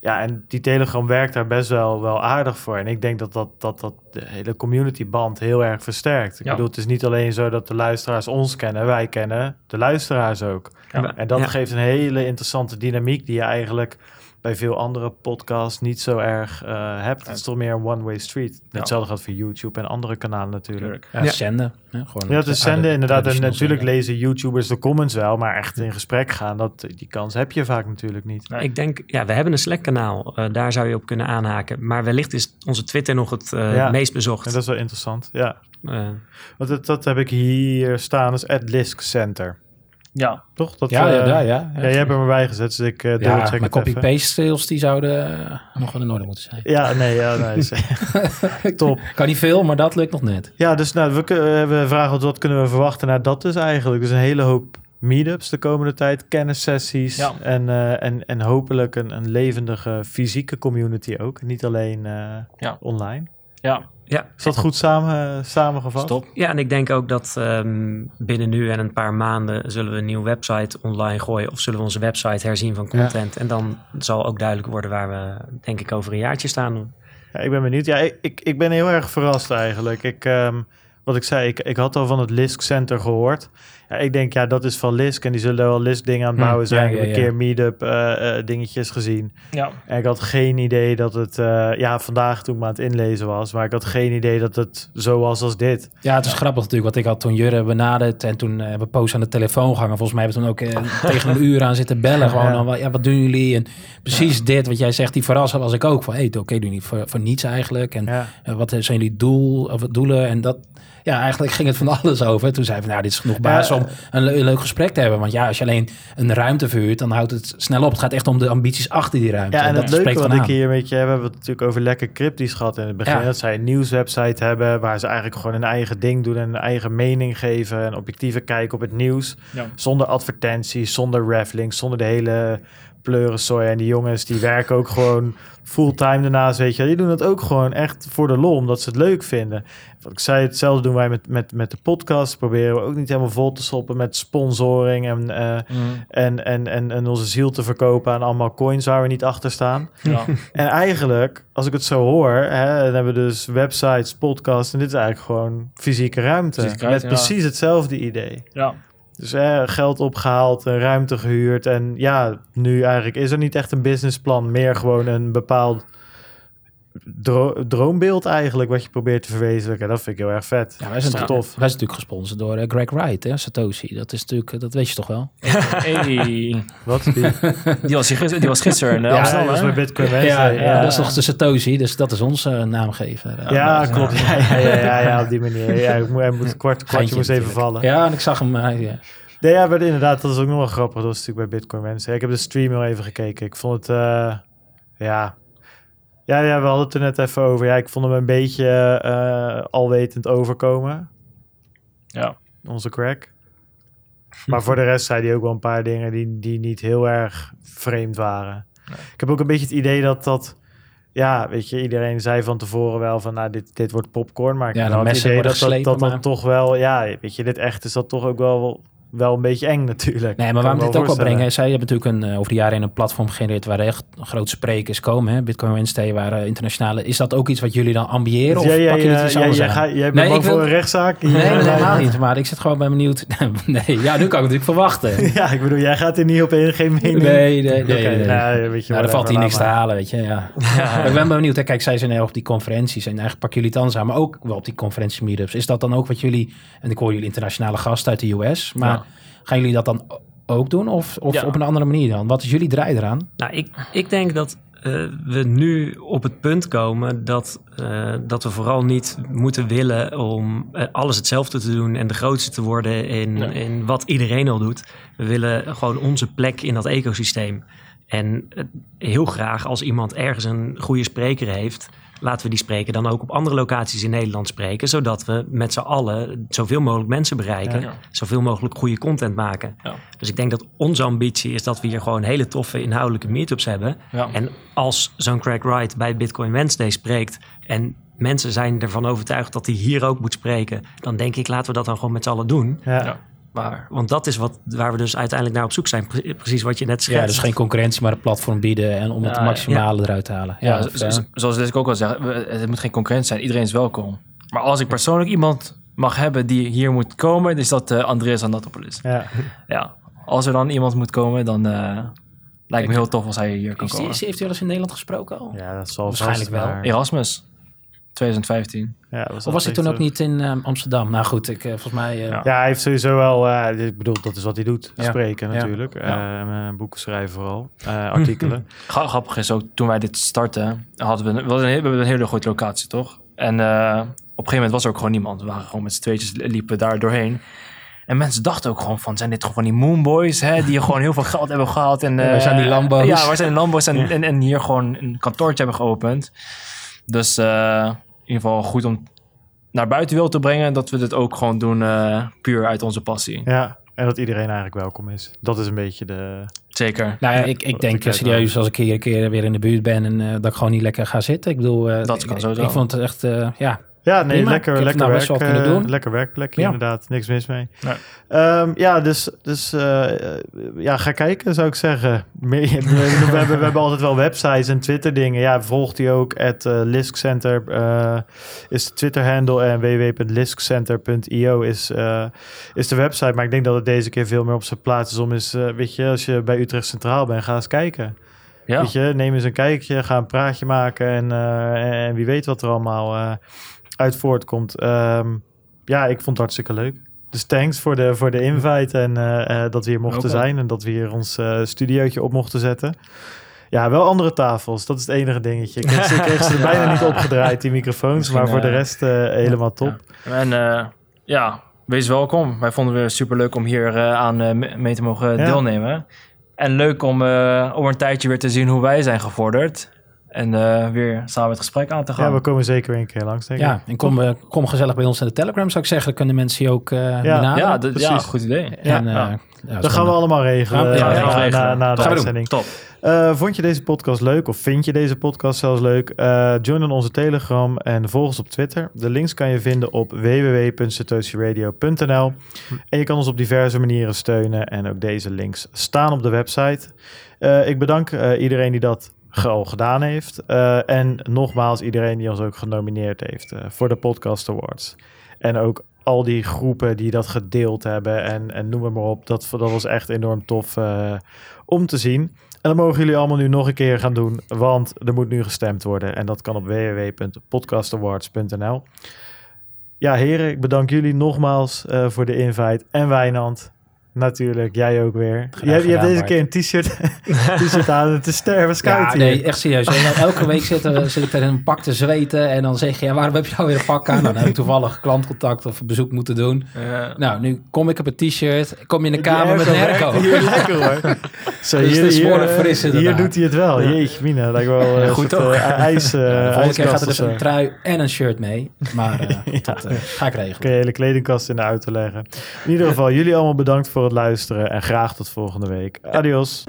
Ja, en die Telegram werkt daar best wel, wel aardig voor. En ik denk dat dat, dat, dat de hele communityband heel erg versterkt. Ik Ja. bedoel, het is niet alleen zo dat de luisteraars ons kennen, wij kennen de luisteraars ook. Ja. En dat Ja. geeft een hele interessante dynamiek die je eigenlijk bij veel andere podcasts niet zo erg eh, hebt. Het is toch meer een one-way street. Ja. Hetzelfde geldt voor YouTube en andere kanalen natuurlijk. Tuurlijk. Ja, zenden. hè, gewoon Ja, het is zenden inderdaad. En natuurlijk zenden. lezen YouTubers de comments wel, maar echt in gesprek gaan, dat, die kans heb je vaak natuurlijk niet. Nee. Ik denk, ja, we hebben een Slack-kanaal. Eh, daar zou je op kunnen aanhaken. Maar wellicht is onze Twitter nog het eh, Ja. meest bezocht. En dat is wel interessant, ja. Want dat, dat heb ik hier staan als at Lisk Center. Ja, Toch? Dat, Ja, ja, eh, ja, ja. ja, jij hebt er maar bij gezet, dus ik uh, Ja, maar copy-paste skills die zouden eh, nog wel in orde moeten zijn. Ja, nee, ja, nee. Top. Kan niet veel, maar dat lukt nog net. Ja, dus nou, we, we vragen wat, wat kunnen we verwachten. Nou, dat is eigenlijk dus een hele hoop meetups de komende tijd, kennissessies Ja. en, eh, en, en hopelijk een, een levendige fysieke community ook. Niet alleen eh, Ja. online. ja. Ja, Is dat goed samen, samengevat? Stop. Ja, en ik denk ook dat ehm, binnen nu en een paar maanden zullen we een nieuwe website online gooien. Of zullen we onze website herzien van content. En dan zal ook duidelijk worden waar we, denk ik, over een jaartje staan. Ja, ik ben benieuwd. Ja, ik, ik, ik ben heel erg verrast eigenlijk. Ik, ehm, wat ik zei, ik, ik had al van het Lisk Center gehoord. Ja, ik denk, ja, dat is van Lisk. En die zullen wel Lisk dingen aan het Hm, bouwen zijn. ja, ik heb ja, een keer meetup eh, dingetjes gezien. Ja. En ik had geen idee dat het... eh, ja, vandaag toen ik me aan het inlezen was. Maar ik had geen idee dat het zo was als dit. Ja, het is grappig natuurlijk, want ik had toen Jurre benaderd en toen hebben we poos aan de telefoon gehangen. Volgens mij hebben we toen ook tegen een uur aan zitten bellen. Gewoon dan, wat- ja, wat doen jullie? En precies dit, wat jij zegt, die verrassen was ik ook. Van, hey, oké, doe niet voor, voor niets eigenlijk. En wat zijn jullie doel, of doelen? En dat, ja, eigenlijk ging het van alles over. Toen zei we, nou, dit is genoeg basis om een, le- een leuk gesprek te hebben. Want ja, als je alleen een ruimte verhuurt, dan houdt het snel op. Het gaat echt om de ambities achter die ruimte. Ja, en het leuke wat van ik hier, je, we hebben het natuurlijk over lekker cryptisch gehad in het begin. Ja. Dat zij een nieuwswebsite hebben waar ze eigenlijk gewoon een eigen ding doen en een eigen mening geven. Een objectieve kijk op het nieuws. Ja. Zonder advertenties, zonder raffling, zonder de hele pleurensooi. En die jongens die werken ook gewoon fulltime daarnaast, weet je. Die doen dat ook gewoon echt voor de lol, omdat ze het leuk vinden. Wat ik zei, hetzelfde doen wij met, met, met de podcast. Proberen we ook niet helemaal vol te stoppen met sponsoring en, eh, en, en, en, en onze ziel te verkopen aan allemaal coins waar we niet achter staan. Ja. En eigenlijk, als ik het zo hoor, hè, dan hebben we dus websites, podcasts en dit is eigenlijk gewoon fysieke ruimte. Fysieke ruimte, met ja. precies hetzelfde idee. ja. Dus hè, geld opgehaald, ruimte gehuurd. En ja, nu eigenlijk is er niet echt een businessplan. Meer gewoon een bepaald dro- droombeeld eigenlijk wat je probeert te verwezenlijken. Dat vind ik heel erg vet. Ja, wij dat zijn, is toch natuurlijk- tof. wij zijn natuurlijk gesponsord door eh, Greg Wright, hè, Satoshi. Dat is natuurlijk, eh, dat weet je toch wel? Hey. Wat? Die, Die, was, die was gisteren in eh, ja, Amsterdam, was bij Bitcoin ja, ja, dat is toch de Satoshi, dus dat is onze eh, naamgever. Ja, klopt. Ja, ja, ja, ja, ja, op die manier. Ja, ik moet, hij moet, kwart, kwartje moest even natuurlijk. vallen. Ja, en ik zag hem. ja. Nee, ja, maar inderdaad, dat is ook nog wel grappig. Dat was natuurlijk bij Bitcoin Wednesday. Ik heb de stream al even gekeken. Ik vond het, eh, ja... Ja, ja, we hadden het er net even over. Ja, ik vond hem een beetje eh, alwetend overkomen. Ja. Onze crack. Maar voor de rest zei hij ook wel een paar dingen die, die niet heel erg vreemd waren. Ik heb ook een beetje het idee dat dat... Ja, weet je, iedereen zei van tevoren wel van... Nou, dit, dit wordt popcorn. Maar ik Ja, had de het idee dat dat, geslepen, dat, dat maar- toch wel... Ja, weet je, dit echt is dat toch ook wel, wel een beetje eng natuurlijk. Nee, maar waarom dit ook wel brengen? Zij hebben natuurlijk een, eh, over de jaren heen een platform gegenereerd waar echt grote sprekers komen. Hè? Bitcoin Wednesday, waar eh, internationale. Is dat ook iets wat jullie dan ambiëren? Of Ja, ja, jullie ja, het ja, anders jij, aan? ga- jij bent Nee, bang ik wil- voor een rechtszaak? Nee, nee, Ja, helemaal niet. Maar ik zit gewoon bij benieuwd. nee, ja, nu kan ik natuurlijk verwachten. Ja, ik bedoel, jij gaat er niet op in, geen mening. Nee, nee, nee. Nee. nou, weet je, Nou, er valt hier niks te halen, weet je. Ja. Ik ben benieuwd. Hè. Kijk, zij zijn heel op die conferenties en eigenlijk pakken jullie het aan, maar ook wel op die conferentie meetups. Is dat dan ook wat jullie, en ik hoor jullie internationale gasten uit de US, maar Ja. Gaan jullie dat dan ook doen of, of Ja. op een andere manier dan? Wat is jullie draai eraan? Nou, ik, ik denk dat eh, we nu op het punt komen dat, eh, dat we vooral niet moeten willen om eh, alles hetzelfde te doen en de grootste te worden in, Ja. in wat iedereen al doet. We willen gewoon onze plek in dat ecosysteem. En heel graag als iemand ergens een goede spreker heeft, laten we die spreker dan ook op andere locaties in Nederland spreken, zodat we met z'n allen zoveel mogelijk mensen bereiken, Ja. zoveel mogelijk goede content maken. Ja. Dus ik denk dat onze ambitie is dat we hier gewoon hele toffe inhoudelijke meetups hebben. Ja. En als zo'n Craig Wright bij Bitcoin Wednesday spreekt en mensen zijn ervan overtuigd dat hij hier ook moet spreken, dan denk ik laten we dat dan gewoon met z'n allen doen. Ja. Want dat is wat, waar we dus uiteindelijk naar op zoek zijn. Pre- Precies wat je net schetst. Ja, dus geen concurrentie, maar een platform bieden en om het Ja, maximale eruit te halen. Ja, Ja, zo- of, zo- eh, zoals ik ook al zeg, we- het moet geen concurrentie zijn. Iedereen is welkom. Maar als ik persoonlijk iemand mag hebben die hier moet komen, dan is dat eh, Andreas Anatopoulos. Ja. Ja, als er dan iemand moet komen, dan eh, lijkt me heel tof als hij hier kan komen. heeft hij wel eens in Nederland gesproken al? ja, dat zal Waarschijnlijk wel. Erasmus, 2015. Ja, dat Of was hij toen ook niet in eh, Amsterdam? Nou goed, ik, eh, volgens mij... eh, Ja. Ja, hij heeft sowieso wel, eh, ik bedoel, dat is wat hij doet, Ja. spreken natuurlijk. Ja. Boeken schrijven vooral, eh, artikelen. Gra- Grappig is ook, toen wij dit starten, hadden we, een- we, hebben een hele grote locatie, toch? En eh, op een gegeven moment was er ook gewoon niemand. We waren gewoon met z'n tweetjes, liepen daar doorheen. En mensen dachten ook gewoon van, zijn dit gewoon van die moonboys, hè? Die gewoon heel veel geld hebben gehad. En, Ja, waar zijn die Lambo's? Ja, waar zijn die Lambo's? En, en, en hier gewoon een kantoortje hebben geopend. Dus eh, in ieder geval goed om naar buitenwereld te brengen. Dat we dit ook gewoon doen eh, puur uit onze passie. ja, en dat iedereen eigenlijk welkom is. Dat is een beetje de... Zeker. Nou ja, ik, ik denk ik eh, serieus als ik hier een keer weer in de buurt ben en eh, dat ik gewoon niet lekker ga zitten. Ik bedoel, eh, Dat kan ik, sowieso. ik vond het echt, eh, ja, Ja, nee, Prima. lekker, Ik heb lekker, nou werk, wel kunnen eh, doen. lekker werkplekje Ja. inderdaad. Niks mis mee. Nee. Ehm, ja, dus, dus eh, eh, ja, ga kijken zou ik zeggen. Meer- we, hebben, we hebben altijd wel websites en Twitter dingen. Ja, volgt die ook. At uh, Liskcenter eh, is de Twitter handle en www.liskcenter.io is, eh, is de website. Maar ik denk dat het deze keer veel meer op zijn plaats is om eens, eh, weet je, als je bij Utrecht Centraal bent, ga eens kijken. Ja. Weet je, neem eens een kijkje, ga een praatje maken en, eh, en wie weet wat er allemaal eh, uit voortkomt. Ehm, ja, ik vond het hartstikke leuk. Dus thanks voor de, voor de invite en eh, eh, dat we hier mochten zijn en dat we hier ons eh studiootje op mochten zetten. Ja, wel andere tafels, dat is het enige dingetje. Ik kreeg, ze- er bijna niet opgedraaid, die microfoons, Misschien, maar voor de rest helemaal top. En eh, ja, wees welkom. Wij vonden het super leuk om hier aan me- mee te mogen Ja. deelnemen. En leuk om uh, over een tijdje weer te zien hoe wij zijn gevorderd. En uh, weer samen het gesprek aan te gaan. Ja, we komen zeker weer een keer langs, denk ik. ja. En kom, uh, kom gezellig bij ons in de Telegram, zou ik zeggen. Dan kunnen mensen je ook uh, Ja. benaderen. ja, dat- ja, precies. goed idee. En, ja. ja. Ja, Dat gaan we allemaal regelen Ja, eh, ja, na, regelen. de uitzending. Top. Uh, vond je deze podcast leuk of vind je deze podcast zelfs leuk? Uh, join dan onze Telegram en volg ons op Twitter. De links kan je vinden op www.satoshiradio.nl En je kan ons op diverse manieren steunen en ook deze links staan op de website. Uh, ik bedank iedereen die dat al gedaan heeft. en nogmaals iedereen die ons ook genomineerd heeft voor de Podcast Awards. En ook al die groepen die dat gedeeld hebben en, en noem maar op. Dat, dat was echt enorm tof uh, om te zien. En dat mogen jullie allemaal nu nog een keer gaan doen, want er moet nu gestemd worden. En dat kan op www.podcastawards.nl. Ja, heren, ik bedank jullie nogmaals voor de invite. En Wijnand, Natuurlijk, jij ook weer. Je, hebt- je gedaan, hebt deze Bart. keer een t-shirt t-shirt aan. Het is sterven scout Ja, hier. nee, echt serieus. En Elke week zitten we, zit ik er in een pak te zweten. En dan zeg je, ja, waarom heb je nou weer een pak aan? Nou, dan heb ik toevallig klantcontact of een bezoek moeten doen. Eh, Nou, nu kom ik op een t-shirt. Kom je in de kamer met een airco. Hier lekker hoor. Zo, Dus het is hier inderdaad. doet hij het wel. Jeetje, mina. Lijkt wel eh, goed soort, ook. eh, ijs, eh, Ja, de volgende keer gaat er dus een trui en een shirt mee. Maar eh, Ja. dat eh, ga ik regelen. Kun je hele kledingkast in de auto leggen. In ieder geval, jullie allemaal bedankt voor het luisteren. En graag tot volgende week. Adios.